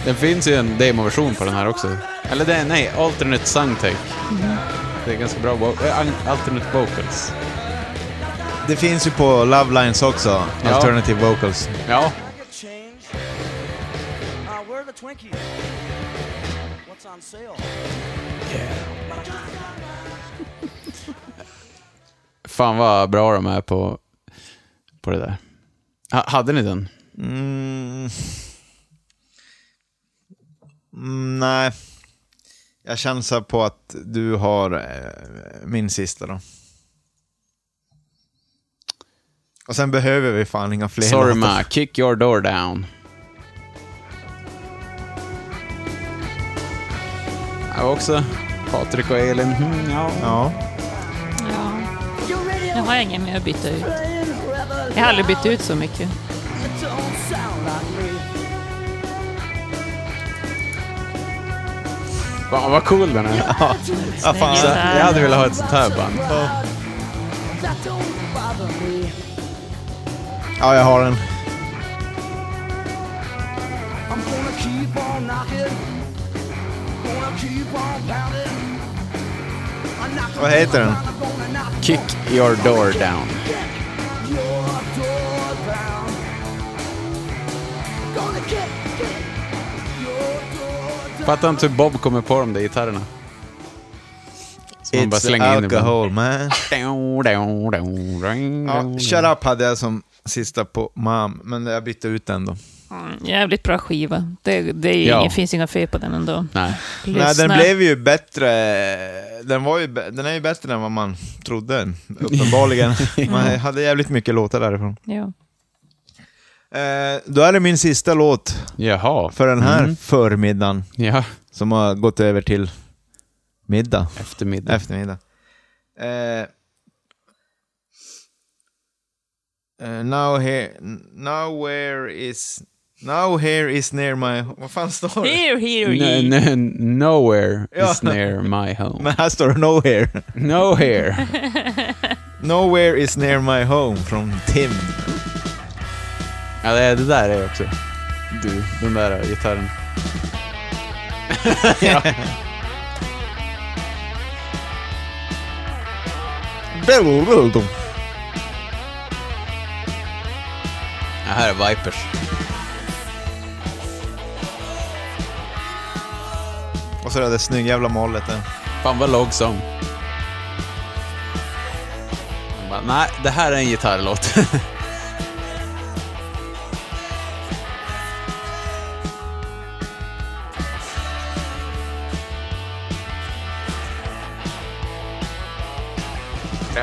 Den finns ju en demoversion på den här också. Eller det nej, alternate songtake. Det är ganska bra äh, alternate vocals. Det finns ju på Love Lines också, Ja. Alternative Vocals. Ja, fan vad bra de är på, på det där. Ha, hade ni den? Mm. Mm, nej. Jag chansar på att du har eh, min sista då. Och sen behöver vi fan inga fler Sorry låtar. ma, kick your door down. Jag var också Patrik och Elin. Mm, ja. Ja. Ja. Jag har ingen mer att byta ut. Jag har aldrig bytt ut så mycket. Fan vad cool den är. Ja, fan. Så jag hade velat ha ett sånt här band. ja, jag har den. Vad heter den? Kick your door down. Fattar inte hur Bob kommer på de där gitarrerna. Som man bara It's slänger in i alcohol man. band. Ja, Shut Up hade jag som sista på Mom, men jag bytte ut den då. Jävligt bra skiva. Det, det är Ja. ingen, finns inga fel på den ändå. Nej. Lyssna. Nej, den blev ju bättre. Den, var ju, bä- den är ju bättre än vad man trodde, uppenbarligen. <laughs> Man hade jävligt mycket låtar därifrån. Ja. Eh, då är det min sista låt Jaha. för den här Mm. förmiddagen, Ja, som har gått över till middag, eftermiddag. eftermiddag. Eh, eh, now here, now where is, now here is near my, vad fan står det? Here, here, N- ye. n- nowhere Ja. is near my home. <laughs> Men här står det nowhere. Nowhere. <laughs> Nowhere is near my home från Tim. Ja, det, det där är också du, den där gitarren. <laughs> ja. Det här är Vipers. Och så det det snygga jävla målet där. Fan vad låg sång. Bara, Nej, det här är en gitarrlåt. <laughs>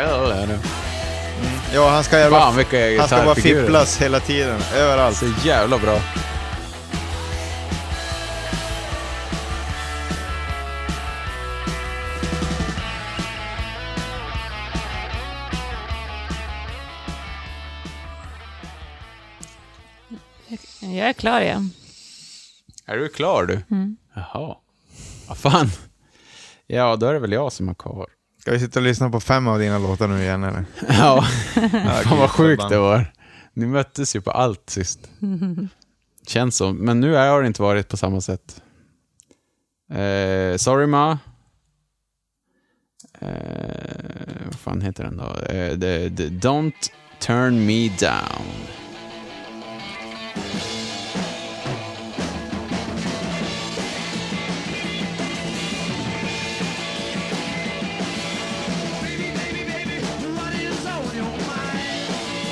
öl. Ja, han ska jävla... Fan vilka Han ska bara fipplas hela tiden, överallt. Så jävla bra. Jag är klar igen. Är du klar du? Mm. Jaha. Vad fan. Ja, då är det väl jag som är kvar. Ska vi sitta och lyssna på fem av dina låtar nu igen eller? <laughs> Ja, fan vad sjukt det var. Ni möttes ju på allt sist. <laughs> Känns som. Men nu har det inte varit på samma sätt. Eh, sorry Ma. Eh, vad fan heter den då? Eh, the, the, Don't turn me down.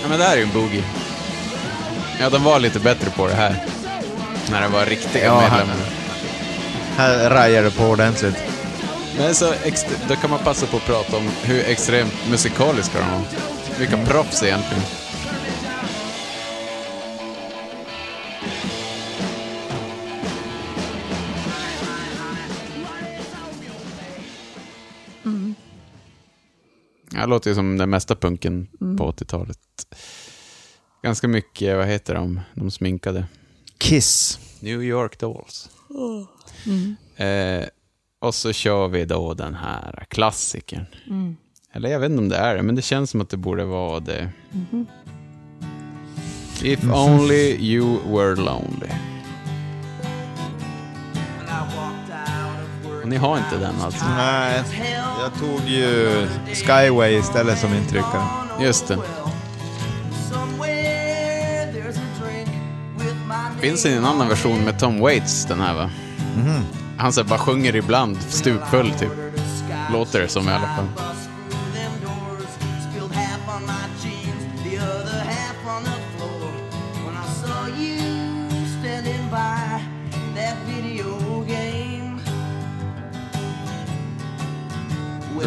Ja, men det här är ju en boogie. Ja, de var lite bättre på det här. När det var riktiga Ja, här- medlemmar. Här rajar det på ordentligt. Men så ext- då kan man passa på att prata om hur extremt musikaliska de var. Vilka proffs egentligen. Det låter ju som den mesta punken på 80-talet. Ganska mycket, vad heter de, de sminkade? Kiss. New York Dolls. Eh, och så kör vi då den här klassikern. Eller jag vet inte om det är det, men det känns som att det borde vara det. If only you were lonely. Och ni har inte den alltså? Nej, jag tog ju Skyway istället som intryckare. Just det. Finns det en annan version med Tom Waits, den här va? Han så bara sjunger ibland, stupfull typ. Låter det som i alla fall.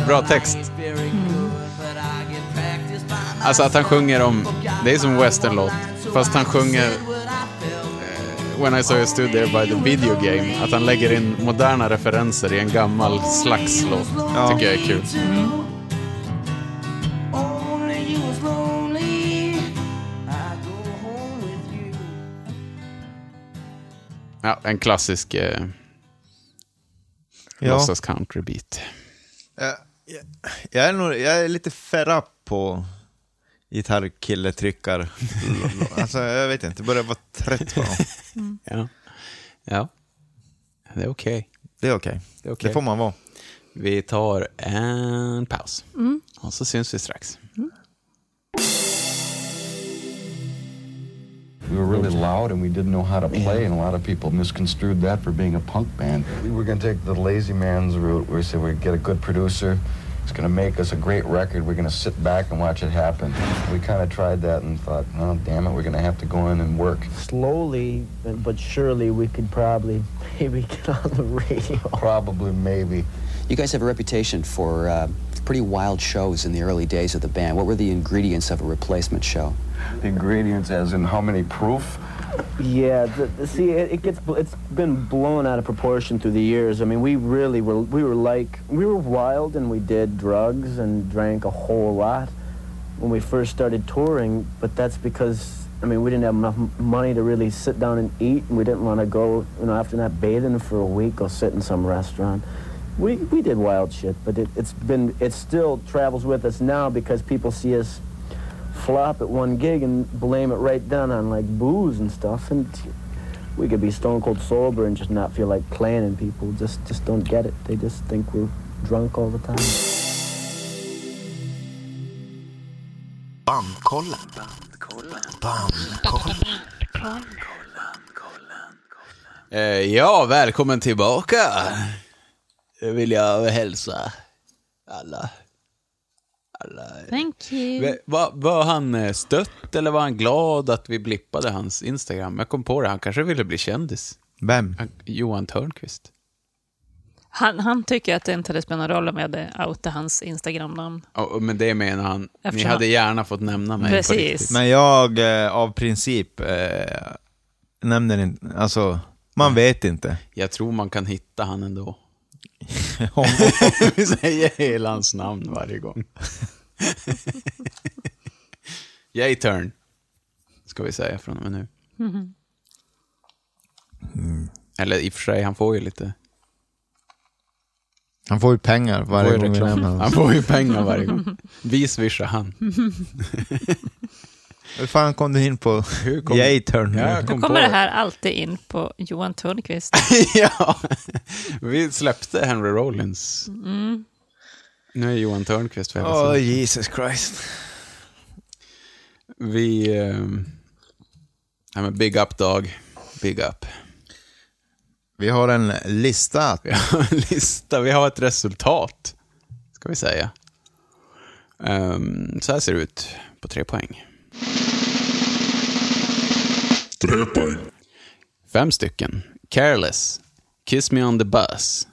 Bra text. Alltså att han sjunger om, det är som westernlåt, fast han sjunger eh, When I saw you stood there by the video game, att han lägger in moderna referenser i en gammal slagslåt, Ja. tycker jag är kul. Ja, en klassisk eh, Ja. låtsas country beat. Jag, är nog, jag är lite ferra på gitarrkilletryckar. alltså jag vet inte, jag börjar vara trött på dem. <laughs> Ja, ja. det är okej. Det är okej. Det är okej. Det får man vara. Vi tar en paus. Och så syns vi strax. We were really loud and we didn't know how to play, and a lot of people misconstrued that for being a punk band. We were going to take the lazy man's route. We said we'd get a good producer. It's going to make us a great record. We're going to sit back and watch it happen. We kind of tried that and thought, oh, damn it, we're going to have to go in and work. slowly but- but surely we could probably <laughs> maybe get on the radio. Probably, maybe. You guys have a reputation for uh, pretty wild shows in the early days of the band. What were the ingredients of a replacement show? The ingredients, as in how many proof? Yeah, the, the, see, it, it, gets it's been blown out of proportion through the years. I mean, we really were we were like we were wild and we did drugs and drank a whole lot when we first started touring. But that's because I mean we didn't have enough money to really sit down and eat, and we didn't want to go you know after that bathing for a week, go sit in some restaurant. We we did wild shit, but it, it's been it still travels with us now because people see us flop at one gig and blame it right down on like booze and stuff and we could be stone cold sober and just not feel like playing and people just just don't get it they just think we're drunk all the time Bandkollen. Eh, ja, välkommen tillbaka. Det vill jag hälsa alla. Thank you. Var, var han eh, stött eller var han glad att vi blippade hans Instagram? Jag kom på det, han kanske ville bli kändis. Vem? Han, Johan Törnqvist. Han, han tycker att det inte hade spelat någon roll om jag hade outat hans Instagram-namn. Och med det menar han, ni Eftersom- hade gärna fått nämna mig på Precis. riktigt. Men jag av av princip eh, nämner inte, alltså man vet inte. Jag tror man kan hitta han ändå. <laughs> Om- vi säger hela hans namn varje gång. <laughs> J-turn. Ska vi säga från och med nu. Eller i och för sig, han får ju lite... Han får ju pengar Han varje får ju gång vi nämner Han honom. får ju pengar varje gång. Vi swishar han. <laughs> Hur fan kom du in på Hur kom- J-turn? Ja, jag Nu kom kommer på det här alltid in på Johan Törnqvist. <laughs> ja, vi släppte Henry Rollins. Mm. Nu är Johan Törnqvist för hela Åh, tiden. Jesus Christ. Vi... Eh, ja, men big up dog. Big up. Vi har en lista. <laughs> Vi har en lista, vi har ett resultat, ska vi säga. Ehm, så här ser det ut på tre poäng. Tre poäng. Fem stycken. Careless, Kiss Me On The Bus,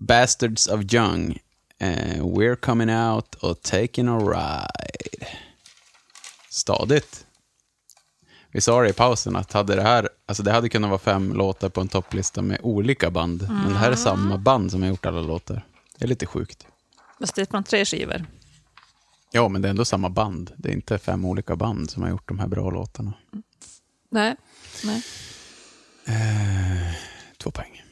Bastards of Young, eh, We're Coming Out och Taking A Ride. Stadigt. Vi sa det i pausen att hade det här, alltså det hade kunnat vara fem låtar på en topplista med olika band, men det här är samma band som har gjort alla låtar. Det är lite sjukt. Fast det är från tre skivor. Ja, men det är ändå samma band. Det är inte fem olika band som har gjort de här bra låtarna. Nej. Nej. Två poäng.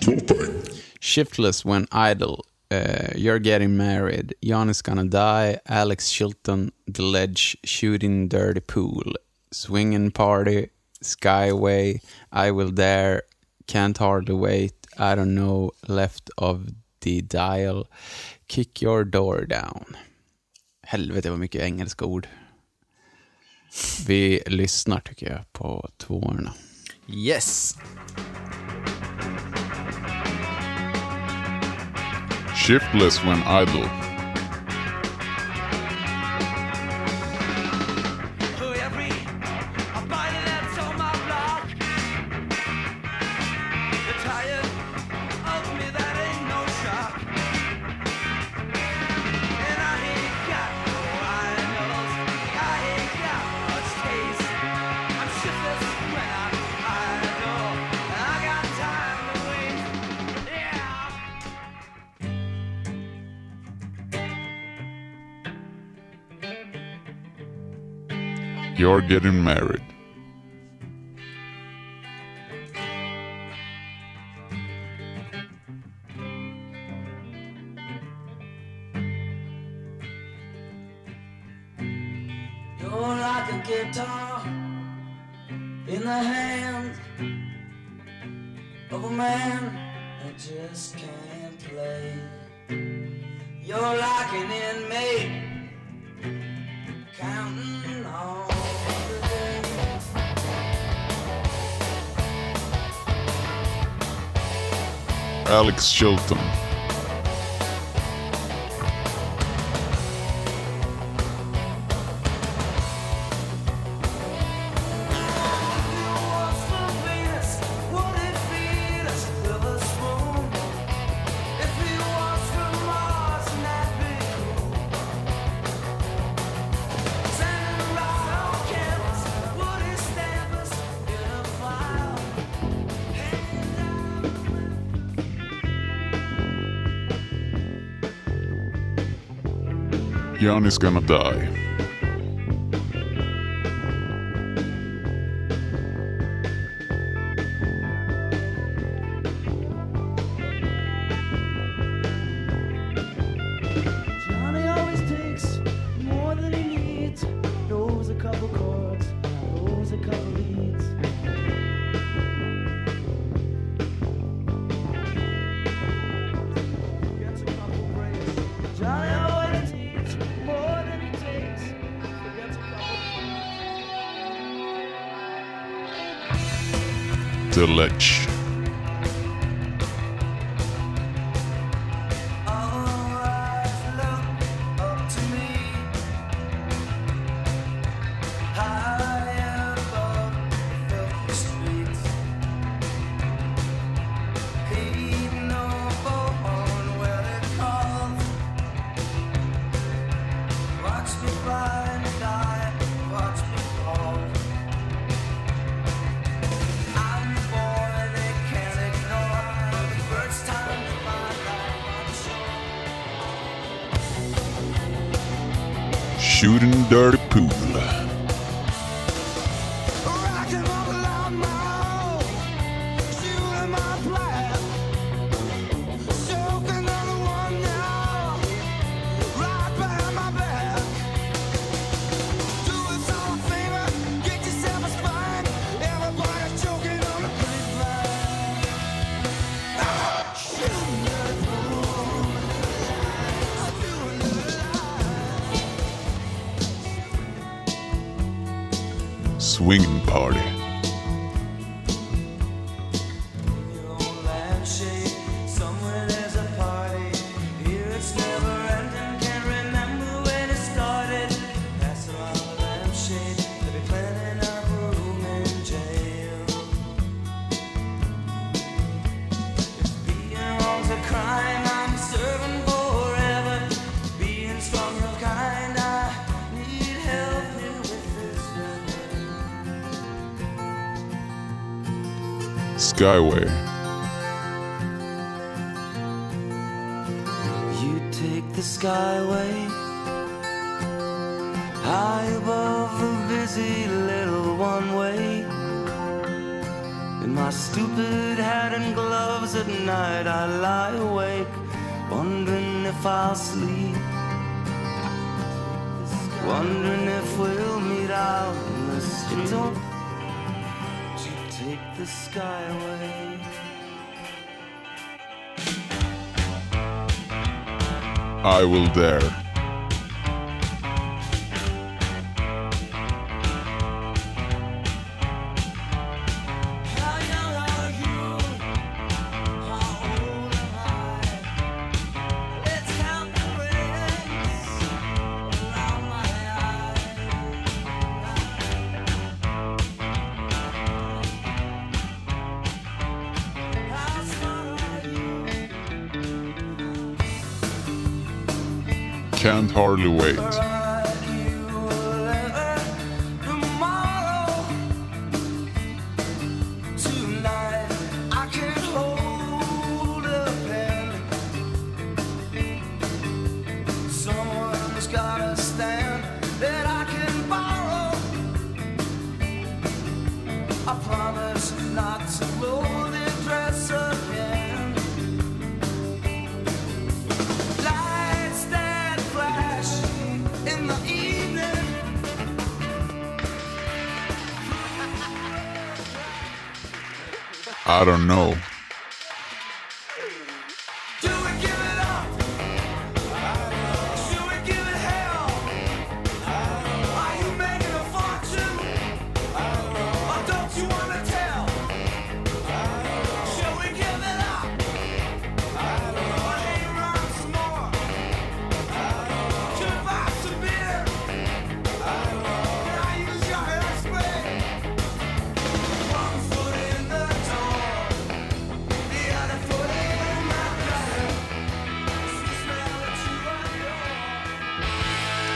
Två poäng. Shiftless when idle. Uh, you're getting married. Jan is gonna die. Alex Chilton. The ledge. Shooting dirty pool. Swinging party. Skyway. I will dare. Can't hardly wait. I don't know. Left of the dial. Kick your door down. Helvete vad mycket engelska ord. Vi lyssnar tycker jag på tvåorna. Yes. Shiftless when idle. You're getting married. You're like a guitar in the hand of a man who just can't play. You're like an inmate counting on Alex Chilton. Jan is gonna die. Skyway.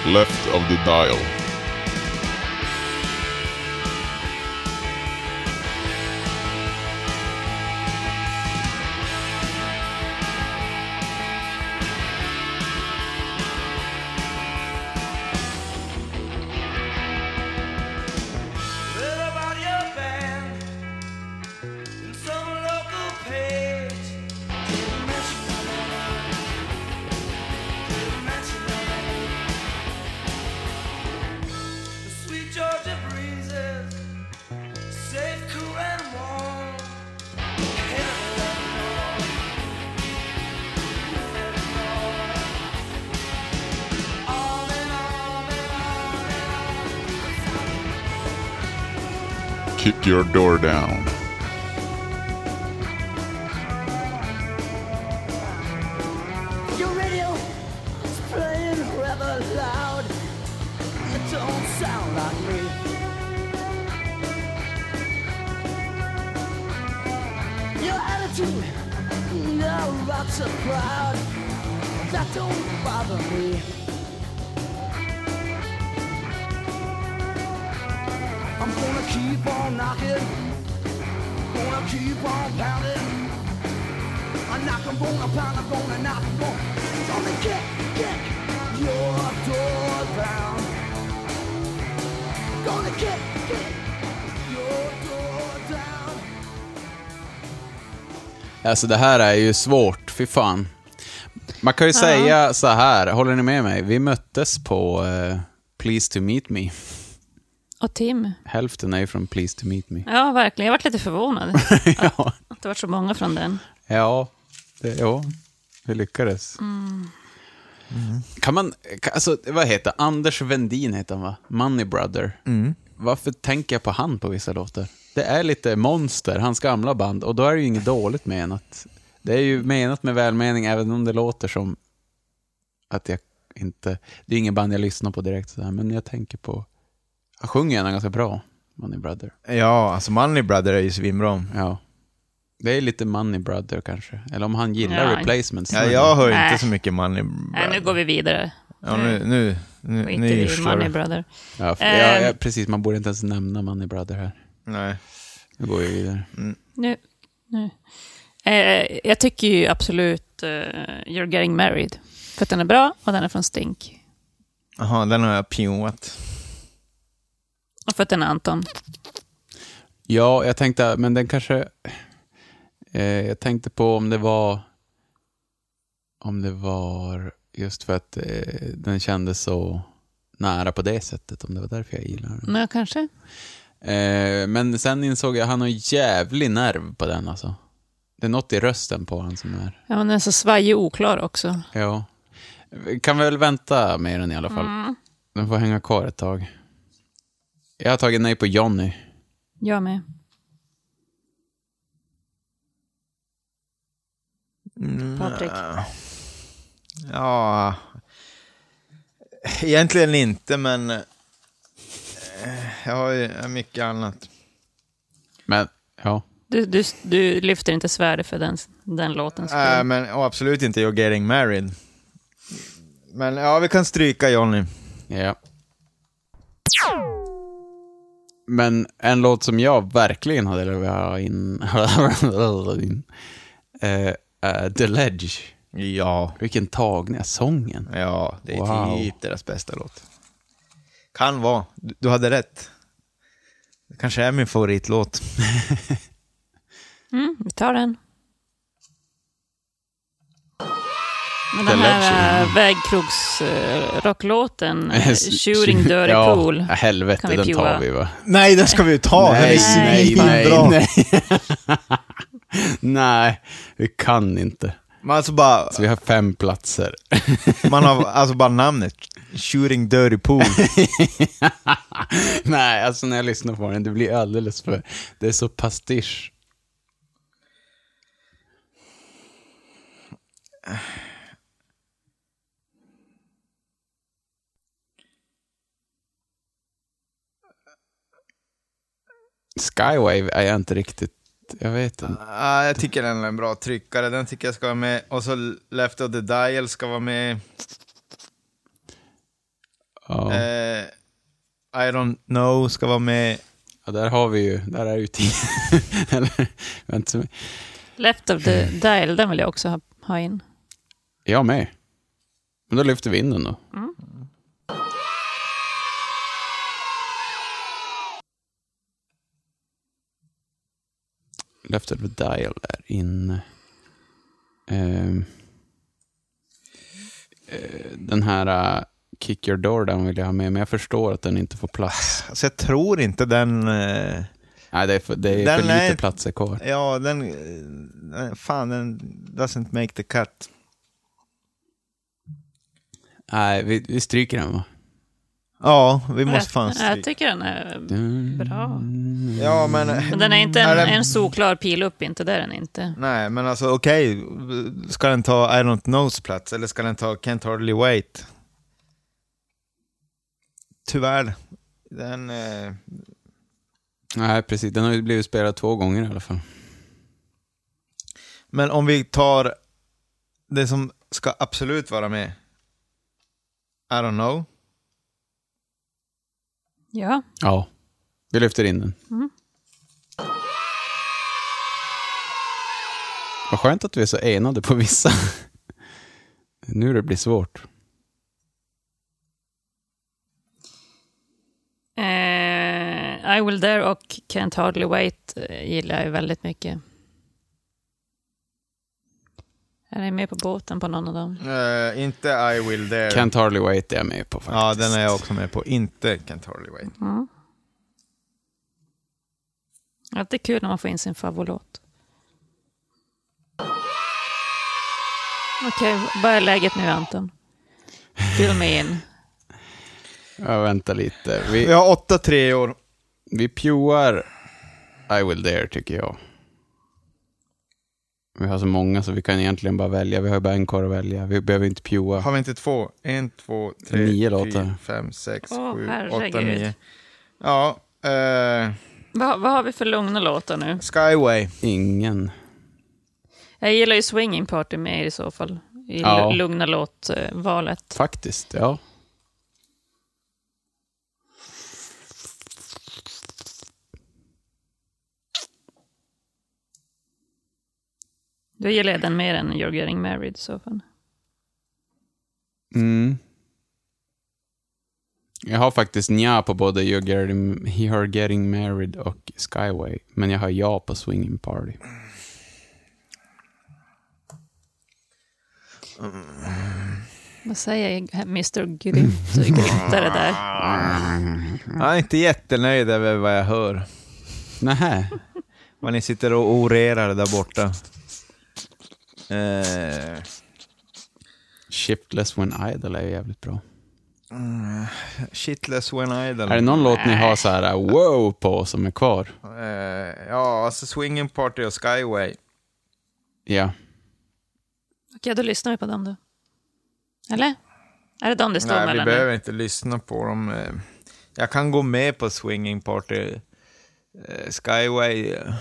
left of the dial. door down. alltså det här är ju svårt. Fy fan. Man kan ju ja. säga så här, håller ni med mig? Vi möttes på uh, Please to meet me. Och Tim. Hälften är ju från Please to meet me. Ja, verkligen. Jag varit lite förvånad <laughs> ja. att, att det var så många från den. Ja, det, ja vi lyckades. Mm. Mm. Kan man, alltså, vad heter Anders Vendin heter han va? Money Brother. Mm. Varför tänker jag på han på vissa låtar? Det är lite Monster, hans gamla band, och då är det ju inget dåligt menat. Det är ju menat med välmening, även om det låter som att jag inte... Det är ingen band jag lyssnar på direkt sådär, men jag tänker på... Han sjunger gärna ganska bra, Money Brother. Ja, alltså Money Brother är ju svinbra. Ja. Det är lite Money Brother kanske. Eller om han gillar Ja. replacements. Ja, jag hör inte så mycket Money Nej, nu går vi vidare. Ja, nu, nu, nu, Skiter nu i yrslar Money. Brother. Ja, för, Ehm. ja, ja, precis. Man borde inte ens nämna Money Brother här. Nej. Nu går vi vidare. Nu, nu. Eh, jag tycker ju absolut eh, You're Getting Married. För att den är bra och den är från Stink. Jaha, den har jag pioat. Och för att den är Anton. Ja, jag tänkte, men den kanske... Eh, jag tänkte på om det var... Om det var just för att eh, den kändes så nära på det sättet, om det var därför jag gillar den. Men kanske. Eh, men sen insåg jag han har jävlig nerv på den alltså. Det är något i rösten på han som är... Ja, men den är så svajig och oklar också. Ja. Vi kan väl vänta med den i alla fall. Mm. Den får hänga kvar ett tag. Jag har tagit nej på Johnny. Jag med. Patrik. Ja... Egentligen inte, men... eh, Jag har ju mycket annat. Men, ja. Du, du, du lyfter inte svärdet för den, den låten. skull. Äh, men och absolut inte You're Getting Married. Men ja, vi kan stryka Johnny. Ja. Men en låt som jag verkligen hade velat in, in <laughs> eh, är The Ledge. Ja. Vilken tagning, sången. Ja, det är Wow. typ deras bästa låt. Kan vara. Du, hade rätt. Det kanske är min favoritlåt. <laughs> Mm, vi tar den. Men den här vägkrogsrocklåten, <laughs> Shooting Dirty ja, Pool. helvete, kan vi den tar vi va? Nej, den ska vi ju ta. nej, nej, nej, nej. <laughs> nej, vi kan inte. Men alltså bara, Så vi har fem platser. man har alltså bara namnet. Shooting Dirty Pool. <laughs> nej, alltså när jag lyssnar på den, det blir alldeles för... Det är så pastisch. Skywave är jag inte riktigt... Jag vet inte. Ja, jag tycker den är en bra tryckare. Den tycker jag ska vara med. Och så Left of the Dial ska vara med. Ja. Eh, I don't know ska vara med. ja, där har vi ju... Där är ju tio. <laughs> Eller, vänta, så- Left of the Dial, den vill jag också ha, ha in. jag med. Men då lyfter vi in den då. Left of the dial är in. Ehm. Eh, den här uh, Kick your door down vill jag ha med, men jag förstår att den inte får plats. <laughs> Alltså jag tror inte den... Eh, Nej, det är för, det är Den för lite är- platser kvar. ja, den... eh, Fan, den doesn't make the cut. Nej, vi, vi stryker den va? Ja, vi måste fan jag, jag stryka. tycker den är bra. Ja, men... Men den är inte en, Är den- en solklar pil upp, inte det är den inte. Nej, men alltså okej. Ska den ta I don't knows plats eller ska den ta Can't hardly wait? Tyvärr. Den... Eh, Nej, precis. Den har ju blivit spelad två gånger i alla fall. men om vi tar det som ska absolut vara med. I don't know. Ja. Ja, vi lyfter in den. Mm. Vad skönt att vi är så enade på vissa. nu det blir svårt. Eh, I will dare och Can't hardly wait eh, gillar jag ju väldigt mycket. Är ni med på båten på någon av dem? Eh, inte I will dare. Can't hardly wait är jag med på faktiskt. ja, den är jag också med på. Inte Can't hardly wait. Mm. Alltid kul när man får in sin favoritlåt. Okej, vad är läget nu Anton? Fill me in. Ja, vänta lite. Vi Vi, har åtta treor. Vi pewar I will dare, tycker jag. Vi har så många så vi kan egentligen bara välja. Vi har bara en kvar att välja. Vi behöver inte pewa. Har vi inte två? En, två, tre, Nio fyra, låtar. fem, sex, Åh, sju, herregud. åtta, nio. Ja, eh, Vad, vad har vi för lugna låtar nu? Skyway. Ingen. Jag gillar ju Swinging Party mer i så fall. I Ja. lu- lugna låtvalet. Faktiskt, ja. Då gillar jag den mer än You're Getting Married i så fall. Mm. Jag har faktiskt nja på både You're Getting, You're Getting Married och Skyway. Men jag har ja på Swinging Party. Vad säger Mr. Gryttare där? Jag är inte jättenöjd över vad jag hör. Nähä. Vad ni sitter och orerar där borta. Eh, Shiftless When Idle är ju jävligt bra. shitless when idle. Är det någon låt ni har så här uh, wow på som är kvar? Eh, ja, alltså Swinging Party och Skyway. Ja. Okej, då lyssnar vi på dem då. Eller? Är det de det står Nej, vi mellan behöver nu? inte lyssna på dem. Eh, Jag kan gå med på Swinging Party. Eh, Skyway eh,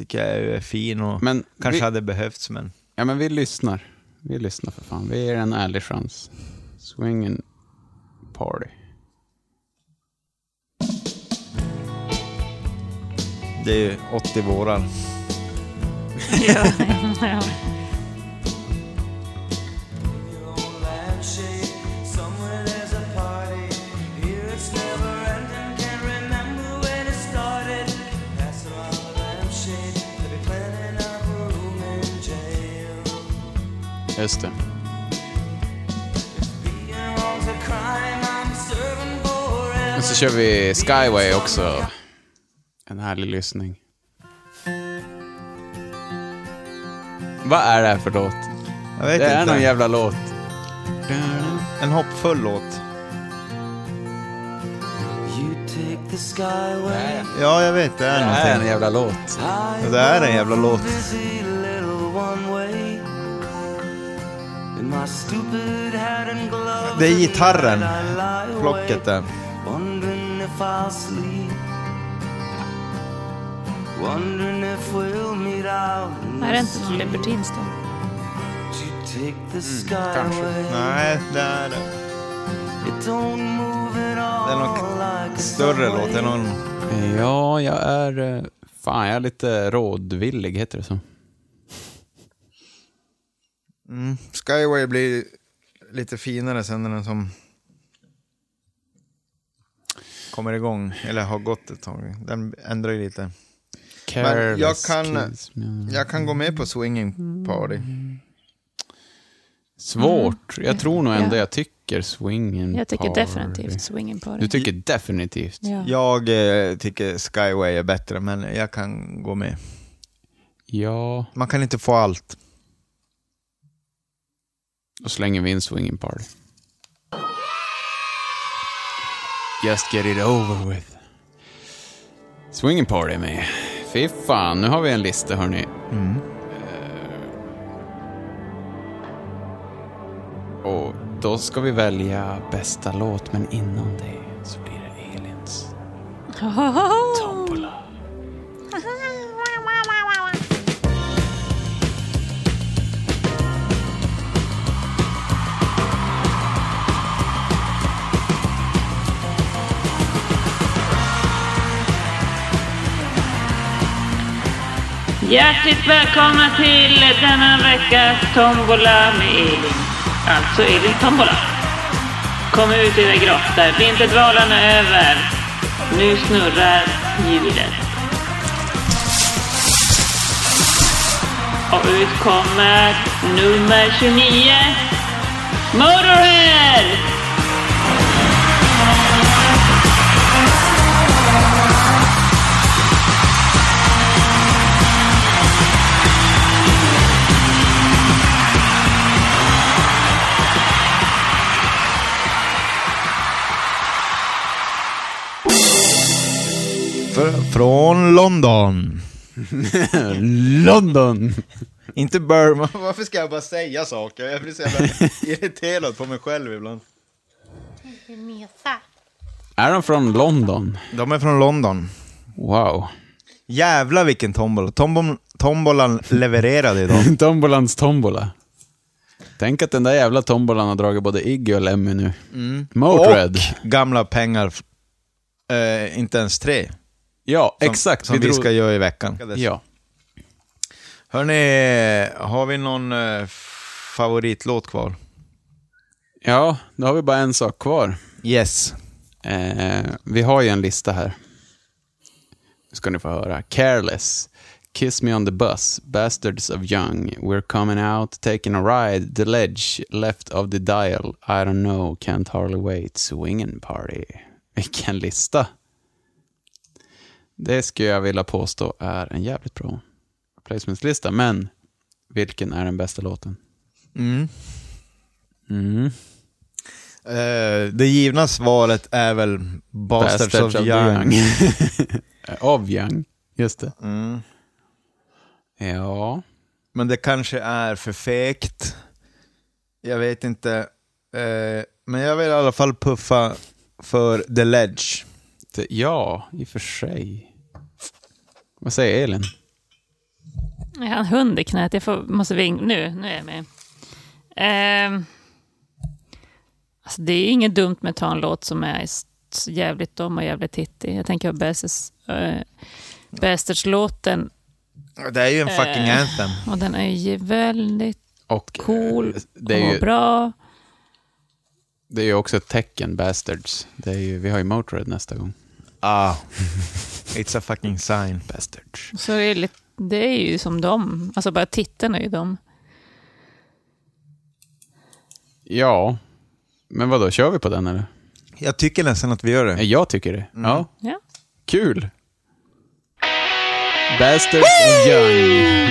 tycker jag är fin och Men kanske vi, hade behövts, men... ja, men vi lyssnar. Vi lyssnar för fan. Vi ger en ärlig chans. Swinging Party. Det är ju 80 vårar. ja. <laughs> Just det. Och så kör vi Skyway också. En härlig lyssning. Vad är det här för låt? Jag vet Det är inte. någon jävla låt. En hoppfull låt. Ja, jag vet. Det är Det är en jävla låt. Det är en jävla låt. Det är gitarren. Plocket där. Är the det inte någon Libertines då? The skyway. Nej, det är det. Det är någon större låt. Det är någon... Ja, jag är... eh, Fan, jag är lite rådvillig, heter det så? Mm. Skyway blir lite finare sen när den som kommer igång, eller har gått ett tag. Den ändrar ju lite. Men jag kan, jag kan gå med på Swinging Party. Svårt. Jag tror nog ändå Ja. jag tycker swingen Jag tycker party. definitivt Swinging Party. Du tycker definitivt? Ja. Jag eh, tycker Skyway är bättre, men jag kan gå med. Ja, Man kan inte få allt. Då slänger vi in swinging party. Just get it over with. Swinging party med. Fy fan, nu har vi en lista hörni. Mm. Eh, och då ska vi välja bästa låt, men innan det så blir det Elins tombola. Hjärtligt välkomna till denna veckas tombola med Elin. Alltså Elin tombola. Kom ut i era grottor, vinterdvalan är över. Nu snurrar hjulet. Och ut kommer nummer 29. Motorhead! Fr- från London. <laughs> London! Inte Burma. <laughs> Varför ska jag bara säga saker? Jag blir så jävla <laughs> irriterad på mig själv ibland. Är de från London? De är från London. Wow. Jävla vilken tombola. Tombol, tombolan levererade idag. Tombolans tombola. Tänk att den där jävla tombolan har dragit både Iggy och Lemmy nu. Motörhead. Och gamla pengar. Eh, inte ens tre. Ja, Som, exakt. Som vi, drog- ska göra i veckan. Ja. Hörni, har vi någon eh, favoritlåt kvar? ja, då har vi bara en sak kvar. Yes. Eh, vi har ju en lista här. Nu ska ni få höra. Careless, Kiss Me On The Bus, Bastards of Young, We're Coming Out, Taking A Ride, The Ledge, Left of the Dial, I Don't Know, Can't Hardly Wait, Swingin' Party. Vilken lista! Det skulle jag vilja påstå är en jävligt bra replacementslista, men vilken är den bästa låten? Mm. Mm. Eh, det givna svaret är väl Bastards, of, the Young. <laughs> of Young, just det. Mm. Ja. Men det kanske är för fegt. Jag vet inte. Eh, men jag vill i alla fall puffa för The Ledge. Ja, i och för sig. Vad säger Elin? Jag har en hund i knät. Jag får, måste ving... Nu, nu är jag med. Ehm, alltså det är inget dumt med att ta en låt som är jävligt dum och jävligt hittig. Jag tänker på Bastards, uh, Bastards-låten. Det är ju en fucking Eh, anthem. Och den är ju väldigt Och cool det är och ju, bra. det är ju också ett tecken, Bastards. Det är ju, vi har ju Motörhead nästa gång. Ah. It's a fucking sign. Bastards. Så det är, lite, det är ju som dem. Alltså bara titeln är ju dem. Ja, men vad då kör vi på den eller? Jag tycker nästan att vi gör Ja, det. Jag tycker det. Ja, Ja. kul. Bastards of Young.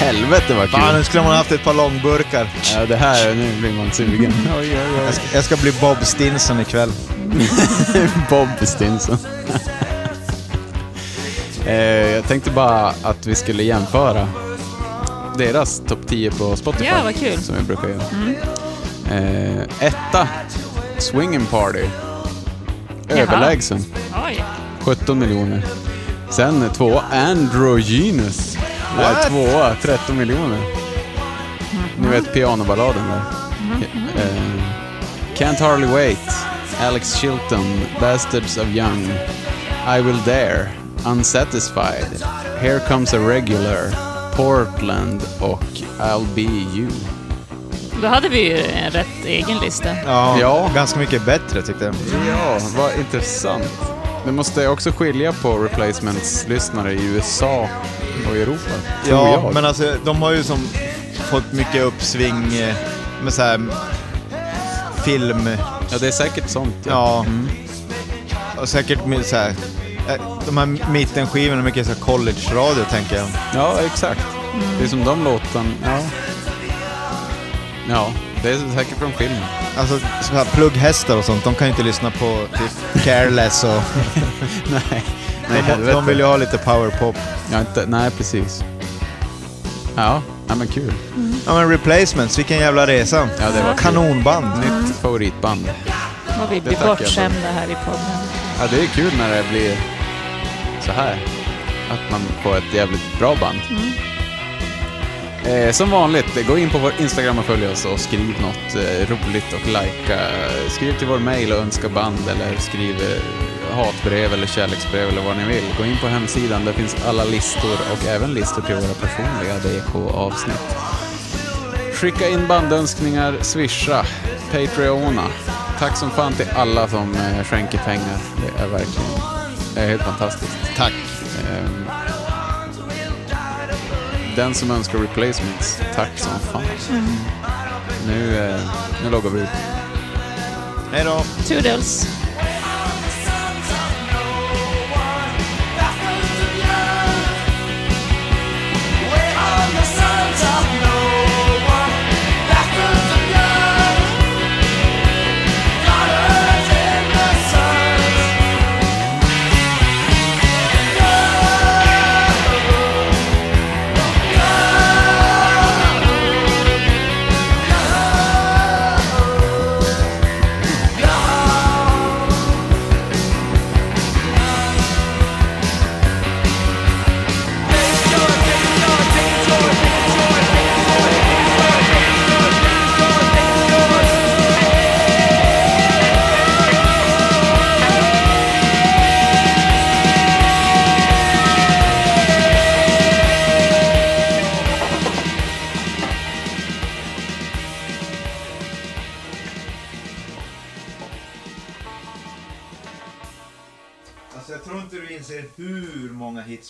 Helvete vad Fan, nu kul. skulle man haft ett par långburkar. Ja, det här, nu blir man sugen. <laughs> Oj, oj, oj. Jag ska, jag ska bli Bob Stinson ikväll. <laughs> Bob Stinson. <laughs> eh, jag tänkte bara att vi skulle jämföra deras topp 10 på Spotify. Ja, vad kul. Som vi brukar göra. Eh, etta, Swingin' Party. Överlägsen. Oj. 17 miljoner. Sen två, Androgynous. Är What? tvåa, 13 miljoner. Ni vet pianoballaden där. Eh, Can't Hardly Wait, Alex Chilton, Bastards of Young, I Will Dare, Unsatisfied, Here Comes a Regular, Portland och I'll Be You. Då hade vi ju en rätt egen lista. Ja, Ja. ganska mycket bättre tyckte jag. Ja, vad intressant. Det måste också skilja på replacements-lyssnare i USA och i Europa. Ja, jag. men alltså de har ju som fått mycket uppsving eh, med så här film, Ja, det är säkert sånt. ja. Och säkert med så här, eh, de här mittenskivorna, mycket så college-radio tänker jag. Ja, exakt. Det är som de låtarna. Ja. ja, det är säkert från filmen. Alltså så här plugghästar och sånt, de kan ju inte lyssna på typ Careless och... <laughs> Nej, nej de, de vill ju ha lite powerpop. Ja, inte, nej, precis. Ja, ja men kul. Ja men Replacements, vilken jävla resa. Ja, det var. Kanonband. Nytt favoritband. Och vi blir bortskämda här i podden. Ja, det är kul när det blir så här. Att man får ett jävligt bra band. Eh, som vanligt, gå in på vår Instagram och följ oss och skriv något eh, roligt och likea. Skriv till vår mail och önska band eller skriv eh, hatbrev eller kärleksbrev eller vad ni vill. Gå in på hemsidan, där finns alla listor och även listor till våra personliga DK-avsnitt. Skicka in bandönskningar, swisha, Patreona. Tack som fan till alla som eh, skänker pengar. Det är verkligen det är helt fantastiskt. Tack. Den som önskar replacements, tack som fan. Nu, eh, nu loggar vi ut. Hej då. Toodles.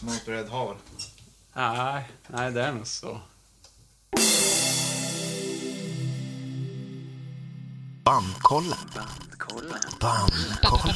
Hits Motörhead har. Nej, nej, det är nog så. Bandkollen. Bandkollen. Bandkollen.